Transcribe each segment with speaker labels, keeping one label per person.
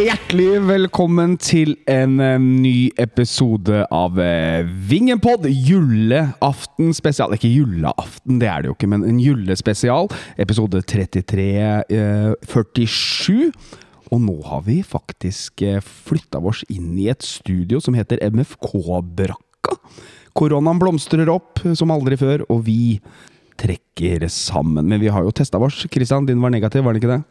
Speaker 1: Hjertelig velkommen til en eh, ny episode av eh, Vingenpod juleaften spesial. Ikke juleaften, det er det jo ikke, men en julespesial. Episode 33, eh, 47. Og nå har vi faktisk flytta oss inn i et studio som heter MFK-brakka. Koronaen blomstrer opp som aldri før, og vi trekker sammen. Men vi har jo testa oss. Kristian, din var negativ, var den ikke det?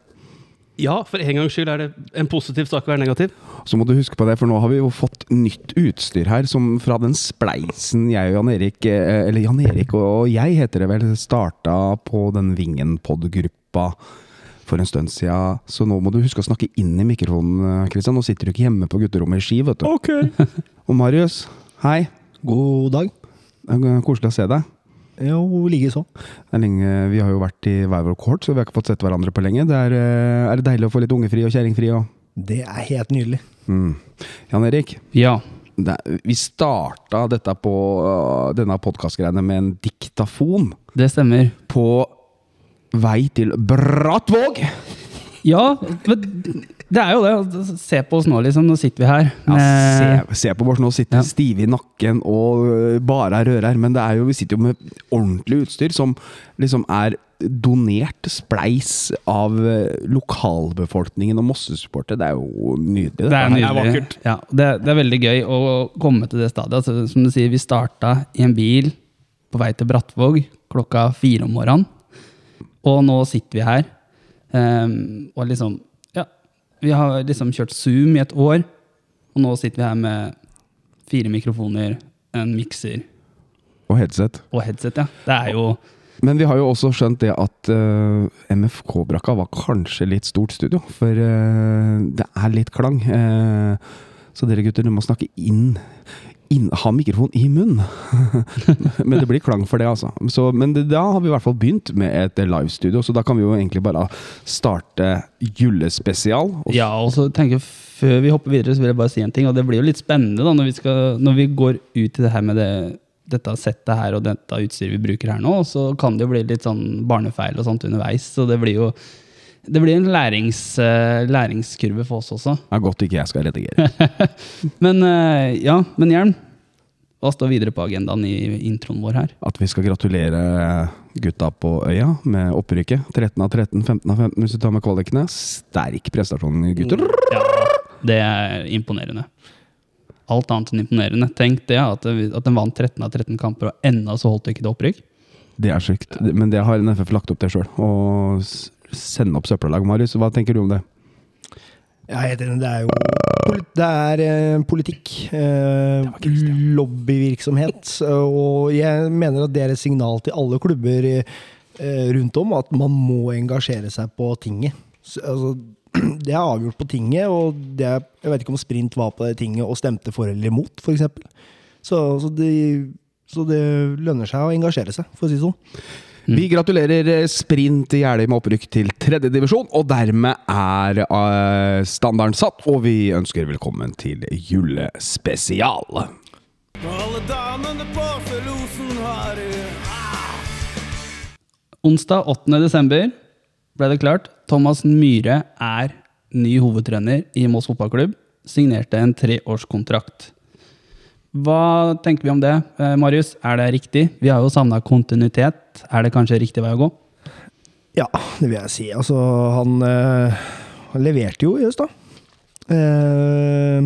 Speaker 2: Ja, for en gangs skyld er det en positiv sak å være negativ.
Speaker 1: Så må du huske på det, for nå har vi jo fått nytt utstyr her, som fra den spleisen jeg og Jan Erik, eh, eller Jan Erik og jeg heter det vel, starta på den Vingen-pod-gruppa for en stund siden. Så nå må du huske å snakke inn i mikrofonen, Kristian. Nå sitter du ikke hjemme på gutterommet i Ski, vet du.
Speaker 2: Ok.
Speaker 1: Og Marius, hei.
Speaker 3: God dag.
Speaker 1: Koselig å se deg.
Speaker 3: Jo, likeså.
Speaker 1: Vi har jo vært i hver vår kort, så vi har ikke fått sett hverandre på lenge. Det er, eh, er det deilig å få litt ungefri og kjerringfri òg?
Speaker 3: Det er helt nydelig.
Speaker 1: Mm. Jan Erik,
Speaker 2: Ja.
Speaker 1: det, vi starta dette på øh, denne podkastgreiene med en diktafon
Speaker 2: Det stemmer.
Speaker 1: på vei til Brattvåg.
Speaker 2: Ja, men det er jo det. Se på oss nå, liksom. Nå sitter vi her.
Speaker 1: Ja, se, se på oss nå, sitter
Speaker 2: Ja.
Speaker 1: stive i nakken og øh, bare er rører. Men det er jo, vi sitter jo med ordentlig utstyr som liksom er donert spleis av øh, lokalbefolkningen og Mosse-supportere. Det er jo nydelig.
Speaker 2: Det
Speaker 1: det
Speaker 2: er nydelig. Ja, det, det er veldig gøy å komme til det stadiet. Altså, som du sier, vi starta i en bil på vei til Brattvåg klokka fire om morgenen. Og nå sitter vi her. Um, og liksom vi har liksom kjørt Zoom i et år. Og nå sitter vi her med fire mikrofoner, en mikser
Speaker 1: Og headset.
Speaker 2: og headset. ja. Det er jo
Speaker 1: Men vi har jo også skjønt det at uh, MFK-brakka var kanskje litt stort studio. For uh, det er litt klang. Uh, så dere gutter, du må snakke inn. Inn ha mikrofon i munnen! men det blir klang for det, altså. Så, men det, da har vi i hvert fall begynt med et livestudio, så da kan vi jo egentlig bare starte julespesial. Og
Speaker 2: Ja, og så tenker jeg Før vi hopper videre, så vil jeg bare si en ting. Og det blir jo litt spennende da, når vi, skal, når vi går ut i det her med det, dette settet her og dette utstyret vi bruker her nå, så kan det jo bli litt sånn barnefeil og sånt underveis. Så det blir jo det blir en lærings, eh, læringskurve for oss også.
Speaker 1: Det er godt ikke jeg skal redigere.
Speaker 2: Men eh, ja, men Hjelm, hva står videre på agendaen i introen vår her?
Speaker 1: At vi skal gratulere gutta på øya med opprykket. 13 av 13, 15 av 15 hvis du tar med kvalikene. Sterk prestasjon, gutter.
Speaker 2: Ja, det er imponerende. Alt annet enn imponerende. Tenk det, at, at den vant 13 av 13 kamper, og ennå så holdt det ikke det opprykk.
Speaker 1: Det er sykt. Men det har NFF lagt opp til sjøl. S- sende opp søppellag. Marius, hva tenker du om det?
Speaker 3: Jeg er helt enig. Det er jo det er eh, politikk. Eh, lobbyvirksomhet. Og jeg mener at det er et signal til alle klubber eh, rundt om at man må engasjere seg på tinget. Så, altså, det er avgjort på tinget, og det er, jeg vet ikke om Sprint var på det tinget og stemte for eller imot, f.eks. Så, så, det, så det lønner seg å engasjere seg, for å si det sånn.
Speaker 1: Vi gratulerer Sprint Sprint Jeløy med opprykk til tredjedivisjon, og dermed er uh, standarden satt. Og vi ønsker velkommen til julespesial.
Speaker 4: Alle damene på Felosen har i
Speaker 2: Onsdag 8. desember ble det klart. Thomas Myhre er ny hovedtrener i Moss fotballklubb. Signerte en treårskontrakt. Hva tenker vi om det, eh, Marius? Er det riktig? Vi har jo savna kontinuitet. Er det kanskje riktig vei å gå?
Speaker 3: Ja, det vil jeg si. Altså, han, eh, han leverte jo i høst, da. Eh,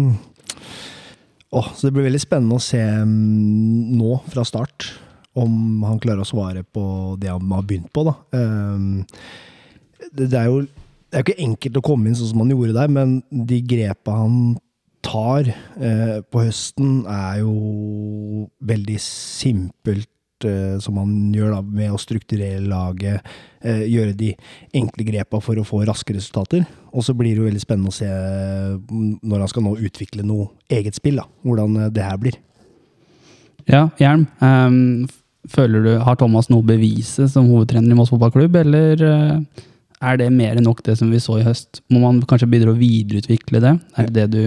Speaker 3: oh, så det blir veldig spennende å se mm, nå, fra start, om han klarer å svare på det han har begynt på, da. Eh, det, det er jo det er ikke enkelt å komme inn sånn som han gjorde der, men de grepa han tar eh, på høsten, er jo veldig simpelt eh, som man gjør da, med å strukturere laget, eh, gjøre de enkle grepa for å få raske resultater. Og så blir det jo veldig spennende å se mm, når han skal nå utvikle noe eget spill, da, hvordan eh, det her blir.
Speaker 2: Ja, Hjelm. Um, føler du, Har Thomas noe å bevise som hovedtrener i Moss fotballklubb, eller eh, er det mer enn nok det som vi så i høst? Må man kanskje begynne å videreutvikle det? Er det det du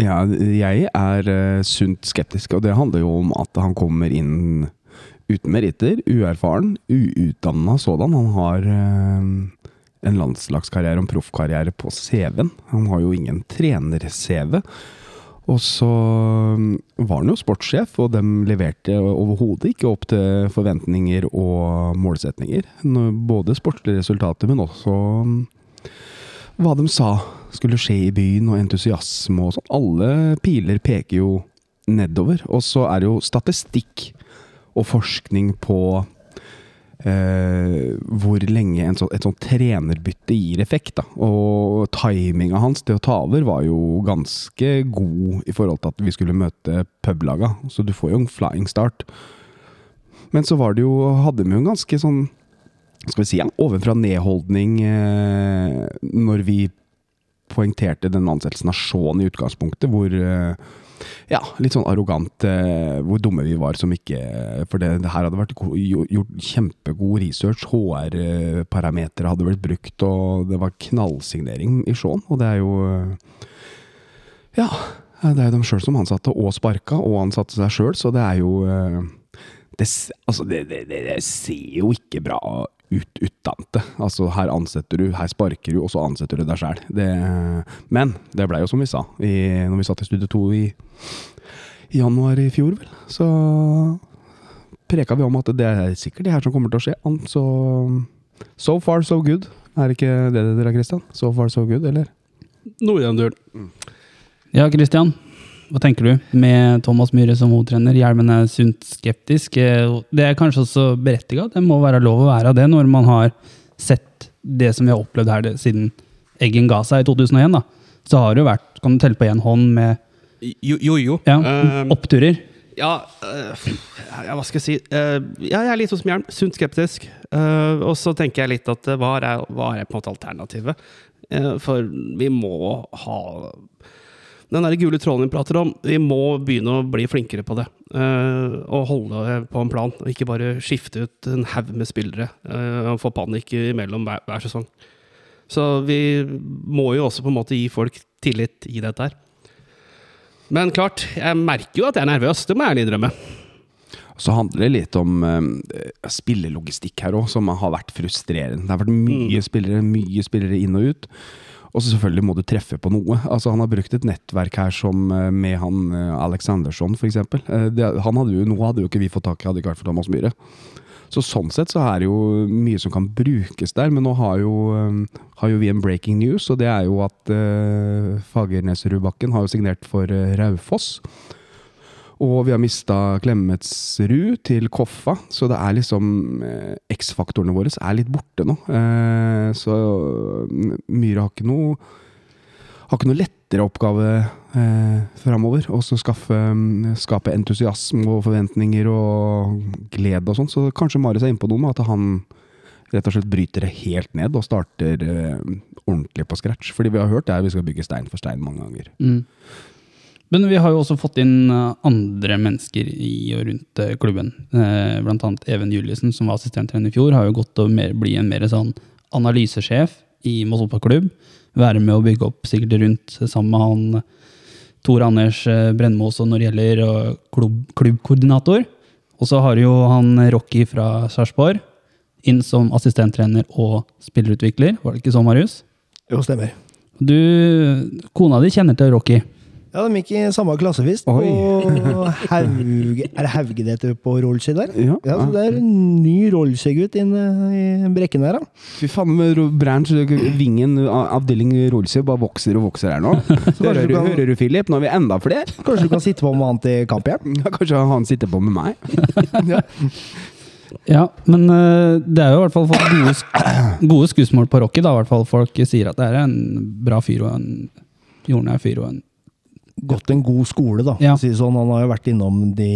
Speaker 1: Ja, jeg er uh, sunt skeptisk, og det handler jo om at han kommer inn uten meritter, uerfaren, uutdanna sådan. Han har uh, en landslagskarriere og en proffkarriere på CV-en. Han har jo ingen trener-CV. Og så mm, var han jo sportssjef, og de leverte overhodet ikke opp til forventninger og målsetninger. Både sportslige resultater, men også mm, hva de sa skulle skje i byen, og entusiasme og sånn. Alle piler peker jo nedover. Og så er det jo statistikk og forskning på eh, hvor lenge en så, et sånt trenerbytte gir effekt. Da. Og timinga hans til å ta over var jo ganske god i forhold til at vi skulle møte publaga. Så du får jo en flying start. Men så var det jo, hadde vi jo en ganske sånn skal vi si, ja, ovenfra-ned-holdning eh, når vi poengterte den ansettelsen av Shaun i utgangspunktet, hvor eh, ja, litt sånn arrogant eh, hvor dumme vi var som ikke For det, det her hadde vært gjort kjempegod research. HR-parametere hadde blitt brukt, og det var knallsignering i Shaun. Og det er jo Ja, det er jo dem sjøl som ansatte, og sparka, og ansatte seg sjøl, så det er jo eh, det, altså det, det, det, det ser jo ikke bra ut utdannet Altså, her ansetter du, her sparker du, og så ansetter du deg sjæl. Men det blei jo som vi sa, i, når vi satt i Studio 2 i, i januar i fjor, vel, så preka vi om at det er sikkert det her som kommer til å skje. Så so far so good. Er det ikke det det dere, Christian? So far so good, eller?
Speaker 5: Noe i den duren.
Speaker 2: Ja, Christian. Hva tenker du? Med Thomas Myhre som hovedtrener, Hjelmen er sunt skeptisk. Eh, Det er kanskje også berettiga. Det må være lov å være det når man har sett det som vi har opplevd her siden Eggen ga seg i 2001. da. Så har det jo vært, kan du telle på én hånd, med
Speaker 5: Jo, jo. jo.
Speaker 2: ja,
Speaker 5: Eh,
Speaker 2: oppturer.
Speaker 5: ja, eh, ja, hva skal jeg si? Ja, jeg er litt sånn som Hjelm. Sunt skeptisk. Og så tenker jeg litt at hva er, hva er på en måte alternativet? For vi må ha den der gule tråden vi prater om, vi må begynne å bli flinkere på det. Uh, og holde på en plan, og ikke bare skifte ut en haug med spillere uh, og få panikk imellom hver, hver sesong. Så vi må jo også på en måte gi folk tillit i dette her. Men klart, jeg merker jo at jeg er nervøs, det må jeg ærlig innrømme.
Speaker 1: Så handler det litt om uh, spillelogistikk her òg, som har vært frustrerende. Det har vært mye spillere, mye spillere inn og ut. Og så selvfølgelig må du treffe på noe. Altså Han har brukt et nettverk her som eh, med han Aleksandersson, Alexandersson, f.eks. Han hadde jo, noe hadde jo ikke vi fått tak i, hadde ikke vært for Thomas Myhre. Så sånn sett så er det jo mye som kan brukes der, men nå har jo, eh, har jo vi en breaking news, og det er jo at uh, Fagernesrudbakken har jo signert for eh, Raufoss. Og vi har mista Klemetsrud til Koffa, så det er liksom eh, X-faktorene våre er litt borte nå. Eh, så Myhre har ikke noe har ikke noe lettere oppgave eh, framover. Og så mm, skape entusiasme og forventninger og glede og sånn. Så kanskje Marius er inne på noe med at han rett og slett bryter det helt ned og starter eh, ordentlig på scratch. Fordi vi har hørt det her, vi skal bygge stein for stein mange ganger.
Speaker 2: Mm. Men vi har jo også fått inn eh, andre mennesker i og rundt eh, klubben. Eh, Blant annet Even Juliussen, som var assistenttrener i fjor, har jo gått til å mer, bli en mer sånn analysesjef i Moss fotballklubb. Være med å bygge opp sikkert rundt sammen med han Tor Anders Brennmo også når det gjelder klubb, klubbkoordinator. Og så har jo han Rocky fra Sarpsborg inn som assistenttrener og spillerutvikler. Var det ikke så, Marius?
Speaker 3: Jo, stemmer.
Speaker 2: Du, kona di kjenner til Rocky.
Speaker 3: Ja, de gikk i samme klassefist.
Speaker 1: Oi.
Speaker 3: Og Hauge, er det Hauge det heter på Rollsøy der?
Speaker 1: Ja,
Speaker 3: Ja, så det er en ny Rollsøy-gutt inne i brekken der, da.
Speaker 1: Fy faen, med Branch, vingen, avdeling Rollsøy bare vokser og vokser her nå. Hører du,
Speaker 3: kan-
Speaker 1: hører du, Philip? Nå er vi enda flere.
Speaker 3: Kanskje du kan sitte på med han til kamphjelp?
Speaker 1: Ja, Kanskje han sitter på med meg?
Speaker 2: Ja, men eh, det er jo i hvert fall gode, gode skussmål på Rocky. da, i hvert fall Folk sier at det er en bra fyr og en jordnær fyr. og en
Speaker 3: Gått en god skole, da.
Speaker 2: Ja.
Speaker 3: Si sånn. Han har jo vært innom de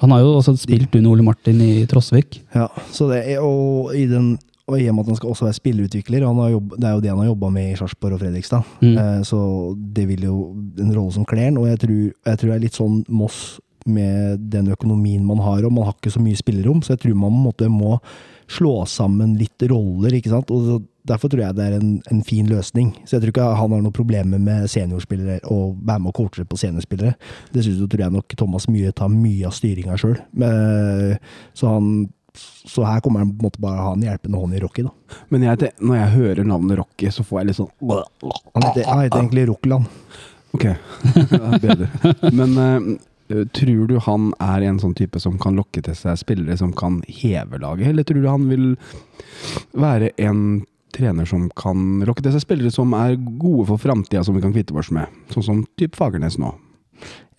Speaker 2: Han har jo også spilt under Ole Martin i Trosvik.
Speaker 3: Ja, så det er, og i den og i og med at han skal også være spillerutvikler, han har jobb, det er jo det han har jobba med i Sarpsborg og Fredrikstad.
Speaker 2: Mm.
Speaker 3: Eh, så det vil jo en rolle som kler han. Og jeg tror, jeg tror det er litt sånn Moss med den økonomien man har, og man har ikke så mye spillerom, så jeg tror man måte må slå sammen litt roller, ikke sant. Og så, derfor tror jeg det er en, en fin løsning. Så jeg tror ikke han har noen problemer med seniorspillere og være med og coache på seniorspillere. Dessuten tror jeg nok Thomas Myhre tar mye av styringa sjøl. Så Så her kommer han på en måte bare ha en hjelpende hånd i Rocky. da.
Speaker 1: Men jeg, når jeg hører navnet Rocky, så får jeg litt sånn
Speaker 3: Han heter, han heter egentlig Rockland.
Speaker 1: Ok, ja, bedre. Men uh, tror du han er en sånn type som kan lokke til seg spillere som kan heve laget, eller tror du han vil være en trener som kan lokke til seg spillere som er gode for framtida, som vi kan kvitte oss med? Sånn som type Fagernes nå.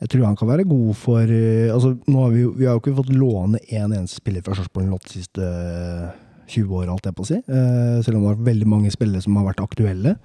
Speaker 3: Jeg tror han kan være god for eh, altså har Vi vi har jo ikke fått låne én en eneste spiller fra Sarpsborg de siste eh, 20 år, alt jeg på å si. Eh, selv om det har vært veldig mange spillere som har vært aktuelle,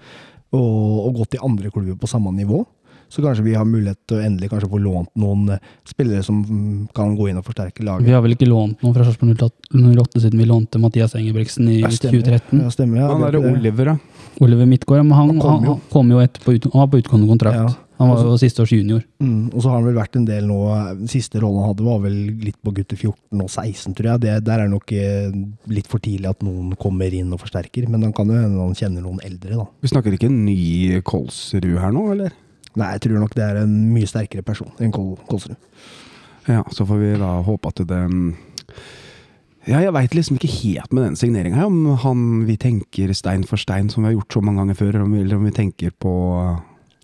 Speaker 3: og, og gått i andre klubber på samme nivå. Så kanskje vi har mulighet til å endelig kanskje få lånt noen eh, spillere som mm, kan gå inn og forsterke laget.
Speaker 2: Vi har vel ikke lånt noen fra Sarpsborg 08 siden vi lånte Mathias Engebrigtsen i
Speaker 3: Ja,
Speaker 2: 2013.
Speaker 3: Ja, stemmer. Ja,
Speaker 1: Han
Speaker 3: er
Speaker 1: derre
Speaker 3: det.
Speaker 1: Oliver, da.
Speaker 2: Oliver Midtgaard, men han,
Speaker 3: Han kom jo.
Speaker 2: han kom jo etterpå, han var på utgående kontrakt.
Speaker 3: Ja.
Speaker 2: Han var jo siste års junior.
Speaker 3: Mm, og så har han vel vært en del nå Den siste rollen han hadde, var vel litt på gutter 14 og 16, tror jeg. Det, der er det nok eh, litt for tidlig at noen kommer inn og forsterker. Men han kan jo hende han kjenner noen eldre, da.
Speaker 1: Vi snakker ikke en ny Kolsrud her nå, eller?
Speaker 3: Nei, jeg tror nok det er en mye sterkere person enn Kol Kolsrud.
Speaker 1: Ja, så får vi da håpe at det Ja, jeg veit liksom ikke helt med den signeringa, om han vi tenker stein for stein, som vi har gjort så mange ganger før, eller om vi tenker på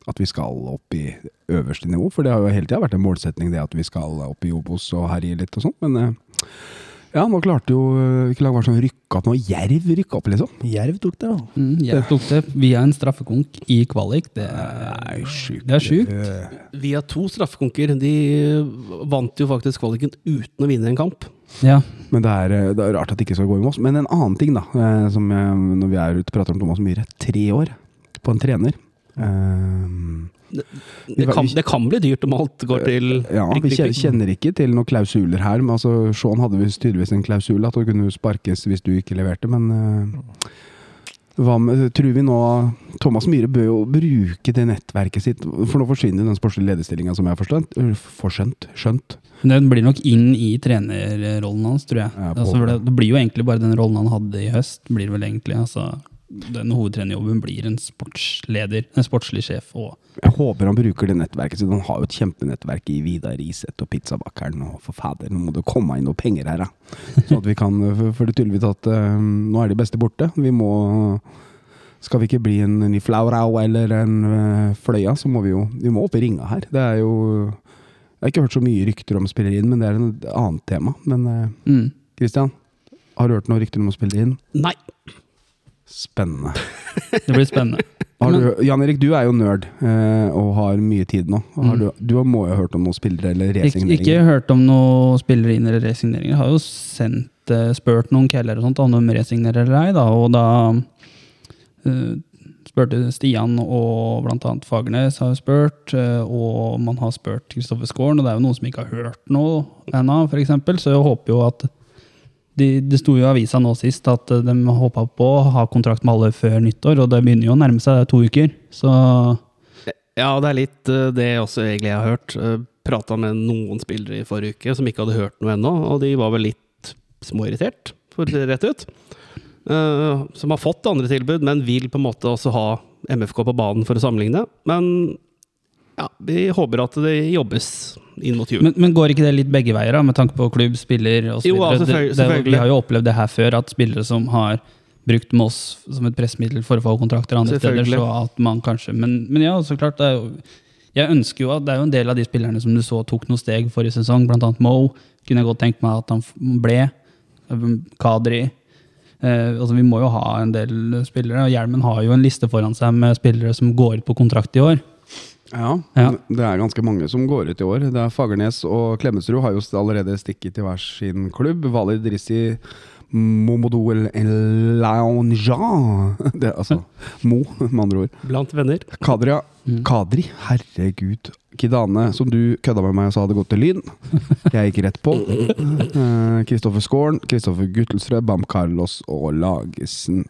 Speaker 1: at vi skal opp i øverste nivå. For det har jo hele tida vært en målsetning, det at vi skal opp i Obos og herje litt og sånn. Men eh, ja, nå klarte jo eh, Hvilket lag var det som rykka opp nå? Jerv rykka opp, liksom.
Speaker 3: Jerv tok det, ja.
Speaker 2: Mm, jerv tok det via en straffekonk i kvalik. Det er,
Speaker 1: sjukt.
Speaker 2: det er sjukt.
Speaker 1: Eh,
Speaker 5: Via to straffekonker. De vant jo faktisk kvaliken uten å vinne en kamp.
Speaker 2: Ja.
Speaker 1: Men det er, eh, det er rart at det ikke skal gå i Moss. Men en annen ting, da, eh, som jeg, når vi er ute og prater om Thomas Myhre. Tre år på en trener. Eh,
Speaker 5: Det kan, det kan bli dyrt om alt går til
Speaker 1: Ja, vi kjenner ikke til noen klausuler her. Men altså, Sean hadde tydeligvis en klausul at hun kunne sparkes hvis du ikke leverte, men eh, med, tror vi nå Thomas Myhre bør jo bruke det nettverket sitt, for nå forsvinner den sportslige lederstillinga, som jeg har forstått. Forskjønt. Skjønt.
Speaker 2: Den blir nok inn i trenerrollen hans, tror jeg.
Speaker 1: Ja,
Speaker 2: altså, det, det blir jo egentlig bare den rollen han hadde i høst. blir det vel egentlig. Altså, den hovedtrenerjobben blir en sportsleder, en sportslig sjef. og
Speaker 1: Jeg håper han bruker det nettverket sitt. Han har jo et kjempenettverk i Vidar Riseth og Pizzabakeren. Og for fader, nå må det komme inn noe penger her, da. Sånn at vi kan For det tydeligvis at eh, nå er de beste borte. Vi må Skal vi ikke bli en ny Flaurau eller en uh, Fløya, så må vi jo Vi må opp i ringa her. Det er jo Jeg har ikke hørt så mye rykter om spillerien, men det er et annet tema. Men eh,
Speaker 2: mm.
Speaker 1: Har du hørt noen rykter om å spille inn?
Speaker 5: Nei.
Speaker 1: Spennende.
Speaker 2: Det blir spennende.
Speaker 1: Har du, Jan Erik, du er jo nerd eh, og har mye tid nå. Har du, du må jo ha hørt om noen spillere eller resigneringer?
Speaker 2: ikke hørt om noen spillere inn eller resigneringer. Jeg har jo sendt, eh, spurt noen keller og sånt om de resignerer eller ei, da, og da eh, spurte Stian og blant annet Fagernes har spurt, eh, og man har spurt Kristoffer Skåren, og det er jo noen som ikke har hørt noe ennå, eksempel, så jeg håper jo at de, det sto jo i avisa nå sist at eh, de håpa på å ha kontrakt med alle før nyttår, og det begynner jo å nærme seg to uker. Så
Speaker 5: Ja, det er litt eh, det jeg også egentlig har hørt. Prata med noen spillere i forrige uke som ikke hadde hørt noe ennå, og de var vel litt småirritert, for å si det rett ut. Eh, som har fått andre tilbud, men vil på en måte også ha MFK på banen for å sammenligne. Men ja, vi håper at det jobbes inn mot jul.
Speaker 2: Men, men går ikke det litt begge veier, da, med tanke på klubb, spiller osv.?
Speaker 5: Ja, selvfølgelig- selvfølgelig.
Speaker 2: Vi har jo opplevd det her før, at spillere som har brukt Moss som et pressmiddel for å få kontrakter andre steder, så at man kanskje Men, men ja, så klart, det er jo Jeg ønsker jo at det er jo en del av de spillerne som du så tok noen steg forrige sesong, annet Mo. Kunne jeg godt tenkt meg at han ble. Kadri. Eh, altså Vi må jo ha en del spillere. og Hjelmen har jo en liste foran seg med spillere som går ut på kontrakt i år.
Speaker 1: Ja,
Speaker 2: Ja.
Speaker 1: det er ganske mange som går ut i år. Det er Fagernes og Klemetsrud har jo allerede stikket til hver sin klubb. Valid Rissi Momodol El Det er altså Mo, med andre ord.
Speaker 5: Blant venner.
Speaker 1: Kadria.
Speaker 2: Mm.
Speaker 1: Kadri, herregud. Kidane, som du kødda med meg og sa hadde gått til Lyn. Jeg gikk rett på. Eh, Kristoffer Skåren, Kristoffer Guttelsrød, Bam Carlos og Lagesen.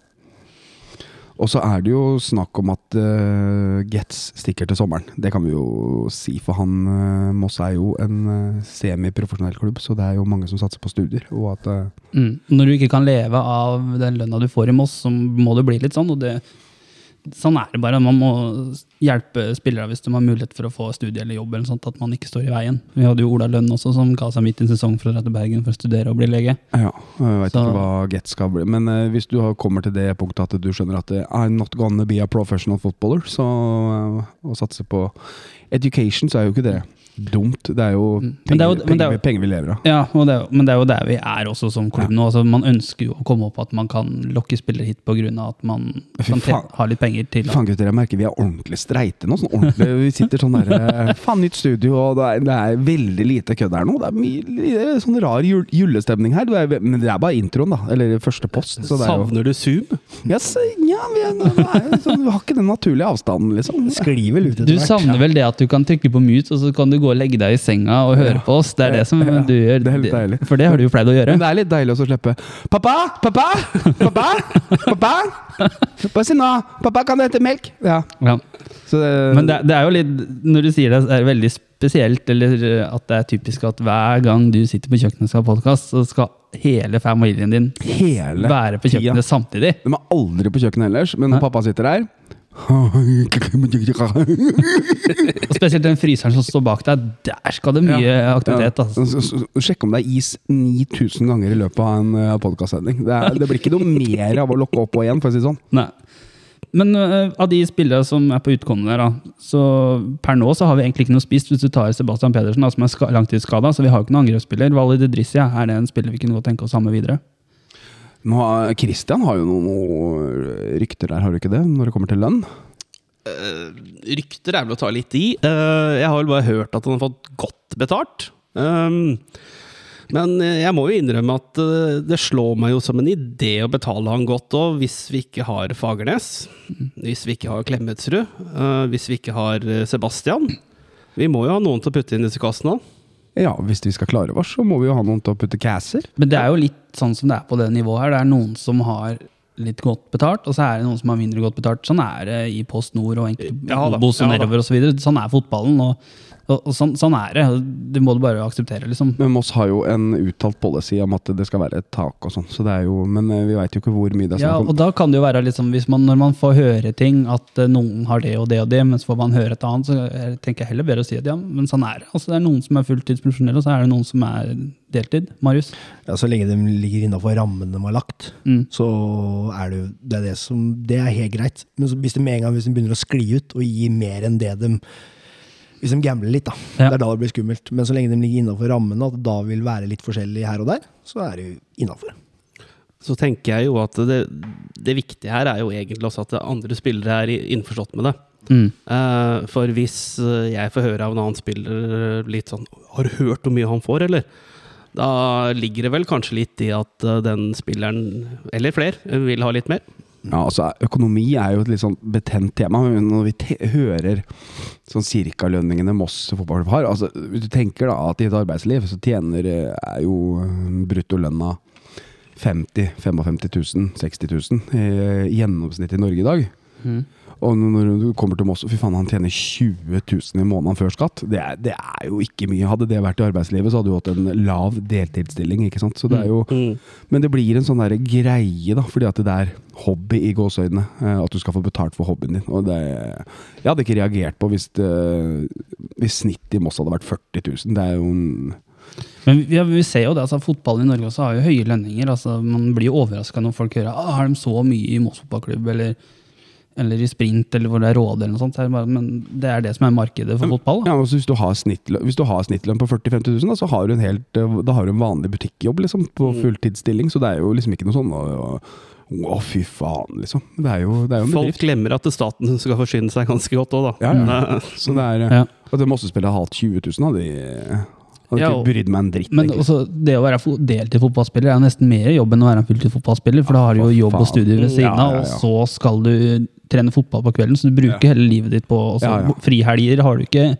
Speaker 1: Og så er det jo snakk om at uh, Getz stikker til sommeren. Det kan vi jo si, for han uh, Moss er jo en uh, semiprofesjonell klubb, så det er jo mange som satser på studier. At uh,
Speaker 2: Mm. Når du ikke kan leve av den lønna du får i Moss, så må det bli litt sånn. Og det, sånn er det bare. Man må hjelpe spillere hvis de har mulighet for å få studie eller jobb, eller sånt, at man ikke står i veien. Vi hadde jo Ola Lønn også, som ga seg midt i en sesong for å dra til Bergen for å studere og bli lege.
Speaker 1: Ja, jeg vet
Speaker 2: Så-
Speaker 1: ikke hva Get skal bli. Men eh, hvis du kommer til det punktet at du skjønner at eh, I'm not gonna be a professional footballer, så eh, å satse på education, så er jo ikke det dumt. Det er jo
Speaker 2: Mm.
Speaker 1: Penger,
Speaker 2: er jo- er
Speaker 1: penger,
Speaker 2: jo-
Speaker 1: penger vi lever av.
Speaker 2: Ja, og det, er men det er jo der vi er også som klubb nå. Altså, man ønsker jo å komme opp at man kan lokke spillere hit pga. at man kan
Speaker 1: faen.
Speaker 2: ha litt penger til.
Speaker 1: Faen gutter, jeg merker vi er ordentlig streite nå. Sånn ordentlig, vi sitter sånn der eh, Faen, nytt studio, og det er, det er veldig lite kødd her nå. Det er mye det er sånn rar jul, julestemning her. Det er, men det er bare introen, da. Eller første post. Så det er jo
Speaker 5: Savner du Zoom?
Speaker 1: yes, Ja, vi, er, er, sånn, vi har ikke den naturlige avstanden, liksom.
Speaker 3: Sklir vel ut
Speaker 2: Du
Speaker 3: etter hvert.
Speaker 2: savner vel det at du kan trykke på mute, og så kan du gå og legge deg i senga og høre på oss. Det er det som
Speaker 1: Ja,
Speaker 2: du gjør.
Speaker 1: det er helt deilig.
Speaker 2: For det har du jo pleid å gjøre.
Speaker 1: Men det er litt deilig også å slippe Pappa! Pappa! Pappa! Pappa! Bare si nå! Pappa, kan du hente melk? Ja.
Speaker 2: Ja.
Speaker 1: Så
Speaker 2: Men det, det er jo litt Når du sier det, er det veldig spesielt, eller eh, at det er typisk at hver gang du sitter på kjøkkenet og skal ha podkast, så skal hele familien din
Speaker 1: hele
Speaker 2: være på
Speaker 1: tida.
Speaker 2: kjøkkenet samtidig.
Speaker 1: De er aldri på kjøkkenet ellers, men når pappa sitter der
Speaker 2: Og spesielt den fryseren som står bak deg, der skal det mye aktivitet. Altså.
Speaker 1: Så- så- så Sjekk om det er is 9000 ganger i løpet av en uh, podkastsending. Det, det blir ikke noe mer av å lokke opp og igjen, for å si det sånn.
Speaker 2: Nei. Men uh, av de spillere som er på utkommende der, da, så per nå så har vi egentlig ikke noe spist. Hvis du tar Sebastian Pedersen, da, som er ska langtidsskada, så vi har jo ikke noen angrepsspiller. Walid Idrissi, er det en spiller vi kunne godt tenke oss å ha med videre?
Speaker 1: Nå, Christian har jo noen, rykter der, har du ikke det? Når det kommer til lønn?
Speaker 5: Rykter er vel å ta litt i. Uh, jeg har vel bare hørt at han har fått godt betalt. Um, men jeg må jo innrømme at eh, det slår meg jo som en idé å betale han godt òg, hvis vi ikke har Fagernes. Hvis vi ikke har Klemetsrud. hvis vi ikke har Sebastian. Vi må jo ha noen til å putte inn disse kassene òg.
Speaker 1: Ja, hvis vi skal klare oss, så må vi jo ha noen til å putte casser.
Speaker 2: Men det er jo litt sånn som det er på det nivået her. Det er noen som har litt godt betalt, og så er det noen som har mindre godt betalt. Sånn er det i Post Nord og enkelte
Speaker 5: Ja da,
Speaker 2: og
Speaker 5: ja da.
Speaker 2: nedover osv. Sånn er fotballen. og Og, og sånn, sånn er det. Det må du bare akseptere, liksom.
Speaker 1: Men Moss har jo en uttalt policy om at det skal være et tak og sånn, så det er jo Men eh, vi veit jo ikke hvor mye det er
Speaker 2: Ja, og da kan det jo være liksom, hvis man, Når man får høre ting, at eh, noen har det og det og det, men så får man høre et annet, så jeg tenker jeg heller bedre å si at ja, men sånn er det. Altså, det er noen som er fulltidsprofesjonelle, og så er det noen som er deltid. Marius?
Speaker 3: Ja, så lenge de ligger innafor rammen de har lagt,
Speaker 2: Mm.
Speaker 3: så er det jo det er det som Det er helt greit. Men så hvis de med en gang hvis de begynner å skli ut og gi mer enn det de Hvis de gambler litt, da.
Speaker 2: Ja.
Speaker 3: Det er da det blir skummelt. Men så lenge de ligger innafor rammene, at det da vil være litt forskjellig her og der, så er det jo innafor.
Speaker 5: Så tenker jeg jo at det, det viktige her er jo egentlig også at andre spillere er innforstått med det.
Speaker 2: Mm.
Speaker 5: Uh, for hvis eh, jeg får høre av en annen spiller litt sånn Har du hørt hvor mye han får, eller? Da ligger det vel kanskje litt i at eh, den spilleren, eller flere, vil ha litt mer.
Speaker 1: Ja, altså Økonomi er jo et litt sånn betent tema. men Når vi hører sånn cirkalønningene Moss fotballklubb har altså Hvis du tenker da at i et arbeidsliv så tjener eh, er jo eh, bruttolønna 50 55 000, 60 000 i gjennomsnitt i Norge i dag.
Speaker 2: Mm.
Speaker 1: Og når du kommer til Moss, fy faen, han tjener 20 000 i måneden før skatt. Det er, det er jo ikke mye. Hadde det vært i arbeidslivet, så hadde du hatt en lav deltidsstilling. ikke sant? Så det er jo, Men det blir en sånn der greie, da, fordi at det er hobby i gåseøynene. eh, At du skal få betalt for hobbyen din. Og det, jeg hadde ikke reagert på hvis, det, hvis snittet i Moss hadde vært 40 000. Det er jo en
Speaker 2: Men vi, vi ser jo det, altså fotballen i Norge også har jo høye lønninger. altså Man blir jo overraska når folk hører ah, har de så mye i Moss fotballklubb, eller, eller i sprint, eller hvor det er råd, eller noe sånt. Men det er det som er markedet for fotball. Da.
Speaker 1: Ja, altså hvis, du har snittlønn, hvis du har snittlønn på 40 000-50 000, da, så har du en, helt, eh, da har du en vanlig butikkjobb liksom, på fulltidsstilling. Så det er jo liksom ikke noe sånn å, å, å, fy faen, liksom. Det er jo, det er jo en
Speaker 5: Folk
Speaker 1: bedrift.
Speaker 5: glemmer at staten skal forsyne seg ganske godt òg, da.
Speaker 1: Ja, ja. Så det er,
Speaker 2: Ja.
Speaker 1: At det må spille halvt hatt 20 000, hadde de hadde
Speaker 2: Ja,
Speaker 1: ikke brydd meg en dritt.
Speaker 2: Men også, det å være deltid fotballspiller er nesten mer jobb enn å være en fulltid fotballspiller, for da har du jo jobb og studier ved siden
Speaker 1: Ja,
Speaker 2: av,
Speaker 1: ja,
Speaker 2: og så skal du trene fotball på kvelden, så du bruker hele livet ditt på også,
Speaker 1: Ja, ja.
Speaker 2: Frihelger har du ikke.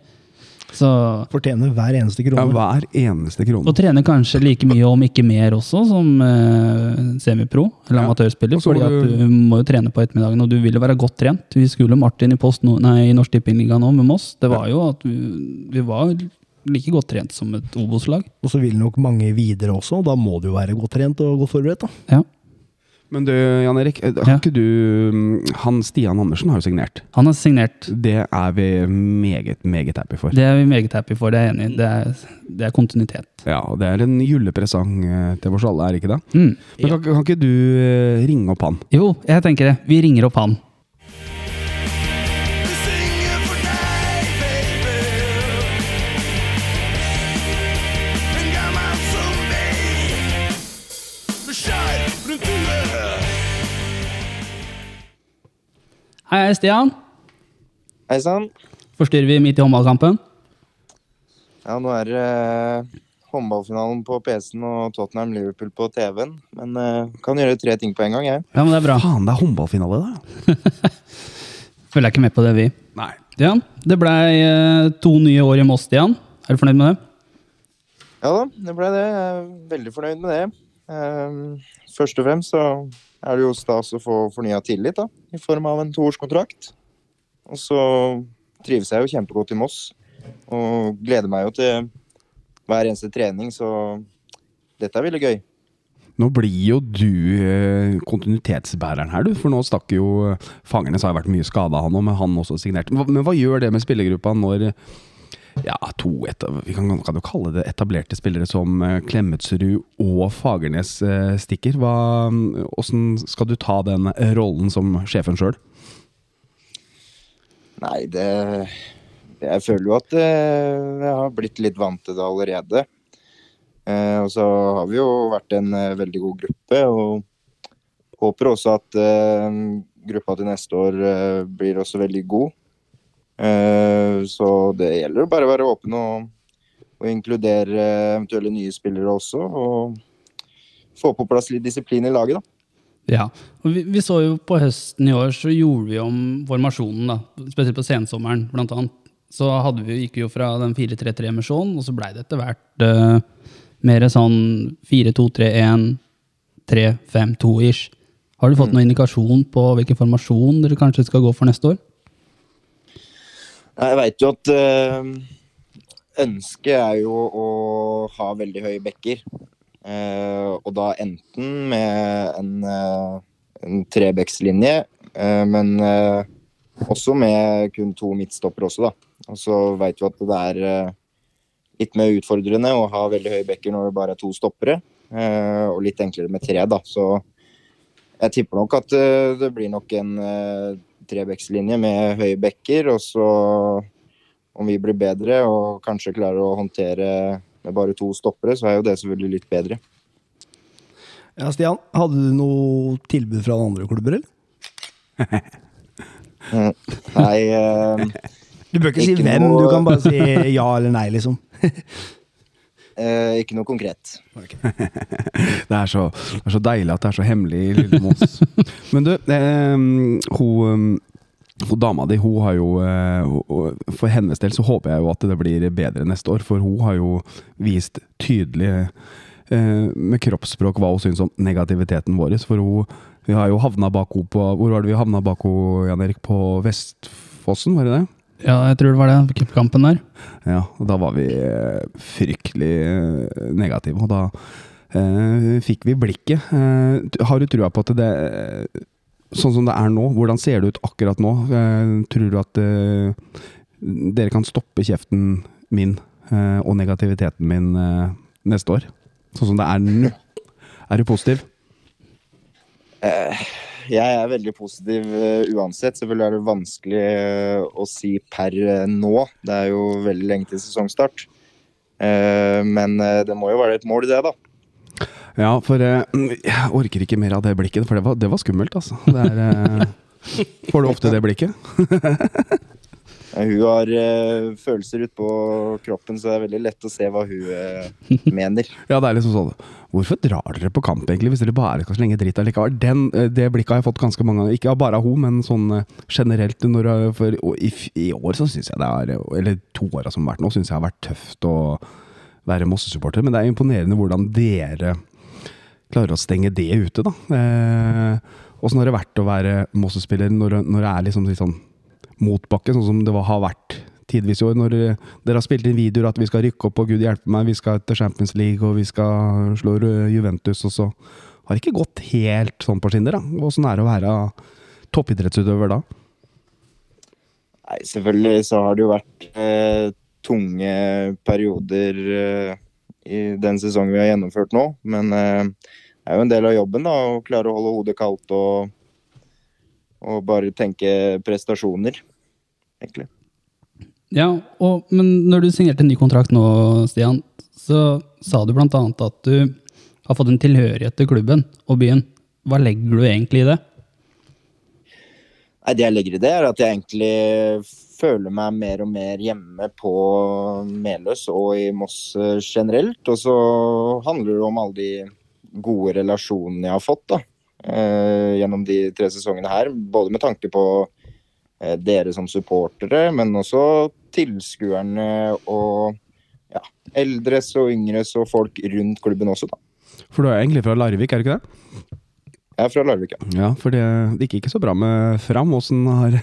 Speaker 2: Så
Speaker 3: Fortjener hver eneste
Speaker 1: ja, hver eneste krone.
Speaker 2: Og trener kanskje like mye, om ikke mer også, som eh, semipro eller
Speaker 1: Ja.
Speaker 2: amatørspiller. Fordi at
Speaker 1: du-
Speaker 2: du må jo trene på ettermiddagen, og du vil jo være godt trent. Vi skulle Martin i, post, nei, i Norsk Tippingliga nå med Moss. Det var jo at vi, vi var like godt trent som et Obos-lag.
Speaker 3: Og så vil nok mange videre også, og da må du jo være godt trent og godt forberedt. da.
Speaker 2: Ja.
Speaker 1: Men du, Jan Erik, eh, har
Speaker 2: Ja.
Speaker 1: ikke du mm, Han Stian Andersen har jo signert.
Speaker 2: Han har signert.
Speaker 1: Det er vi meget, meget happy for.
Speaker 2: Det er vi meget happy for, det er jeg enig i. Det er, det er kontinuitet.
Speaker 1: Ja, og det er en julepresang eh, til oss alle, er det ikke det?
Speaker 2: Mm.
Speaker 1: Men kan, kan ikke du eh, ringe opp han?
Speaker 2: Jo, jeg tenker det. Vi ringer opp han. Hei, hei, Stian.
Speaker 6: Hei sann.
Speaker 2: Forstyrrer vi midt i håndballkampen?
Speaker 6: Ja, nå er det eh, håndballfinalen på PC-en og Tottenham-Liverpool på TV-en. Men eh, kan gjøre tre ting på en gang, jeg.
Speaker 2: Ja, men det er bra.
Speaker 1: Faen, det er håndballfinale, da!
Speaker 2: Følger ikke med på det, vi.
Speaker 1: Nei.
Speaker 2: Ja, det blei eh, to nye år i Moss, Stian. Er du fornøyd med det?
Speaker 6: Ja da, det ble det. Jeg er veldig fornøyd med det. Eh, først og fremst så er det jo stas å få fornya tillit, da. I form av en toårskontrakt. Og så trives jeg jo kjempegodt i Moss. Og gleder meg jo til hver eneste trening, så dette er veldig gøy.
Speaker 1: Nå blir jo du eh, kontinuitetsbæreren her, du. For nå stakk jo eh, Fangernes har vært mye skada, han òg, men han også signerte. Men hva gjør det med spillergruppa når ja, to eta, vi kan, kan jo kalle det etablerte spillere som eh, Klemetsrud og Fagernes eh, stikker. Hva, hvordan skal du ta den rollen som sjefen sjøl?
Speaker 6: Nei, det Jeg føler jo at eh, jeg har blitt litt vant til det allerede. Og så har vi jo vært en veldig god gruppe, og håper også at uh, gruppa til neste år uh, blir også veldig god. Eh, så det gjelder jo bare å være åpen og, og inkludere eventuelle nye spillere også. Og få på plass litt disiplin i laget, da.
Speaker 2: Ja. Og vi, vi så jo på høsten i år, så gjorde vi om formasjonen, da. Spesielt på sensommeren, blant annet. Så vi, gikk vi jo fra den 4-3-3-emisjonen og så blei det etter hvert uh, mer sånn 4-2-3-1, 3-5-2-ish. Har du fått noen indikasjon på hvilken formasjon dere kanskje skal gå for neste år?
Speaker 6: Jeg veit jo at eh, ønsket er jo å ha veldig høye bekker. Eh, og da enten med en, uh, en trebekslinje, eh, men eh, også med kun to midtstopper også, da. Og så veit vi at det er eh, litt mer utfordrende å ha veldig høye bekker når det bare er to stoppere. eh, og litt enklere med tre, da. Så jeg tipper nok at eh, det blir nok en trebekslinje med høye bekker. Og så, om vi blir bedre og kanskje klarer å håndtere med bare to stoppere, så er jo det selvfølgelig litt bedre.
Speaker 3: Ja, Stian, hadde du noe tilbud fra andre klubber, eller?
Speaker 6: Mm. Nei, eh,
Speaker 3: Du bør ikke, si hvem,
Speaker 6: noe-
Speaker 3: du kan bare si ja eller nei, liksom.
Speaker 6: eh, ikke noe konkret.
Speaker 1: Det er, så, det er så deilig at det er så hemmelig i Lille Moss. Men du, eh, hun, hun dama di, hun har jo eh, hun- For hennes del så håper jeg jo at det blir bedre neste år, for hun har jo vist tydelig eh, med kroppsspråk hva hun syns om negativiteten vår. For hun vi har jo havna bak henne på Hvor var det vi havna bak henne, Jan Erik? På Vestfossen, var det det?
Speaker 2: Ja, jeg tror det var det. Cupkampen der.
Speaker 1: Ja, og da var vi eh, fryktelig eh, negative, og da eh, fikk vi blikket. Eh, har du trua på at det eh, Sånn som det er nå, hvordan ser det ut akkurat nå? Eh, tror du at eh, dere kan stoppe kjeften min eh, og negativiteten min eh, neste år? Sånn som det er nå. Er du positiv?
Speaker 6: Jeg er veldig positiv eh, uansett. Selvfølgelig er det vanskelig eh, å si per eh, nå. Det er jo veldig lenge til sesongstart. Men det må jo være et mål, i det, da.
Speaker 1: Ja, for jeg orker ikke mer av det blikket, for det var, det var skummelt, altså. Det er, får du ofte det blikket?
Speaker 6: Hun har uh, følelser utpå kroppen, så det er veldig lett å se hva hun uh, mener.
Speaker 1: Ja, det er liksom sånn Hvorfor drar dere på kamp, egentlig, hvis dere bare skal slenge dritt allikevel? Den, eh, det blikket har jeg fått ganske mange ganger. Ikke bare av henne, men sånn eh, generelt. Når, for, i, I år så syns jeg det er Eller to åra som har vært nå, syns jeg har vært tøft å være Mosse-supporter. Men det er imponerende hvordan dere klarer å stenge det ute, da. Eh, har det vært å være Mosse-spiller når, når det er liksom litt sånn motbakke, sånn som det var, har vært tidvis i år, når dere har spilt inn videoer at vi skal rykke opp og gud hjelpe meg, vi skal til Champions League og vi skal slå Juventus, og så, har det ikke gått helt sånn på skinner. Åssen er det å være toppidrettsutøver da?
Speaker 6: Nei, selvfølgelig så har det jo vært eh, tunge perioder eh, i den sesongen vi har gjennomført nå. Men eh, det er jo en del av jobben da, å klare å holde hodet kaldt og, og bare tenke prestasjoner, egentlig.
Speaker 2: Ja, og, men når du signerte en ny kontrakt nå, Stian, så sa du annet at du har fått en tilhørighet til klubben og byen. Hva legger du egentlig i det?
Speaker 6: Nei, Det jeg legger i det, er at jeg egentlig føler meg mer og mer hjemme på Meløs og i Moss generelt. Og så handler det om alle de gode relasjonene jeg har fått da, eh, gjennom de tre sesongene her. Både med tanke på dere som supportere, men også tilskuerne og ja, eldres og yngres og folk rundt klubben også, da.
Speaker 1: For du er egentlig fra Larvik, er du ikke det?
Speaker 6: Jeg er fra Larvik, ja.
Speaker 1: Ja, for det, det gikk ikke så bra med Fram. Åssen har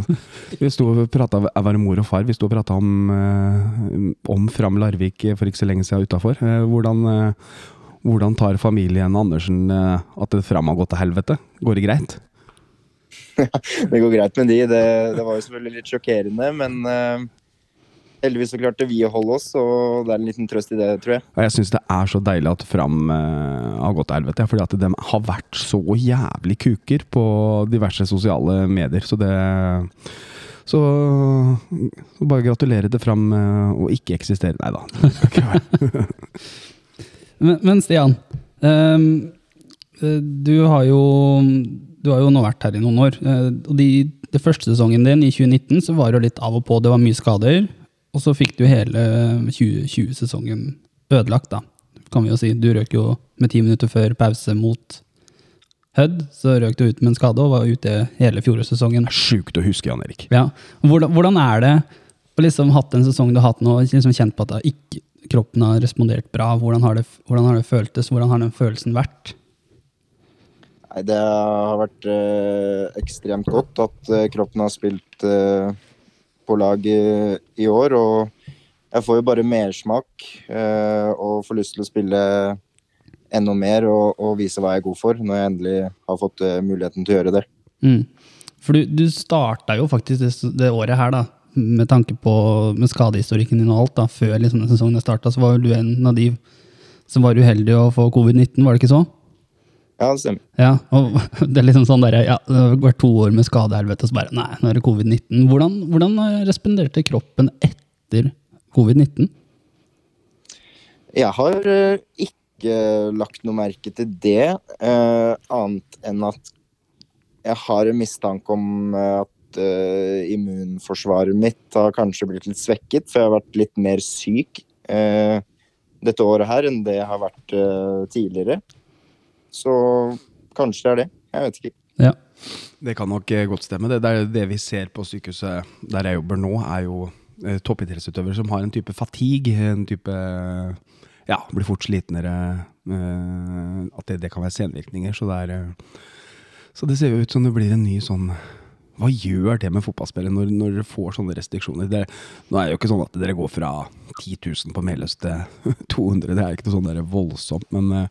Speaker 1: Vi sto og prata Jeg var mor og far. Vi sto og prata om, eh, om Fram Larvik for ikke så lenge siden utafor. Hvordan, eh, hvordan tar familien Andersen eh, at det Fram har gått til helvete? Går det greit?
Speaker 6: Det går greit med de. Det, det var jo selvfølgelig litt sjokkerende, men uh, heldigvis så klarte vi å holde oss, og det er en liten trøst i det, tror jeg.
Speaker 1: Og jeg syns det er så deilig at Fram uh, har gått til helvete. Fordi at de har vært så jævlig kuker på diverse sosiale medier. Så det Så, så bare gratulerer til Fram uh, og ikke eksistere. Nei da.
Speaker 2: Men, men Stian, ehm, eh, du har jo du har jo nå vært her i noen år. eh, og de, det første sesongen din, i 2019, så var det litt av og på. Det var mye skader. Og så fikk du hele 2020-sesongen ødelagt, da. Kan vi jo si. Du røk jo med ti minutter før pause mot Hødd. Så røk du ut med en skade og var ute hele fjorårssesongen.
Speaker 1: Sjukt å huske, Jan Erik.
Speaker 2: Ja. Hvordan, hvordan er det å liksom hatt en sesong du har hatt nå, liksom kjent på at ikke, kroppen har respondert bra? Hvordan har, det, hvordan har det føltes? Hvordan har den følelsen vært?
Speaker 6: Nei, det har vært eh, ekstremt godt at eh, kroppen har spilt eh, på lag i, i år. Og jeg får jo bare mersmak eh, og får lyst til å spille enda mer og, og vise hva jeg er god for, når jeg endelig har fått eh, muligheten til å gjøre det.
Speaker 2: Mm. For du, du starta jo faktisk det, det året her, da, med tanke på med skadehistorikken din og alt, da, før liksom, sesongen starta, så var du en av de som var uheldig å få covid-19, var det ikke så?
Speaker 6: Ja, det stemmer.
Speaker 2: Ja, og det er liksom sånn der, ja, det har vært to år med skadehelvete, og så bare nei, nå er det covid-19. Hvordan, hvordan responderte kroppen etter covid-19?
Speaker 6: Jeg har eh, ikke lagt noe merke til det, uh, annet enn at jeg har en mistanke om eh, at uh, immunforsvaret mitt har kanskje blitt litt svekket, for jeg har vært litt mer syk uh, dette året her enn det jeg har vært eh, tidligere. Så kanskje det er det. Jeg vet ikke.
Speaker 2: Ja.
Speaker 1: Det kan nok eh, godt stemme. Det, det, det vi ser på sykehuset der jeg jobber nå, er jo eh, toppidrettsutøvere som har en type fatigue. En type Ja, blir fort slitnere. eh, at det, det kan være senvirkninger. Så det er Så det ser jo ut som det blir en ny sånn hva gjør det med fotballspillere når, når dere får sånne restriksjoner? Det, nå er det jo ikke sånn at dere går fra 10 000 på Meløs til 200, det er ikke noe sånn voldsomt. Men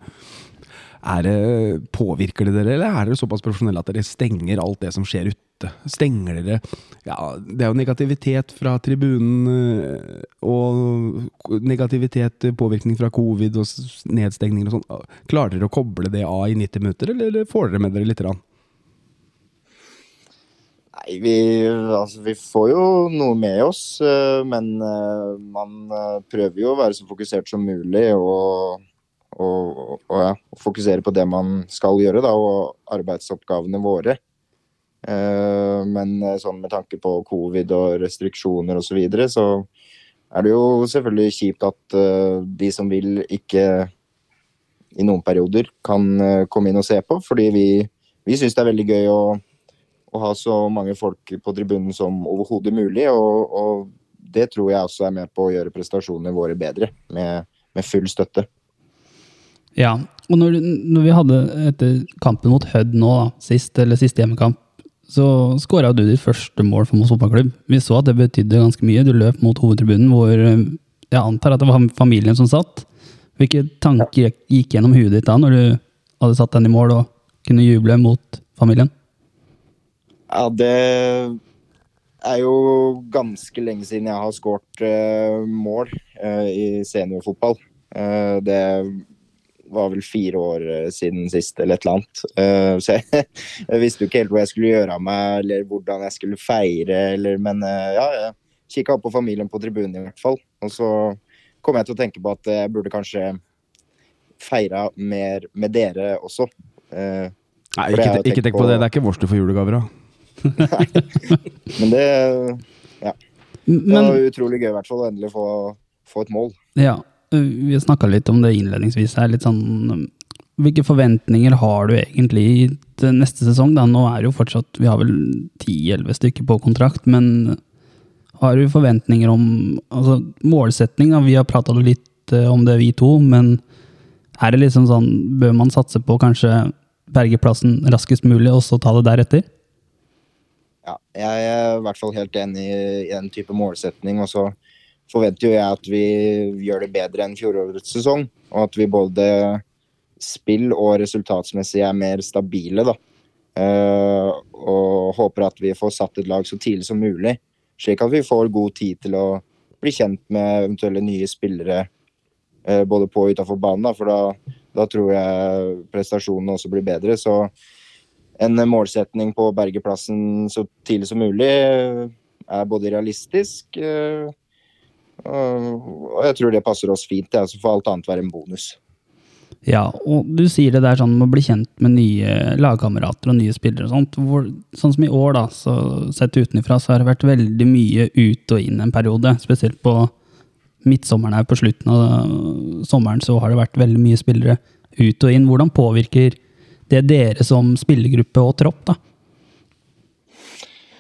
Speaker 1: det, påvirker det dere, eller er dere såpass profesjonelle at dere stenger alt det som skjer ute? Stenger dere Ja, det er jo negativitet fra tribunen, øh, og negativitet, påvirkning fra covid og nedstengninger og sånn. Klarer dere å koble det av i 90 minutter, eller får dere med dere lite grann?
Speaker 6: Nei, vi, altså, vi får jo noe med oss, eh, men eh, man eh, prøver jo å være så fokusert som mulig og, og, og ja, fokusere på det man skal gjøre, da, og arbeidsoppgavene våre. Eh, Men eh, sånn med tanke på covid og restriksjoner osv., så, videre, så er det jo selvfølgelig kjipt at eh, de som vil, ikke i noen perioder kan komme inn og se på, fordi vi, vi syns det er veldig gøy å å ha så mange folk på tribunen som overhodet mulig. Og, og det tror jeg også er med på å gjøre prestasjonene våre bedre, med, med full støtte.
Speaker 2: Ja, og når, når vi hadde etter kampen mot Hødd nå, da, sist, eller siste hjemmekamp, så skåra du ditt første mål for Moss fotballklubb. Vi så at det betydde ganske mye. Du løp mot hovedtribunen, hvor eh, jeg antar at det var familien som satt. Hvilke tanker gikk gjennom huet ditt da, når du hadde satt den i mål og kunne juble mot familien?
Speaker 6: Ja, det er jo ganske lenge siden jeg har skåret eh, mål eh, i seniorfotball. Det var vel fire år eh, siden sist, eller et eller annet. Eh, så jeg, jeg visste jo ikke helt hva jeg skulle gjøre av meg, eller hvordan jeg skulle feire, eller Men eh, ja, jeg kikka opp på familien på tribunen i hvert fall. Og så kom jeg til å tenke på at jeg burde kanskje feira mer med dere også. Eh,
Speaker 1: Nei, ikke, ikke tenk på
Speaker 6: på-
Speaker 1: det. Det er ikke vårs du får julegaver av.
Speaker 6: men det Det
Speaker 2: Men
Speaker 6: var utrolig gøy i hvert fall å endelig få, få et mål.
Speaker 2: ja, vi har snakka litt om det innledningsvis her. Litt sånn Hvilke forventninger har du egentlig til neste sesong? da? Nå er det jo fortsatt Vi har vel 10-11 stykker på kontrakt, men har du forventninger om altså, målsetning? da? Vi har prata litt eh, om det, vi to, men er det liksom sånn Bør man satse på kanskje bergeplassen raskest mulig, og så ta det deretter?
Speaker 6: Ja, jeg er i hvert fall helt enig i den type målsetning. Og så forventer jo jeg at vi gjør det bedre enn fjorårets sesong. Og at vi både spill og resultatsmessig er mer stabile, da. Uh, og håper at vi får satt et lag så tidlig som mulig. Slik at vi får god tid til å bli kjent med eventuelle nye spillere uh, både på og utafor banen. Da, for da, da tror jeg prestasjonene også blir bedre. Så en målsetning på å berge plassen så tidlig som mulig er både realistisk eh, og jeg tror det passer oss fint. Ja, så får alt annet være en bonus.
Speaker 2: Ja, og du sier det der sånn med å bli kjent med nye lagkamerater og nye spillere og sånt. Hvor, sånn som i år, da, så sett utenfra, så har det vært veldig mye ut og inn en periode. Spesielt på midtsommeren her, på slutten av sommeren, så har det vært veldig mye spillere ut og inn. Hvordan påvirker det dere som spillergruppe og tropp, da?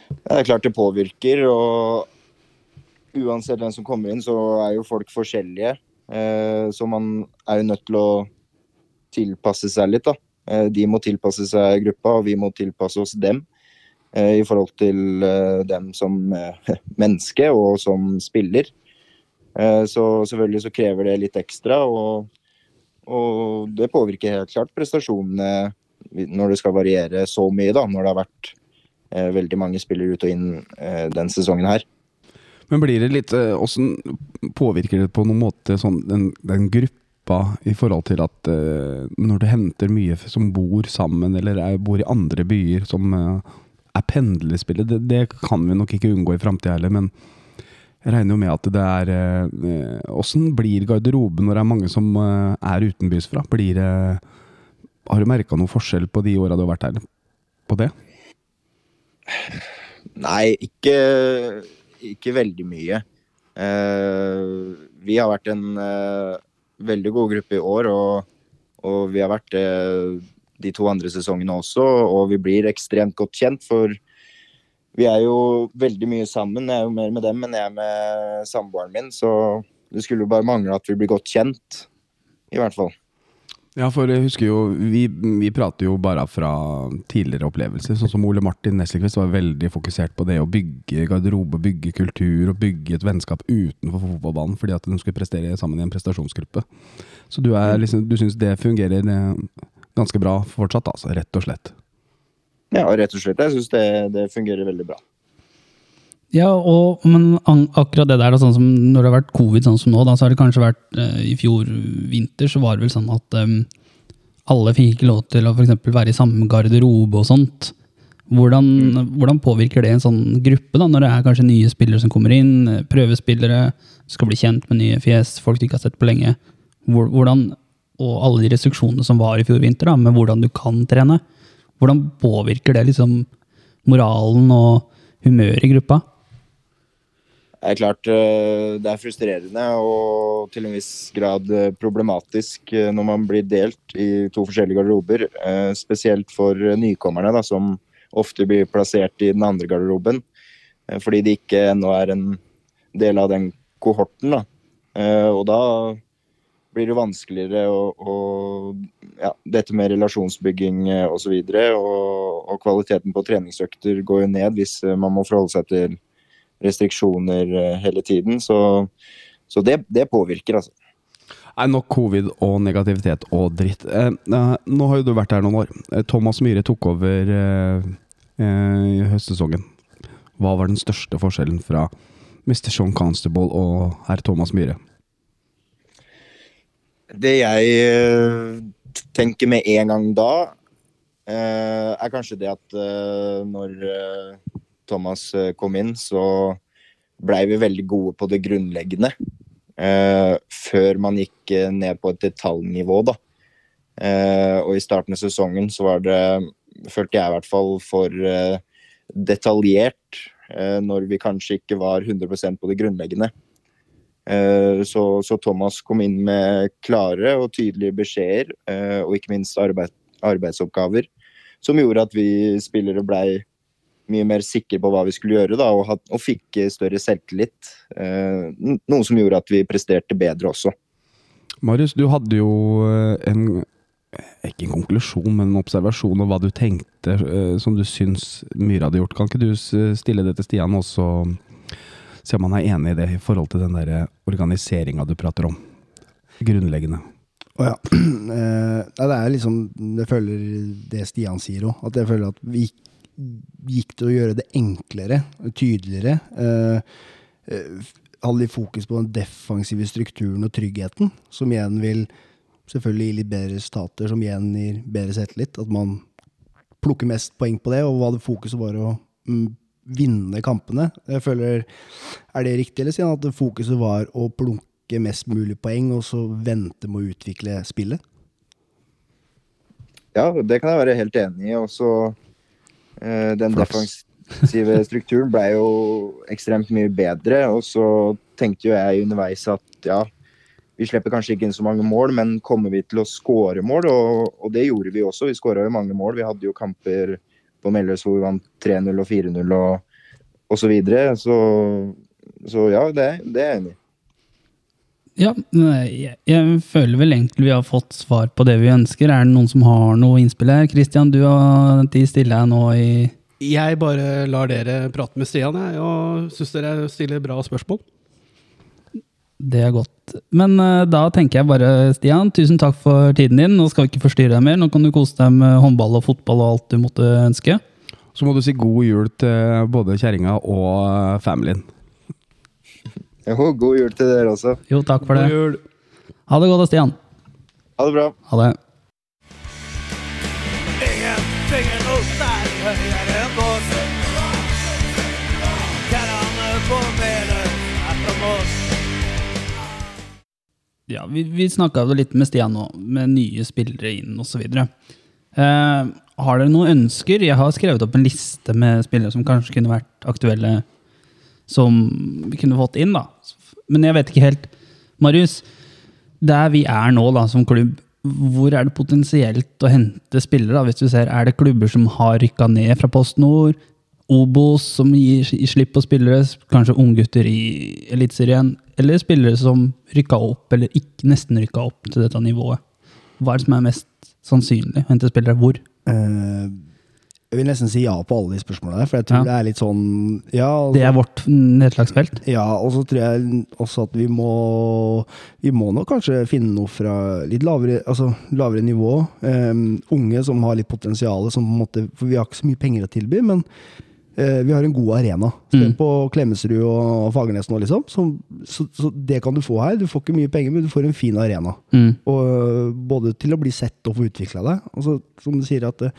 Speaker 6: Det er klart det påvirker, og uansett hvem som kommer inn, så er jo folk forskjellige. Eh, så man er jo nødt til å tilpasse seg litt, da. Eh, de må tilpasse seg gruppa, og vi må tilpasse oss dem. eh, I forhold til dem som menneske og som spiller. Så selvfølgelig så krever det litt ekstra, og, og det påvirker helt klart prestasjonene når det skal variere så mye, da. Når det har vært veldig mange spillere ut og inn den sesongen her.
Speaker 1: Men blir det litt eh, Åssen påvirker det på noen måte sånn den, den gruppa i forhold til at eh, når du henter mye som bor sammen, eller er, bor i andre byer, som eh, er pendlerspillet det, det kan vi nok ikke unngå i framtida heller, men jeg regner jo med at det er eh, Åssen blir garderoben når det er mange som eh, er utenbys fra? Blir det Har du merka noen forskjell på de åra du har vært her, på det?
Speaker 6: Nei, ikke, ikke veldig mye. Eh, vi har vært en eh, veldig god gruppe i år, og, og vi har vært det de to andre sesongene også. Og vi blir ekstremt godt kjent, for vi er jo veldig mye sammen. Jeg er jo mer med dem enn jeg er med samboeren min, så det skulle jo bare mangle at vi blir godt kjent, i hvert fall.
Speaker 1: Ja, for jeg husker jo Vi, vi prater jo bare fra tidligere opplevelser. Sånn som Ole Martin Nesselquist var veldig fokusert på det å bygge garderobe, bygge kultur og bygge et vennskap utenfor fotballbanen fordi at de skulle prestere sammen i en prestasjonsgruppe. Så du, er liksom, du syns det fungerer ganske bra fortsatt, altså, rett og slett?
Speaker 6: Ja, rett og slett. Jeg syns det, det fungerer veldig bra.
Speaker 2: Ja, og, men akkurat det der, da, sånn som når det har vært covid sånn som nå, da, så har det kanskje vært eh, I fjor vinter så var det vel sånn at em, alle fikk ikke lov til å for eksempel være i samme garderobe og sånt. Hvordan, hvordan påvirker det en sånn gruppe, da, når det er kanskje nye spillere som kommer inn, eh, prøvespillere, skal bli kjent med nye fjes, folk du ikke har sett på lenge? Hvordan, og alle de restriksjonene som var i fjor vinter, da, med hvordan du kan trene, hvordan påvirker det liksom moralen og humøret i gruppa?
Speaker 6: Det er klart eh, det er frustrerende og til en viss grad eh, problematisk eh, når man blir delt i to forskjellige garderober. Spesielt for nykommerne, da, som ofte blir plassert i den andre garderoben. Fordi de ikke ennå er en del av den kohorten. Da. Og da blir det vanskeligere å, ja, Dette med relasjonsbygging osv. Og, og, og kvaliteten på treningsøkter går jo ned hvis man må forholde seg til restriksjoner eh, hele tiden. Så, så det, det påvirker, altså.
Speaker 1: Nei, nok covid og negativitet og dritt. Eh, nå har jo du vært her noen år. Eh, Thomas Myhre tok over eh, eh, i høstsesongen. Hva var den største forskjellen fra Mr. Sean Constable og herr Thomas Myhre?
Speaker 6: Det jeg tenker med en gang da, er kanskje det at når Thomas eh, kom inn, så blei vi veldig gode på det grunnleggende. eh, før man gikk eh, ned på et detaljnivå, da. Eh, og i starten av sesongen så var det, følte jeg i hvert fall, for eh, detaljert. eh, når vi kanskje ikke var 100% på det grunnleggende. Så, så Thomas kom inn med klare og tydelige beskjeder, og ikke minst arbeid, arbeidsoppgaver, som gjorde at vi spillere blei mye mer sikre på hva vi skulle gjøre, da, og, had, og fikk eh, større selvtillit. Eh, Noe som gjorde at vi presterte bedre også.
Speaker 1: Marius, du hadde jo eh, en ikke en konklusjon, men en observasjon om hva du tenkte eh, som du syns Myhre hadde gjort. Kan ikke du stille det til Stian også, se om han er enig i det i forhold til den der organiseringa du prater om? Grunnleggende.
Speaker 3: Å ja. Eh, det er liksom Jeg føler det Stian sier òg. At jeg føler at vi gikk, gikk til å gjøre det enklere, tydeligere. Eh, eh, hadde litt fokus på den defensive strukturen og tryggheten, som igjen vil selvfølgelig gi litt bedre resultater, som igjen gir bedre selvtillit. At man plukker mest poeng på det, og hadde fokuset var å mm, vinne kampene. Jeg føler, Er det riktig, eller Stian, at fokuset var å plukke mest mulig poeng, og så vente med å utvikle spillet?
Speaker 6: Ja, det kan jeg være helt enig i. Og så eh, Den
Speaker 1: Flaks.
Speaker 6: defensive strukturen ble jo ekstremt mye bedre. Og så tenkte jo jeg underveis at ja, vi slipper kanskje ikke inn så mange mål, men kommer vi til å skåre mål? Og, og det gjorde vi også. Vi skåra jo mange mål. Vi hadde jo kamper på Melløs hvor vi vant 3-0 og 4-0 og, og så videre. Så, så ja, det, det er jeg enig i.
Speaker 2: Ja, jeg, jeg føler vel egentlig vi har fått svar på det vi ønsker. Er det noen som har noe innspill her? Kristian, du har tid stille her nå i
Speaker 5: Jeg bare lar dere prate med Stian, jeg, og syns dere stiller bra spørsmål.
Speaker 2: Det er godt. Men uh, da tenker jeg bare, Stian, tusen takk for tiden din. Nå skal vi ikke forstyrre deg mer. Nå kan du kose deg med håndball og fotball og alt du måtte ønske.
Speaker 1: Så må du si god jul til både kjerringa og eh, familien.
Speaker 6: Jo, god jul til dere også.
Speaker 2: Jo, takk for
Speaker 5: God
Speaker 2: det.
Speaker 5: jul.
Speaker 2: Ha det godt, Stian.
Speaker 6: Ha det bra.
Speaker 2: Ha det.
Speaker 4: Ingenting er noe særlig høyere enn båsen. Karene på melet er fra Moss.
Speaker 2: Ja, vi, vi snakka litt med Stian nå, med nye spillere inn osv. Eh, har dere noen ønsker? Jeg har skrevet opp en liste med spillere som kanskje kunne vært aktuelle, som vi kunne fått inn, da. Men jeg vet ikke helt. Marius, der vi er nå da, som klubb, hvor er det potensielt å hente spillere? da, Hvis du ser, Er det klubber som har rykka ned fra Post Nord? Obos som gir slipp på spillere, kanskje unggutter i Eliteserien, eller spillere som rykka opp, eller ikke nesten rykka opp til dette nivået. Hva er det som er mest sannsynlig? å Hente spillere hvor?
Speaker 3: Eh, jeg vil nesten si ja på alle de spørsmålene for jeg tror
Speaker 2: Ja.
Speaker 3: det er litt sånn Ja, altså,
Speaker 2: Det er vårt nedslagsfelt.
Speaker 3: ja og så tror jeg også at vi må Vi må nok kanskje finne noe fra litt lavere, altså, lavere nivå. Um, unge som har litt potensial, som på en måte For vi har ikke så mye penger å tilby, men vi har en god arena.
Speaker 2: Mm.
Speaker 3: på Klemetsrud og Fagernes nå, liksom. Så, så, så det kan du få her. Du får ikke mye penger, men du får en fin arena.
Speaker 2: Mm.
Speaker 3: Og øh, både til å bli sett og få utvikla deg. Og så, som du sier, at øh,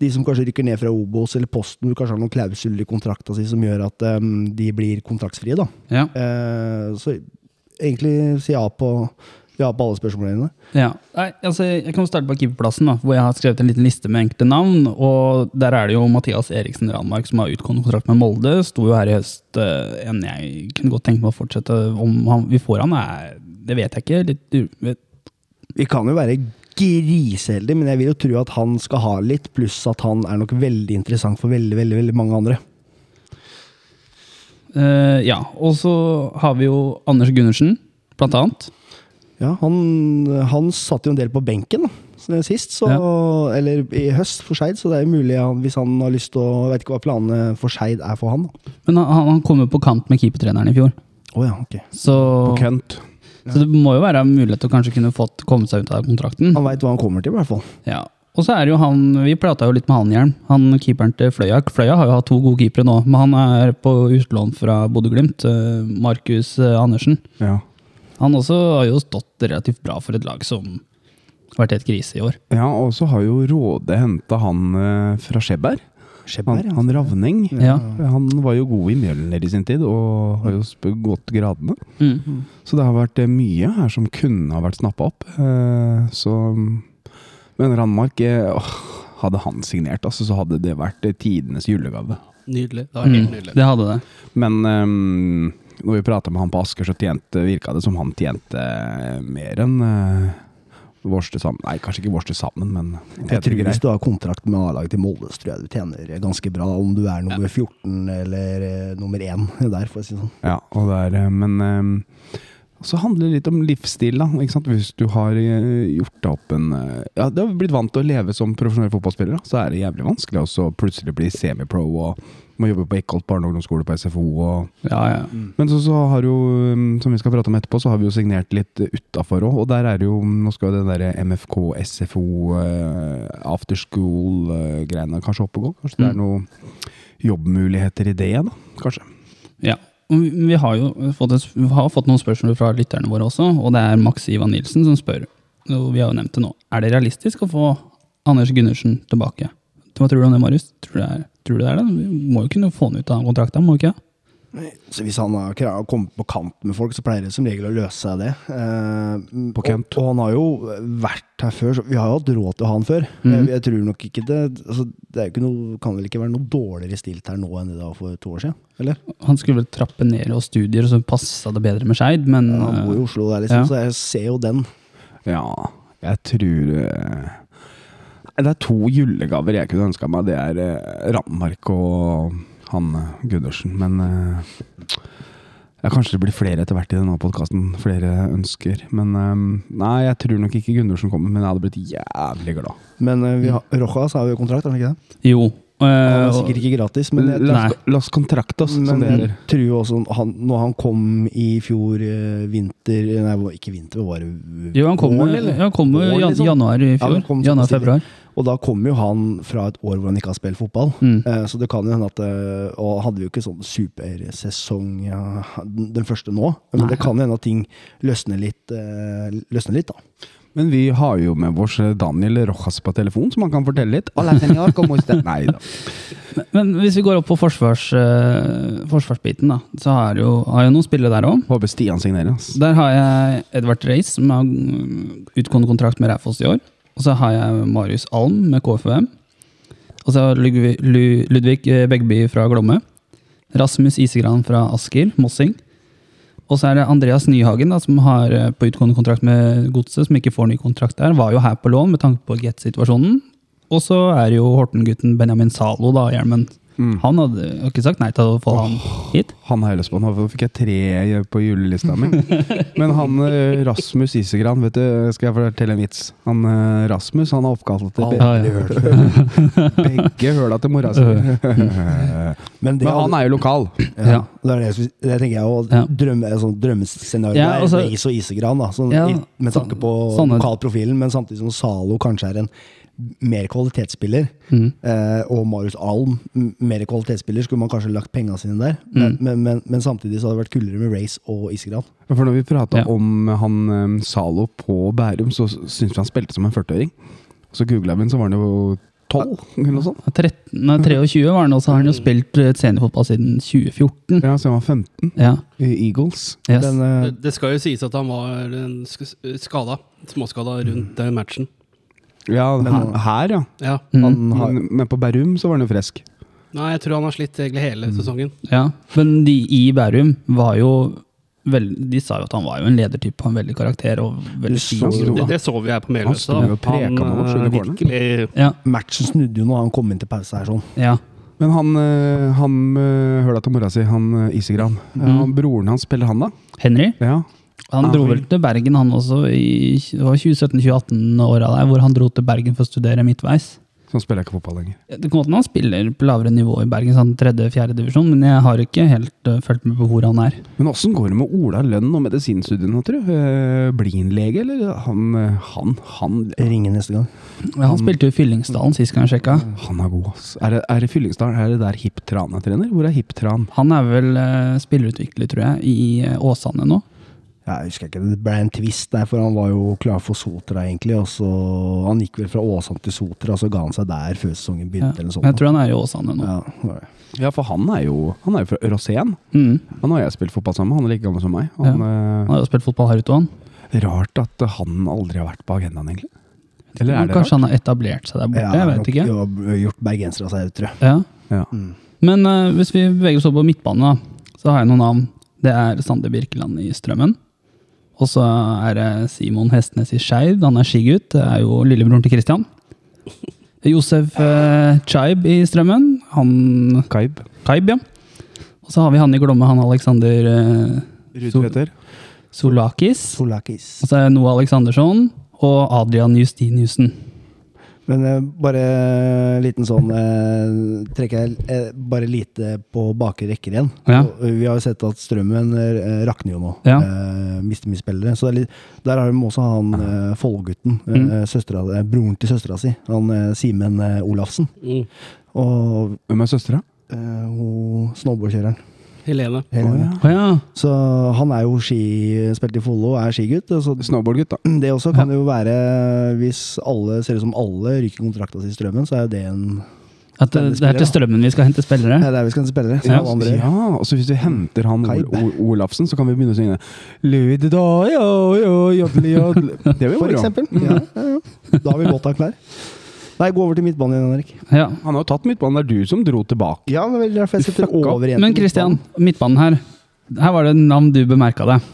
Speaker 3: de som kanskje rykker ned fra Obos eller Posten, du kanskje har noen klausuler i kontrakta si som gjør at um, de blir kontraktsfrie, da.
Speaker 2: Ja.
Speaker 3: Eh, så egentlig si ja på, ja på alle spørsmålene dine.
Speaker 2: Ja. Nei, altså, jeg kan starte på keeperplassen, da, hvor jeg har skrevet en liten liste med enkelte navn. og Der er det jo Mathias Eriksen Ranmark som har utgående kontrakt med Molde. Sto jo her i høst. eh, En jeg kunne godt tenke meg å fortsette. Om han, vi får han, er, det vet jeg ikke. Litt, vet,
Speaker 3: Vi kan jo være griseheldige, men jeg vil jo tro at han skal ha litt, pluss at han er nok veldig interessant for veldig, veldig, veldig mange andre.
Speaker 2: Uh, ja. Og så har vi jo Anders Gundersen, blant annet.
Speaker 3: Ja, han, han satt jo en del på benken da, så- sist, så, eller i høst for Skeid, så det er jo mulig han, hvis han har lyst til å Jeg vet ikke hva planene for Skeid er for han. da.
Speaker 2: Men han, han kom jo på kant med keepertreneren i fjor.
Speaker 3: Oh, ja, okay.
Speaker 2: Så,
Speaker 1: På kønt.
Speaker 2: Så det må jo være mulighet til å kanskje kunne fått komme seg ut av kontrakten.
Speaker 3: Han veit hva han kommer til, i hvert fall.
Speaker 2: Ja. Og så er det jo han, Vi prata jo litt med han Hjelm, han keeperen til Fløya. Fløya har jo hatt to gode keepere nå, men han er på utlån fra Bodø-Glimt. eh, Markus eh, Andersen.
Speaker 1: Ja.
Speaker 2: Han også har jo stått relativt bra for et lag som har vært helt krise i år.
Speaker 1: ja, og så har jo Råde henta han eh, fra Skjeberg.
Speaker 3: Skjebberg,
Speaker 1: Han, han Ravning.
Speaker 2: Ja.
Speaker 1: Han var jo god i Mjølner i sin tid, og har jo gått gradene.
Speaker 2: Mm.
Speaker 1: Så det har vært eh, mye her som kunne ha vært snappa opp. Eh, Så Men Randmark eh, åh, Hadde han signert, altså, så hadde det vært tidenes julegave.
Speaker 5: Nydelig. Det var helt
Speaker 2: Mm.
Speaker 5: nydelig.
Speaker 2: Det hadde det.
Speaker 1: Men ehm, når vi prata med han på Asker, så tjente, virka det som han tjente eh, mer enn uh, vårs til sammen. Nei, kanskje ikke vårs til sammen, men
Speaker 3: Jeg tror. Hvis du har kontrakt med A-laget til Molde, så tror jeg du tjener ganske bra. Om du er nummer 14 eller eh, nummer 1 der, for å si det sånn.
Speaker 1: Ja, er, eh, men så handler det litt om livsstil, da. Ikke sant? Hvis du har eh, gjort deg opp en eh, Ja, du har blitt vant til å leve som profesjonell fotballspiller, da, så er det jævlig vanskelig å plutselig bli semipro og må jobbe på Eckholt barne- og ungdomsskole på SFO og
Speaker 2: Ja, ja.
Speaker 1: Men så, så har jo, um, som vi skal prate om etterpå, så har vi jo signert litt utafor òg. Og der er det jo Nå skal jo den derre MFK, SFO, uh, afterschool-greiene kanskje opp og gå. Kanskje det er
Speaker 2: Mm.
Speaker 1: noen jobbmuligheter i det, da? Kanskje.
Speaker 2: Ja. Vi har jo fått, et, har fått noen spørsmål fra lytterne våre også, og det er Max Ivan Nilsen som spør. Og vi har jo nevnt det nå. Er det realistisk å få Anders Gundersen tilbake? Hva tror du om det, Marius? Tror du det er, tror du det, er det? Vi må jo kunne få han ut av kontrakten, må vi ikke?
Speaker 3: Så hvis han har kommet på kant med folk, så pleier det som regel å løse seg det. Eh,
Speaker 1: På kønt.
Speaker 3: Og, og han har jo vært her før, så vi har jo hatt råd til å ha han før.
Speaker 2: Mm.
Speaker 3: jeg, jeg tror nok ikke det altså, Det er jo ikke noe, kan vel ikke være noe dårligere stilt her nå enn det var for to år siden? Eller?
Speaker 2: Han skulle vel trappe ned og studier, og så passa det bedre med Skeid, men
Speaker 3: Ja, han bor i
Speaker 2: eh,
Speaker 3: Oslo, der, liksom,
Speaker 2: ja.
Speaker 3: så jeg ser jo den.
Speaker 1: Ja, jeg tror uh, Det er to julegaver jeg kunne ønska meg. Det er Rammark Randmark og han uh, Gundersen. Men uh, ja, kanskje det blir flere etter hvert i denne podkasten. Flere ønsker. Men um, nei, jeg tror nok ikke Gundersen kommer, men jeg hadde blitt jævlig glad.
Speaker 3: Men eh, vi har, Rojas har jo kontrakt, har han ikke det?
Speaker 2: Jo.
Speaker 3: Han
Speaker 2: eh,
Speaker 3: er sikkert ikke gratis, men jeg,
Speaker 1: Las, las
Speaker 3: men jeg tror også han, når han kom i fjor eh, vinter Nei, ikke vinter, var det?
Speaker 2: Jo, han kom,
Speaker 3: Våren, eller?
Speaker 2: ja, han kom i
Speaker 3: liksom.
Speaker 2: januar i
Speaker 3: Ja,
Speaker 2: fjor.
Speaker 3: han kom Og da kommer jo han fra et år hvor han ikke har spilt fotball.
Speaker 2: Mm.
Speaker 3: Eh, Så det kan jo hende at eh, Og hadde vi jo ikke sånn supersesong ja, den den første nå, men
Speaker 2: Nei.
Speaker 3: det kan jo hende at ting løsner litt, eh, løsner litt da.
Speaker 1: Men vi har jo med oss Daniel Rojas på telefon, som han kan fortelle litt. Hola, senor, como usted? Nei da.
Speaker 2: Men, men hvis vi går opp på forsvars, uh, forsvarsbiten, da, så har jo, har jeg noen spillere der òg.
Speaker 1: Håper Stian signerer.
Speaker 2: Der har jeg Edvard Reis, som har mm, utgående kontrakt med Raufoss i år. Og så har jeg Marius Alm med KFUM. Og så har Ludvig, Ludvig eh, Begby fra Glomme. Rasmus Isegran fra Asker, Mossing. Og så er det Andreas Nyhagen, da, som har eh, på utgående kontrakt med Godset, som ikke får ny kontrakt der. Var jo her på lån med tanke på Get-situasjonen. Og så er det jo Horten-gutten Benjamin Zalo, da, hjelmen.
Speaker 1: Mm.
Speaker 2: Han hadde har ikke sagt nei til å få han hit.
Speaker 1: Han har jeg lyst på. Nå fikk jeg tre på julelista mi. Men han eh, Rasmus Isegran, vet du, skal jeg fortelle en vits? Han eh, Rasmus han er oppkalt etter begge,
Speaker 2: ah, ja.
Speaker 1: begge høla til mora si.
Speaker 3: Men,
Speaker 1: Men han er jo lokal.
Speaker 3: ja,
Speaker 2: Ja.
Speaker 3: Det er det, det tenker jeg jo.
Speaker 2: Ja.
Speaker 3: Drømme, sånn, drømmescenario
Speaker 2: Ja,
Speaker 3: er
Speaker 2: altså-
Speaker 3: Reis og Isegran, da, sånn,
Speaker 2: Ja,
Speaker 3: med tanke på
Speaker 2: sånne-
Speaker 3: lokalprofilen, men samtidig som Zalo kanskje er en mer kvalitetsspiller.
Speaker 2: Mm.
Speaker 3: Eh, og Marius Alm, mer kvalitetsspiller, skulle man kanskje lagt penga sine der. Men,
Speaker 2: Mm.
Speaker 3: men, men, men samtidig så hadde det vært kulere med Race og Isegran.
Speaker 1: For når vi prata
Speaker 2: Ja.
Speaker 1: om han eh, Zalo på Bærum, så syntes vi han spilte som en 40-åring. Så googla vi han, så var han jo 12, eller noe sånt.
Speaker 2: 13, nei, 23 var han, og så har han jo spilt eh, seniorfotball siden 2014.
Speaker 1: Ja, så han var 15
Speaker 2: Ja,
Speaker 1: i Eagles.
Speaker 2: yes.
Speaker 3: Den, eh,
Speaker 5: Det, det skal jo sies at han var skada. Småskada rundt den matchen.
Speaker 1: Ja,
Speaker 3: Men-
Speaker 1: her, ja.
Speaker 5: Ja.
Speaker 2: mm,
Speaker 3: han
Speaker 1: Men, men på Bærum så var han jo frisk.
Speaker 5: Nei, jeg tror han har slitt egentlig hele sesongen.
Speaker 2: ja. Men de i Bærum var jo vel, De sa jo at han var jo en ledertype, og en veldig karakter og veldig
Speaker 3: så
Speaker 5: Det, det så vi her på
Speaker 1: Han han, han under
Speaker 5: eh, virkelig
Speaker 2: Ja,
Speaker 3: matchen snudde jo når han kom inn til pause her. sånn.
Speaker 2: ja.
Speaker 1: Men han, eh, han med høla til mora si, han eh, Isegran
Speaker 2: Mm.
Speaker 1: han, Broren hans spiller han, da?
Speaker 2: Henry.
Speaker 1: Ja.
Speaker 2: Han
Speaker 1: Ah,
Speaker 2: dro vel til Bergen, han også, i det var 2017-2018-åra der, hvor han dro til Bergen for å studere midtveis.
Speaker 1: Så han spiller ikke fotball lenger.
Speaker 2: Det kan godt han spiller på lavere nivå i Bergen, sånn tredje-fjerde divisjon, men jeg har ikke helt uh, fulgt med på hvor han er.
Speaker 1: Men åssen går det med Ola Lønn og medisinstudiene, tror du? Uh, Blir han lege, eller? Han, eh, han, han,
Speaker 3: Ringer neste gang.
Speaker 2: Ja, han spilte jo i Fyllingsdalen sist gang jeg sjekka.
Speaker 1: han er god, ass. Er det, er det Fyllingsdalen? Er det der Hipp Tran er trener? Hvor er Hipp Tran?
Speaker 2: Han er vel uh, spillerutvikler, tror jeg, i uh, Åsane nå.
Speaker 3: Ja, jeg husker ikke, Det ble en twist der, for han var jo klar for Sotra, egentlig. og så Han gikk vel fra Åsane til Sotra, og så ga han seg der før sesongen
Speaker 2: Ja.
Speaker 3: begynte. eller noe sånt.
Speaker 2: Jeg tror han er i Åsane nå.
Speaker 3: ja.
Speaker 1: Ja, for han er jo, han er jo fra Rosén.
Speaker 2: Mm.
Speaker 1: Han har jeg spilt fotball sammen med. Han er like gammel som meg. Han,
Speaker 2: Han har jo spilt fotball her ute òg, han.
Speaker 1: eh, rart at han aldri har vært på agendaen, egentlig. Eller er det
Speaker 2: Kanskje
Speaker 1: rart?
Speaker 2: han har etablert seg der borte, jeg vet ikke.
Speaker 3: Ja, gjort bergensere av seg, tror jeg.
Speaker 2: Ja.
Speaker 1: Ja.
Speaker 2: Men uh, hvis vi beveger oss over på midtbanen, da, så har jeg noen navn. Det er Sander Birkeland i Strømmen. Og så er det Simon Hestnes i Skeiv. Han er skigutt. Det er jo lillebroren til Christian. Josef uh, Chaib i Strømmen. Han
Speaker 1: Kaib.
Speaker 2: Kaib, ja. Og så har vi han i Glomme, han Alexander
Speaker 1: Tveter.
Speaker 2: Solakis.
Speaker 3: Solakis.
Speaker 2: Og så er det Noah Aleksandersson og Adrian Justiniussen.
Speaker 3: Men eh, bare en liten sånn eh, Trekker jeg eh, bare lite på bakre rekker igjen.
Speaker 2: Ja.
Speaker 3: Og, eh, Vi har jo sett at strømmen eh, rakner jo nå.
Speaker 2: Ja.
Speaker 3: Eh, mister mye spillere. Så det er litt, der har vi også han eh, Follo-gutten. Eh,
Speaker 2: Mm.
Speaker 3: broren til søstera si. Han Simen Olafsen.
Speaker 5: Mm.
Speaker 3: Og
Speaker 1: Hvem er søstera?
Speaker 3: eh, hun snowboardkjøreren.
Speaker 5: Helene.
Speaker 3: Helene.
Speaker 2: Å ja.
Speaker 3: Så han er jo ski, spilt i Follo og er skigutt.
Speaker 1: Snowboardgutt, da.
Speaker 3: det også kan jo være, hvis alle ser ut som alle ryker kontrakta si i strømmen, så er jo det en
Speaker 2: At det, det er til Strømmen vi skal hente spillere?
Speaker 3: Det er vi skal spille.
Speaker 2: Ja.
Speaker 3: Alle.
Speaker 1: Ja, og så hvis vi henter han Ol Ol Olafsen, så kan vi begynne å synge de da, jo, jo, jodli, jodli. Det vil
Speaker 3: For eksempel. Ja, ja, ja. Da har vi låta klar. Nei, gå over til midtbanen igjen, Henrik.
Speaker 2: Ja.
Speaker 1: Han har jo tatt midtbanen, det er du som dro tilbake.
Speaker 3: Ja, det er derfor jeg setter over igjen.
Speaker 2: Men Christian,
Speaker 3: midtbanen.
Speaker 2: midtbanen her. Her var det et navn du bemerka deg.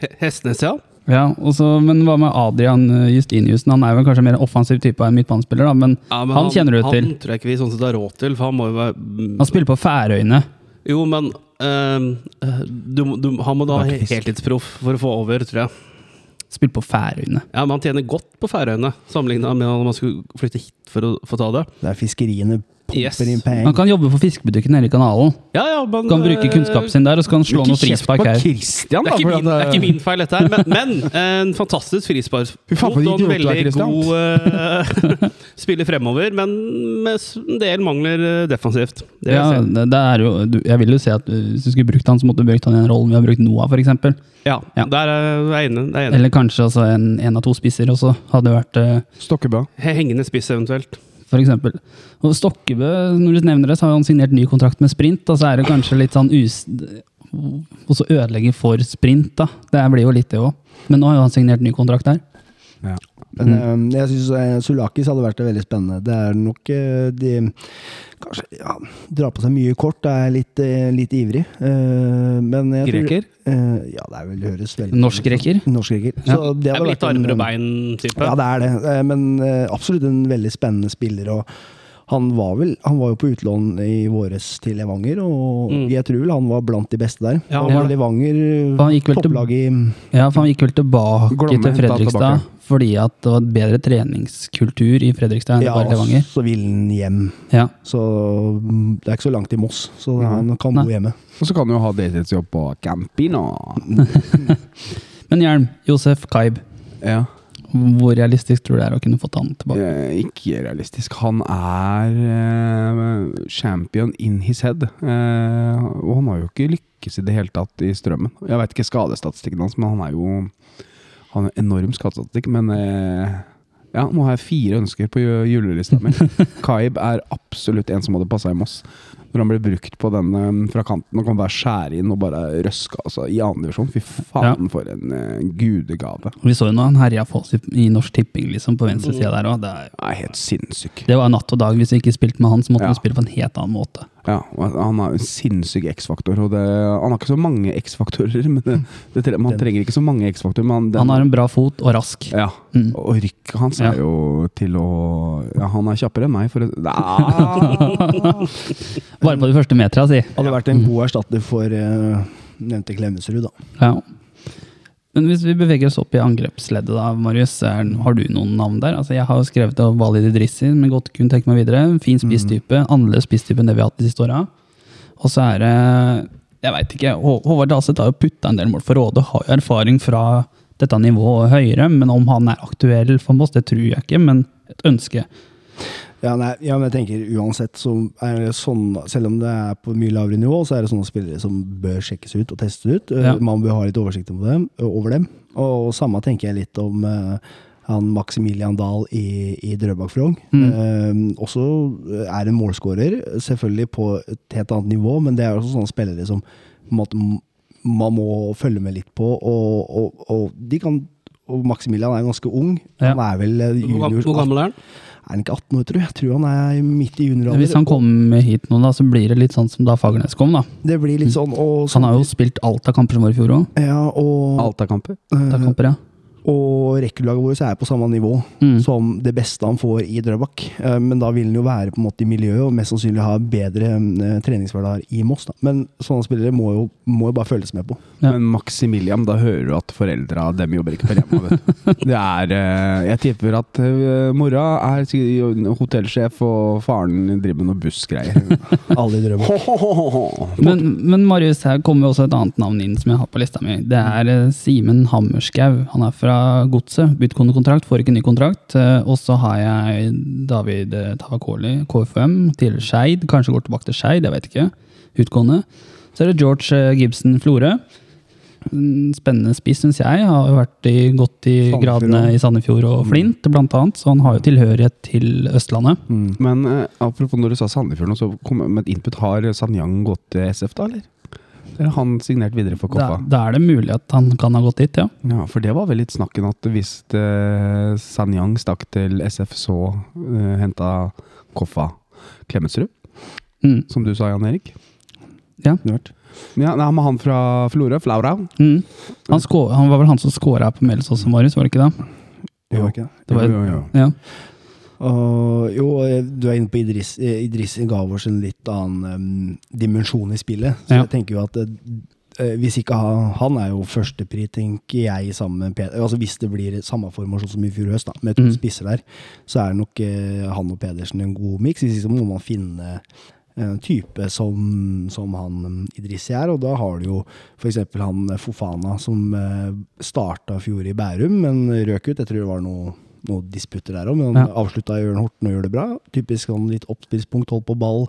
Speaker 5: He- Hestnes, ja.
Speaker 2: Ja, også, men hva med Adrian eh, Justiniussen? Han er vel kanskje mer offensiv type enn en midtbanespiller, da, men,
Speaker 5: ja men
Speaker 2: han, kjenner du til.
Speaker 5: Han tror jeg ikke vi sånn sett har råd til, for han må jo være
Speaker 2: Han spiller på Færøyene.
Speaker 5: Jo, men øh, du, du, han må da ha heltidsproff for å få over, tror jeg.
Speaker 2: Spiller på Færøyene.
Speaker 5: Ja, men han tjener godt på Færøyene, sammenligna med om man skulle flytte hit for å få ta det.
Speaker 3: Det er fiskeriene pumper
Speaker 5: Yes.
Speaker 3: inn penger.
Speaker 2: Han kan jobbe for fiskebutikken nede i kanalen.
Speaker 5: Ja, ja, men
Speaker 2: Kan bruke
Speaker 5: eh,
Speaker 2: kunnskapen sin der, og så kan han slå noe frispark her.
Speaker 1: Christian,
Speaker 5: Det er, ikke min, det er ikke min feil, dette her, men, men en fantastisk frispark.
Speaker 1: Fy faen, for en
Speaker 5: og en
Speaker 1: er,
Speaker 5: veldig god uh, spiller fremover, men med en del mangler eh, defensivt. Det
Speaker 2: Ja,
Speaker 5: jeg
Speaker 2: det, det er jo, jeg vil jo si at hvis du skulle brukt han, så måtte du brukt han i den rollen vi har brukt Noah, f.eks.
Speaker 5: ja,
Speaker 2: ja.
Speaker 5: der er jeg enig. Det er jeg enig.
Speaker 2: Eller kanskje altså, en, en av to spisser også hadde vært uh,
Speaker 1: Stokkebø.
Speaker 5: Hengende spiss eventuelt.
Speaker 2: For. Og Stokkebø, når du nevner det, så har han signert ny kontrakt med Sprint, og så er det kanskje litt sånn us... Også ødelegge for Sprint, da. Det blir jo litt det òg. Men nå har jo han signert ny kontrakt der.
Speaker 1: Ja.
Speaker 3: Men mm. jeg syns Sulakis hadde vært veldig spennende. Det er nok eh, de Kanskje ja, drar på seg mye kort, er litt, eh, litt ivrig. Eh, men jeg tror-
Speaker 1: Greker?
Speaker 3: Eh, ja, det er vel høres veldig
Speaker 2: Norsk
Speaker 3: greker?
Speaker 2: Ja.
Speaker 3: Så det
Speaker 5: Det er litt armer og bein-type.
Speaker 3: Ja, det er det. Men absolutt en veldig spennende spiller. Og han var, vel, han var jo på utlån i våres til Levanger, og
Speaker 5: Mm.
Speaker 3: jeg tror vel han var blant de beste der.
Speaker 5: Ja,
Speaker 3: han
Speaker 2: ja.
Speaker 3: Levanger, topplag i
Speaker 2: Ja, for han gikk vel tilbake
Speaker 1: Glomme
Speaker 2: til Fredrikstad
Speaker 1: tilbake.
Speaker 2: Fordi at det var bedre treningskultur i Fredrikstad enn
Speaker 3: Ja,
Speaker 2: var i Levanger.
Speaker 3: så vil han hjem.
Speaker 2: Ja.
Speaker 3: Så det er ikke så langt til Moss, så han kan
Speaker 2: Nei.
Speaker 3: bo hjemme.
Speaker 1: Og så kan du jo ha deltidsjobb på Campino.
Speaker 2: Men Hjelm, Josef Kaib,
Speaker 1: Ja.
Speaker 2: hvor realistisk tror du det er å kunne fått han tilbake?
Speaker 1: Eh, ikke realistisk. Han er eh, champion in his head. Eh, og han har jo ikke lykkes i det hele tatt i strømmen. Jeg veit ikke skadestatistikken hans, men han er jo Han er enorm skattestatistikk, Men eh, ja, nå har jeg fire ønsker på ju- julelista mi. Kaib er absolutt en som hadde passa i Moss. Når han ble brukt på den eh, fra kanten og kan bare skjære inn og bare røske altså, i annendivisjon. Fy faen, for en eh, gudegave.
Speaker 2: Vi så jo når han herja for oss i, i Norsk Tipping liksom, på venstre side der òg. Det, er
Speaker 1: helt
Speaker 2: det var natt og dag. Hvis vi ikke spilte med han, så måtte
Speaker 1: Ja.
Speaker 2: vi spille på en helt annen måte.
Speaker 1: Ja, han har en sinnssyk X-faktor. Og han har ikke så mange X-faktorer. Men det, det, tre- man trenger ikke så mange X-faktorer. Men
Speaker 2: Han har en bra fot og rask.
Speaker 1: Ja,
Speaker 2: Mm.
Speaker 1: og rykket hans
Speaker 2: Ja.
Speaker 1: er jo til å Ja, han er kjappere enn meg, for å!
Speaker 2: Bare på de første metera, si.
Speaker 3: Hadde vært en god erstatter for uh, nevnte Klemetsrud, da.
Speaker 2: Ja. Men hvis vi beveger oss opp i angrepsleddet, da, Marius, er, har du noen navn der? Altså, jeg har jo skrevet av Walid Idrissi, men godt kunne tenke meg videre. Fin spisstype. Annerledes spisstype enn det vi har hatt de siste åra. Og så er det Jeg veit ikke. Hå- Håvard Daset har jo putta en del mål for Råde. Har jo erfaring fra dette nivået høyere, men om han er aktuell for Moss, det tror jeg ikke. Men et ønske.
Speaker 3: Ja, nei, ja, men jeg tenker uansett så er det sånn Selv om det er på mye lavere nivå, så er det sånne spillere som bør sjekkes ut og testes ut. Eh,
Speaker 2: Ja.
Speaker 3: Man bør ha litt oversikt over dem. Over dem. Og, samme tenker jeg litt om uh, han Maximilian Dahl i, i Drøbak Frogn.
Speaker 2: Mm.
Speaker 3: Uh, også er en målskårer, selvfølgelig på et helt annet nivå, men det er også sånne spillere som måte, man må følge med litt på. Og, og, og de kan og Maximilian er ganske ung.
Speaker 2: Ja.
Speaker 3: Han er vel eh, junior.
Speaker 5: hvor gammel er han?
Speaker 3: Er han ikke 18 år, tror jeg? Jeg tror han er midt i junioralder.
Speaker 2: Hvis han kommer hit nå, da, så blir det litt sånn som da Fagernes kom, da.
Speaker 3: Det blir litt sånn, og,
Speaker 2: Han har jo spilt alt av kamper som var i fjor òg.
Speaker 3: ja, og,
Speaker 1: Alta-kamper.
Speaker 2: Kamper, ja.
Speaker 3: Og rekruttlaget vårt er på samme nivå
Speaker 2: Mm.
Speaker 3: som det beste han får i Drøbak. Eh, Men da vil han jo være på en måte i miljøet og mest sannsynlig ha bedre eh, treningshverdager i Moss. Da. Men sånne spillere må jo, må jo bare følges med på.
Speaker 2: Ja.
Speaker 1: Men Maximilian, da hører du at foreldra dem jobber ikke på Rema. vet du. Det er eh, Jeg tipper at mora er hotellsjef, og faren driver med noe bussgreier.
Speaker 3: Alle i Drøbak.
Speaker 2: Men, men Marius, her kommer jo også et annet navn inn som jeg har på lista mi. Det er Simen Hammerskau. Han er fra Godset. Bytt får ikke ny kontrakt. Eh, Og så har jeg David eh, Tavakoli, KFM, til Skeid. Kanskje går tilbake til Skeid, jeg vet ikke. Utgående. Så er det George eh, Gibson Florø. Spennende spiss, syns jeg. Har jo vært i, godt i
Speaker 3: Sandefjord
Speaker 2: gradene i Sandefjord og Flint, blant annet. Så han har jo tilhørighet til Østlandet.
Speaker 1: Men eh, apropos når du sa Sandefjord, så kom jeg med et input. Har Sanyang gått til SF, da, eller? Eller han signert videre for Koffa?
Speaker 2: da er det mulig at han kan ha gått dit, ja.
Speaker 1: Ja, for det var vel litt snakken at hvis uh, Sanyang stakk til SF, så uh, henta Koffa Klemetsrud,
Speaker 2: Mm.
Speaker 1: som du sa, Jan Erik.
Speaker 2: Ja.
Speaker 1: Ja, nei, han fra Florø, Flaura.
Speaker 2: Mm. Han, han var vel han som scora på Melsås og Marius, var det ikke det?
Speaker 3: Jo, ikke det?
Speaker 2: Det var-
Speaker 1: Jo, jo, jo.
Speaker 2: Ja.
Speaker 3: Og, jo, eh, du er inne på Idris. Eh, Idris ga oss en litt annen um, dimensjon i spillet. Så
Speaker 2: Ja.
Speaker 3: jeg tenker jo at eh, hvis ikke han, han er jo førstepri, tenker jeg, sammen med Peder. Altså hvis det blir samme formasjon som i fjor høst, da, med to
Speaker 2: Mm.
Speaker 3: spisser der, så er nok uh, han og Pedersen en god miks. Hvis ikke må man finne en type som, som han Idrissi er, og da har du jo f.eks. han Fofana som eh, starta fjor i Bærum, men røk ut. Jeg tror det var noe noe disputter der òg, men han
Speaker 2: Ja.
Speaker 3: avslutta i Ørn Horten og gjør det bra. Typisk sånn litt oppspillspunkt, holdt på ball,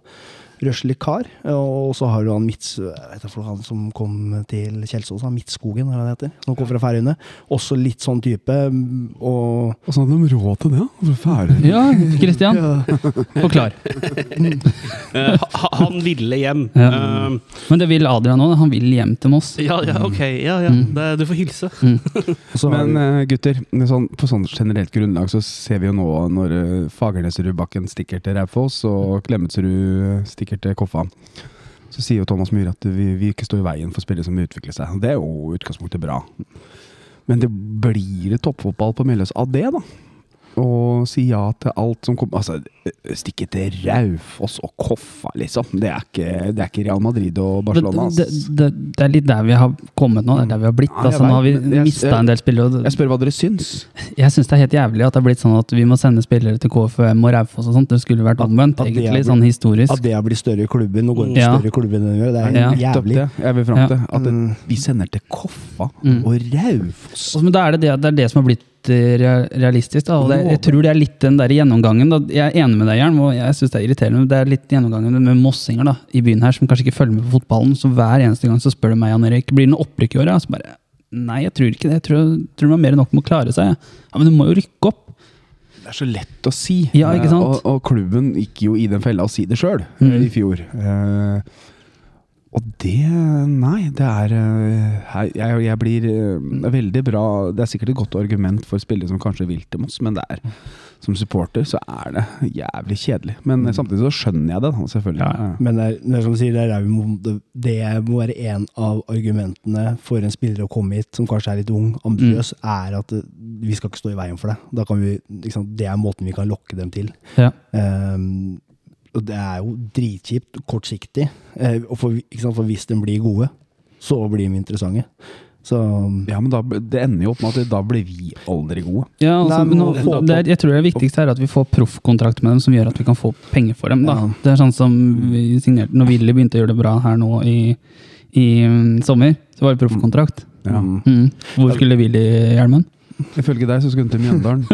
Speaker 3: røslig kar. Og så har du han Midts... Jeg vet ikke, han som kom til Kjelsås, han Midtskogen, hva er det han heter? Som kom fra Færøyene. Også litt sånn type. Og
Speaker 1: Åssen hadde de råd til det, Fra Færøyene?
Speaker 2: Ja, Kristian. Forklar.
Speaker 5: Eh, han ville hjem.
Speaker 2: Ja.
Speaker 5: Eh,
Speaker 2: Men det vil Adrian òg. Han vil hjem til Moss.
Speaker 5: ja, ja, ok. Ja, ja.
Speaker 2: Mm.
Speaker 5: Det, du får hilse.
Speaker 3: og
Speaker 1: Men eh, gutter, sånn, på sånn generelt grunnlag så ser vi jo nå når Fagernesrud-bakken stikker til Raufoss og Klemetsrud stikker til Koffa. Så sier jo Thomas Myhre at vi, vi ikke står i veien for spillere som utvikler seg. Det er jo utgangspunktet bra. Men det blir det toppfotball på Melløs av det, da. Og si ja til alt som kommer Altså, stikke til Raufoss og Koffa, liksom. Det er ikke, det er ikke Real Madrid og Barcelona.
Speaker 2: det, det, det er litt der vi har kommet nå. Det er der vi har blitt.
Speaker 1: Ja,
Speaker 2: Altså, nå har vi mista en del spillere. og
Speaker 1: Jeg spør hva dere syns.
Speaker 2: Jeg syns det er helt jævlig at det har blitt sånn at vi må sende spillere til KFM og Raufoss og sånt. Det skulle vært omvendt, egentlig,
Speaker 3: blitt-
Speaker 2: sånn historisk.
Speaker 3: at det har blitt større klubben. Nå går det
Speaker 2: Ja.
Speaker 3: større i klubben enn det gjør. Det er
Speaker 2: Ja.
Speaker 3: Jævlig.
Speaker 1: jeg vil fram
Speaker 2: Ja.
Speaker 1: til. At
Speaker 3: Mm.
Speaker 1: vi sender til Koffa
Speaker 2: Mm.
Speaker 1: og Raufoss.
Speaker 2: Altså, Men da er det det, det er det som har blitt eh, realistisk. Da. Det, jeg tror det er litt den der gjennomgangen. Da. Jeg er enig med deg, Jern, og jeg syns det er irriterende. men Det er litt gjennomgangen med mossinger da, i byen her som kanskje ikke følger med på fotballen. Så hver eneste gang så spør du meg, Jan Erik, blir det noe opprykk i år? Ja? Så bare Nei, jeg tror ikke det. Jeg tror, tror man mer enn nok med å klare seg. Ja, Men du må jo rykke opp.
Speaker 1: Det er så lett å si.
Speaker 2: Ja, ikke sant?
Speaker 1: Eh, Og, og klubben gikk jo i den fella å si det sjøl
Speaker 2: Mm.
Speaker 1: i fjor. Eh, og det Nei, det er eh, jeg, jeg blir eh, veldig bra Det er sikkert et godt argument for spillere som kanskje vil til Moss, men det er som supporter så er det jævlig kjedelig. Men samtidig så skjønner jeg det, da, selvfølgelig.
Speaker 2: Ja,
Speaker 3: Men det er, det er som du sier, det, er det, må være en av argumentene for en spiller å komme hit, som kanskje er litt ung, ambisiøs, er at eh, vi skal ikke stå i veien for det. Da kan vi, liksom, det er måten vi kan lokke dem til.
Speaker 2: Ja.
Speaker 3: Ehm, og det er jo dritkjipt, kortsiktig. Eh, og for, ikke sant, for hvis de blir gode, så blir de interessante. Så
Speaker 1: Ja, men da, det ender jo opp med at da blir vi aldri gode.
Speaker 2: Ja, altså,
Speaker 3: Nei, men
Speaker 2: nå, det er, jeg tror det viktigste er at vi får proffkontrakt med dem som gjør at vi kan få penger for dem. Da.
Speaker 3: Ja.
Speaker 2: Det er sånn som vi signerte Når Willy begynte å gjøre det bra her nå i, i mm, sommer, så var det proffkontrakt.
Speaker 1: Ja.
Speaker 3: Mm.
Speaker 2: Hvor skulle Willy Hjelmen?
Speaker 1: Ifølge deg så skulle hun til Mjøndalen.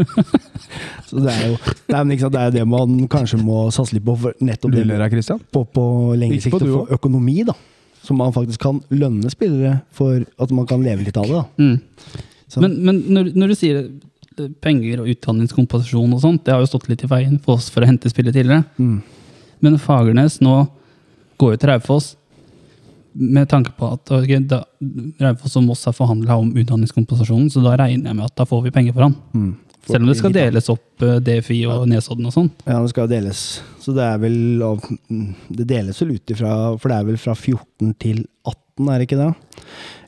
Speaker 3: Så det er jo det er, men ikke sant, det, er jo det man kanskje må satse litt på. For nettopp det
Speaker 1: Christian?
Speaker 3: på, på lengre sikt
Speaker 1: på
Speaker 3: å få økonomi, da. Så man faktisk kan lønne spillere for at man kan leve litt av det. da.
Speaker 2: Mm. Men, men når, når du sier penger og utdanningskomposisjon og sånt, det har jo stått litt i veien for oss for å hente spillere tidligere.
Speaker 3: Mm.
Speaker 2: Men Fagernes nå går jo til Raufoss med tanke på at okay, Raufoss og Moss har forhandla om utdanningskompensasjonen, så da regner jeg med at da får vi penger for han.
Speaker 3: Mm.
Speaker 2: Selv om det skal deles opp eh, DFI og Nesodden og sånt?
Speaker 3: Ja, det skal deles. Så det er vel Det deles vel ut ifra For det er vel fra 14 til 18, er det ikke det?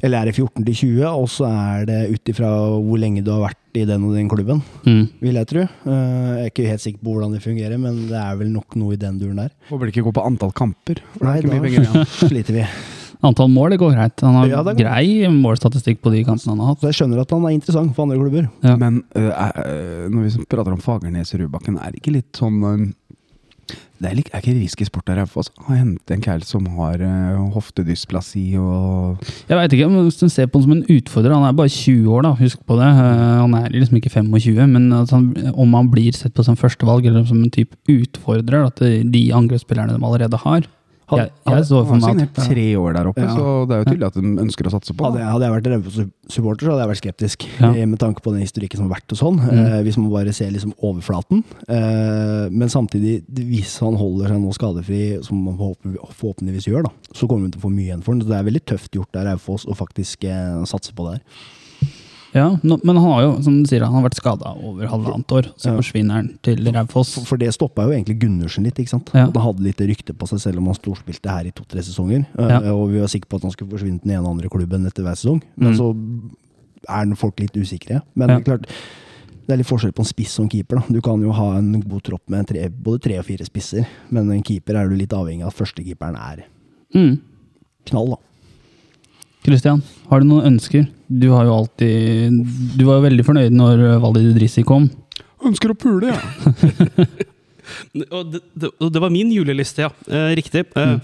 Speaker 3: Eller er det 14 til 20? Og så er det ut ifra hvor lenge du har vært i den og den klubben,
Speaker 2: Mm.
Speaker 3: vil jeg tro. Eh, Jeg er ikke helt sikker på hvordan det fungerer, men det er vel nok noe i den duren der.
Speaker 1: Håper det ikke går på antall kamper. For det
Speaker 3: Nei,
Speaker 1: er ikke
Speaker 3: da
Speaker 1: mye penger
Speaker 3: sliter vi.
Speaker 2: Antall mål det går greit. Han har
Speaker 3: Ja, det går-
Speaker 2: grei målstatistikk på de kampene han har hatt.
Speaker 3: Så jeg skjønner at han er interessant for andre klubber.
Speaker 2: Ja.
Speaker 1: Men øh, når vi prater om Fagernes og Rubakken, er det ikke litt sånn uh, det er, ikke, er ikke risky sport der Raufoss å hente en kæl som har uh, hoftedysplasi og
Speaker 2: Jeg vet ikke, men Hvis du ser på han som en utfordrer Han er bare 20 år, da, husk på det. Uh, Han er liksom ikke 25, men at han, om han blir sett på som førstevalg eller som en type utfordrer da, til de angrepsspillerne de allerede har
Speaker 3: Had-
Speaker 2: Jeg, jeg så
Speaker 1: Han
Speaker 2: for
Speaker 1: har
Speaker 2: meg
Speaker 1: signert
Speaker 2: at
Speaker 1: tre år der oppe,
Speaker 3: Ja.
Speaker 1: så det er jo tydelig at de ønsker å satse på.
Speaker 3: Hadde, hadde jeg vært Raufoss-supporter, så hadde jeg vært skeptisk.
Speaker 2: Ja.
Speaker 3: eh, Med tanke på den historikken som har vært og sånn.
Speaker 2: Mm.
Speaker 3: Eh, hvis man bare ser liksom overflaten. Eh, men samtidig, hvis han holder seg nå skadefri, som man forhåpentligvis gjør, da, så kommer vi til å få mye igjen for den. Så det er veldig tøft gjort av Raufoss å faktisk eh, satse på det her.
Speaker 2: Ja, no, Men han har jo, som du sier, han har vært skada over halvannet år. Så
Speaker 3: Ja.
Speaker 2: forsvinner han til Raufoss.
Speaker 3: For, for det stoppa jo egentlig Gundersen litt. ikke sant?
Speaker 2: Ja.
Speaker 3: Han hadde litt rykte på seg selv om han storspilte her i to-tre sesonger. Eh,
Speaker 2: Ja.
Speaker 3: Og vi var sikre på at han skulle forsvinne til den ene og andre klubben etter hver sesong. Men
Speaker 2: Mm.
Speaker 3: så er folk litt usikre. Men
Speaker 2: Ja.
Speaker 3: klart, det er litt forskjell på en spiss og en keeper. da. Du kan jo ha en god tropp med tre, både tre og fire spisser, men en keeper er du litt avhengig av at førstekeeperen er
Speaker 2: Mm.
Speaker 3: knall. da.
Speaker 2: Christian, har du noen ønsker? Du har jo alltid Du var jo veldig fornøyd når Valid Idrissi kom.
Speaker 1: Ønsker å pule, ja.
Speaker 5: Og det, det, det var min juleliste, ja. Eh, riktig. Eh,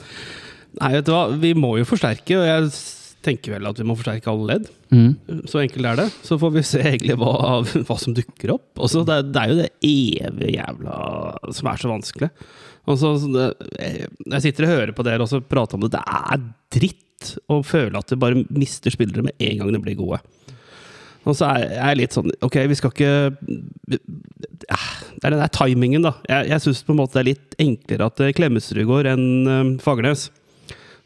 Speaker 5: Nei, vet du hva, vi må jo forsterke, og jeg tenker vel at vi må forsterke alle ledd.
Speaker 2: Mm.
Speaker 5: Så enkelt er det. Så får vi se egentlig hva, hva som dukker opp. Også det, det er jo det evige jævla som er så vanskelig. Også, det, jeg sitter og hører på dere og prater om det. Det er dritt å føle at du bare mister spillere med en gang de blir gode. Og så er jeg litt sånn Ok, vi skal ikke Ah, Det er den der timingen, da. Jeg, jeg syns på en måte det er litt enklere at eh, Klemetsrud går enn eh, Fagernes.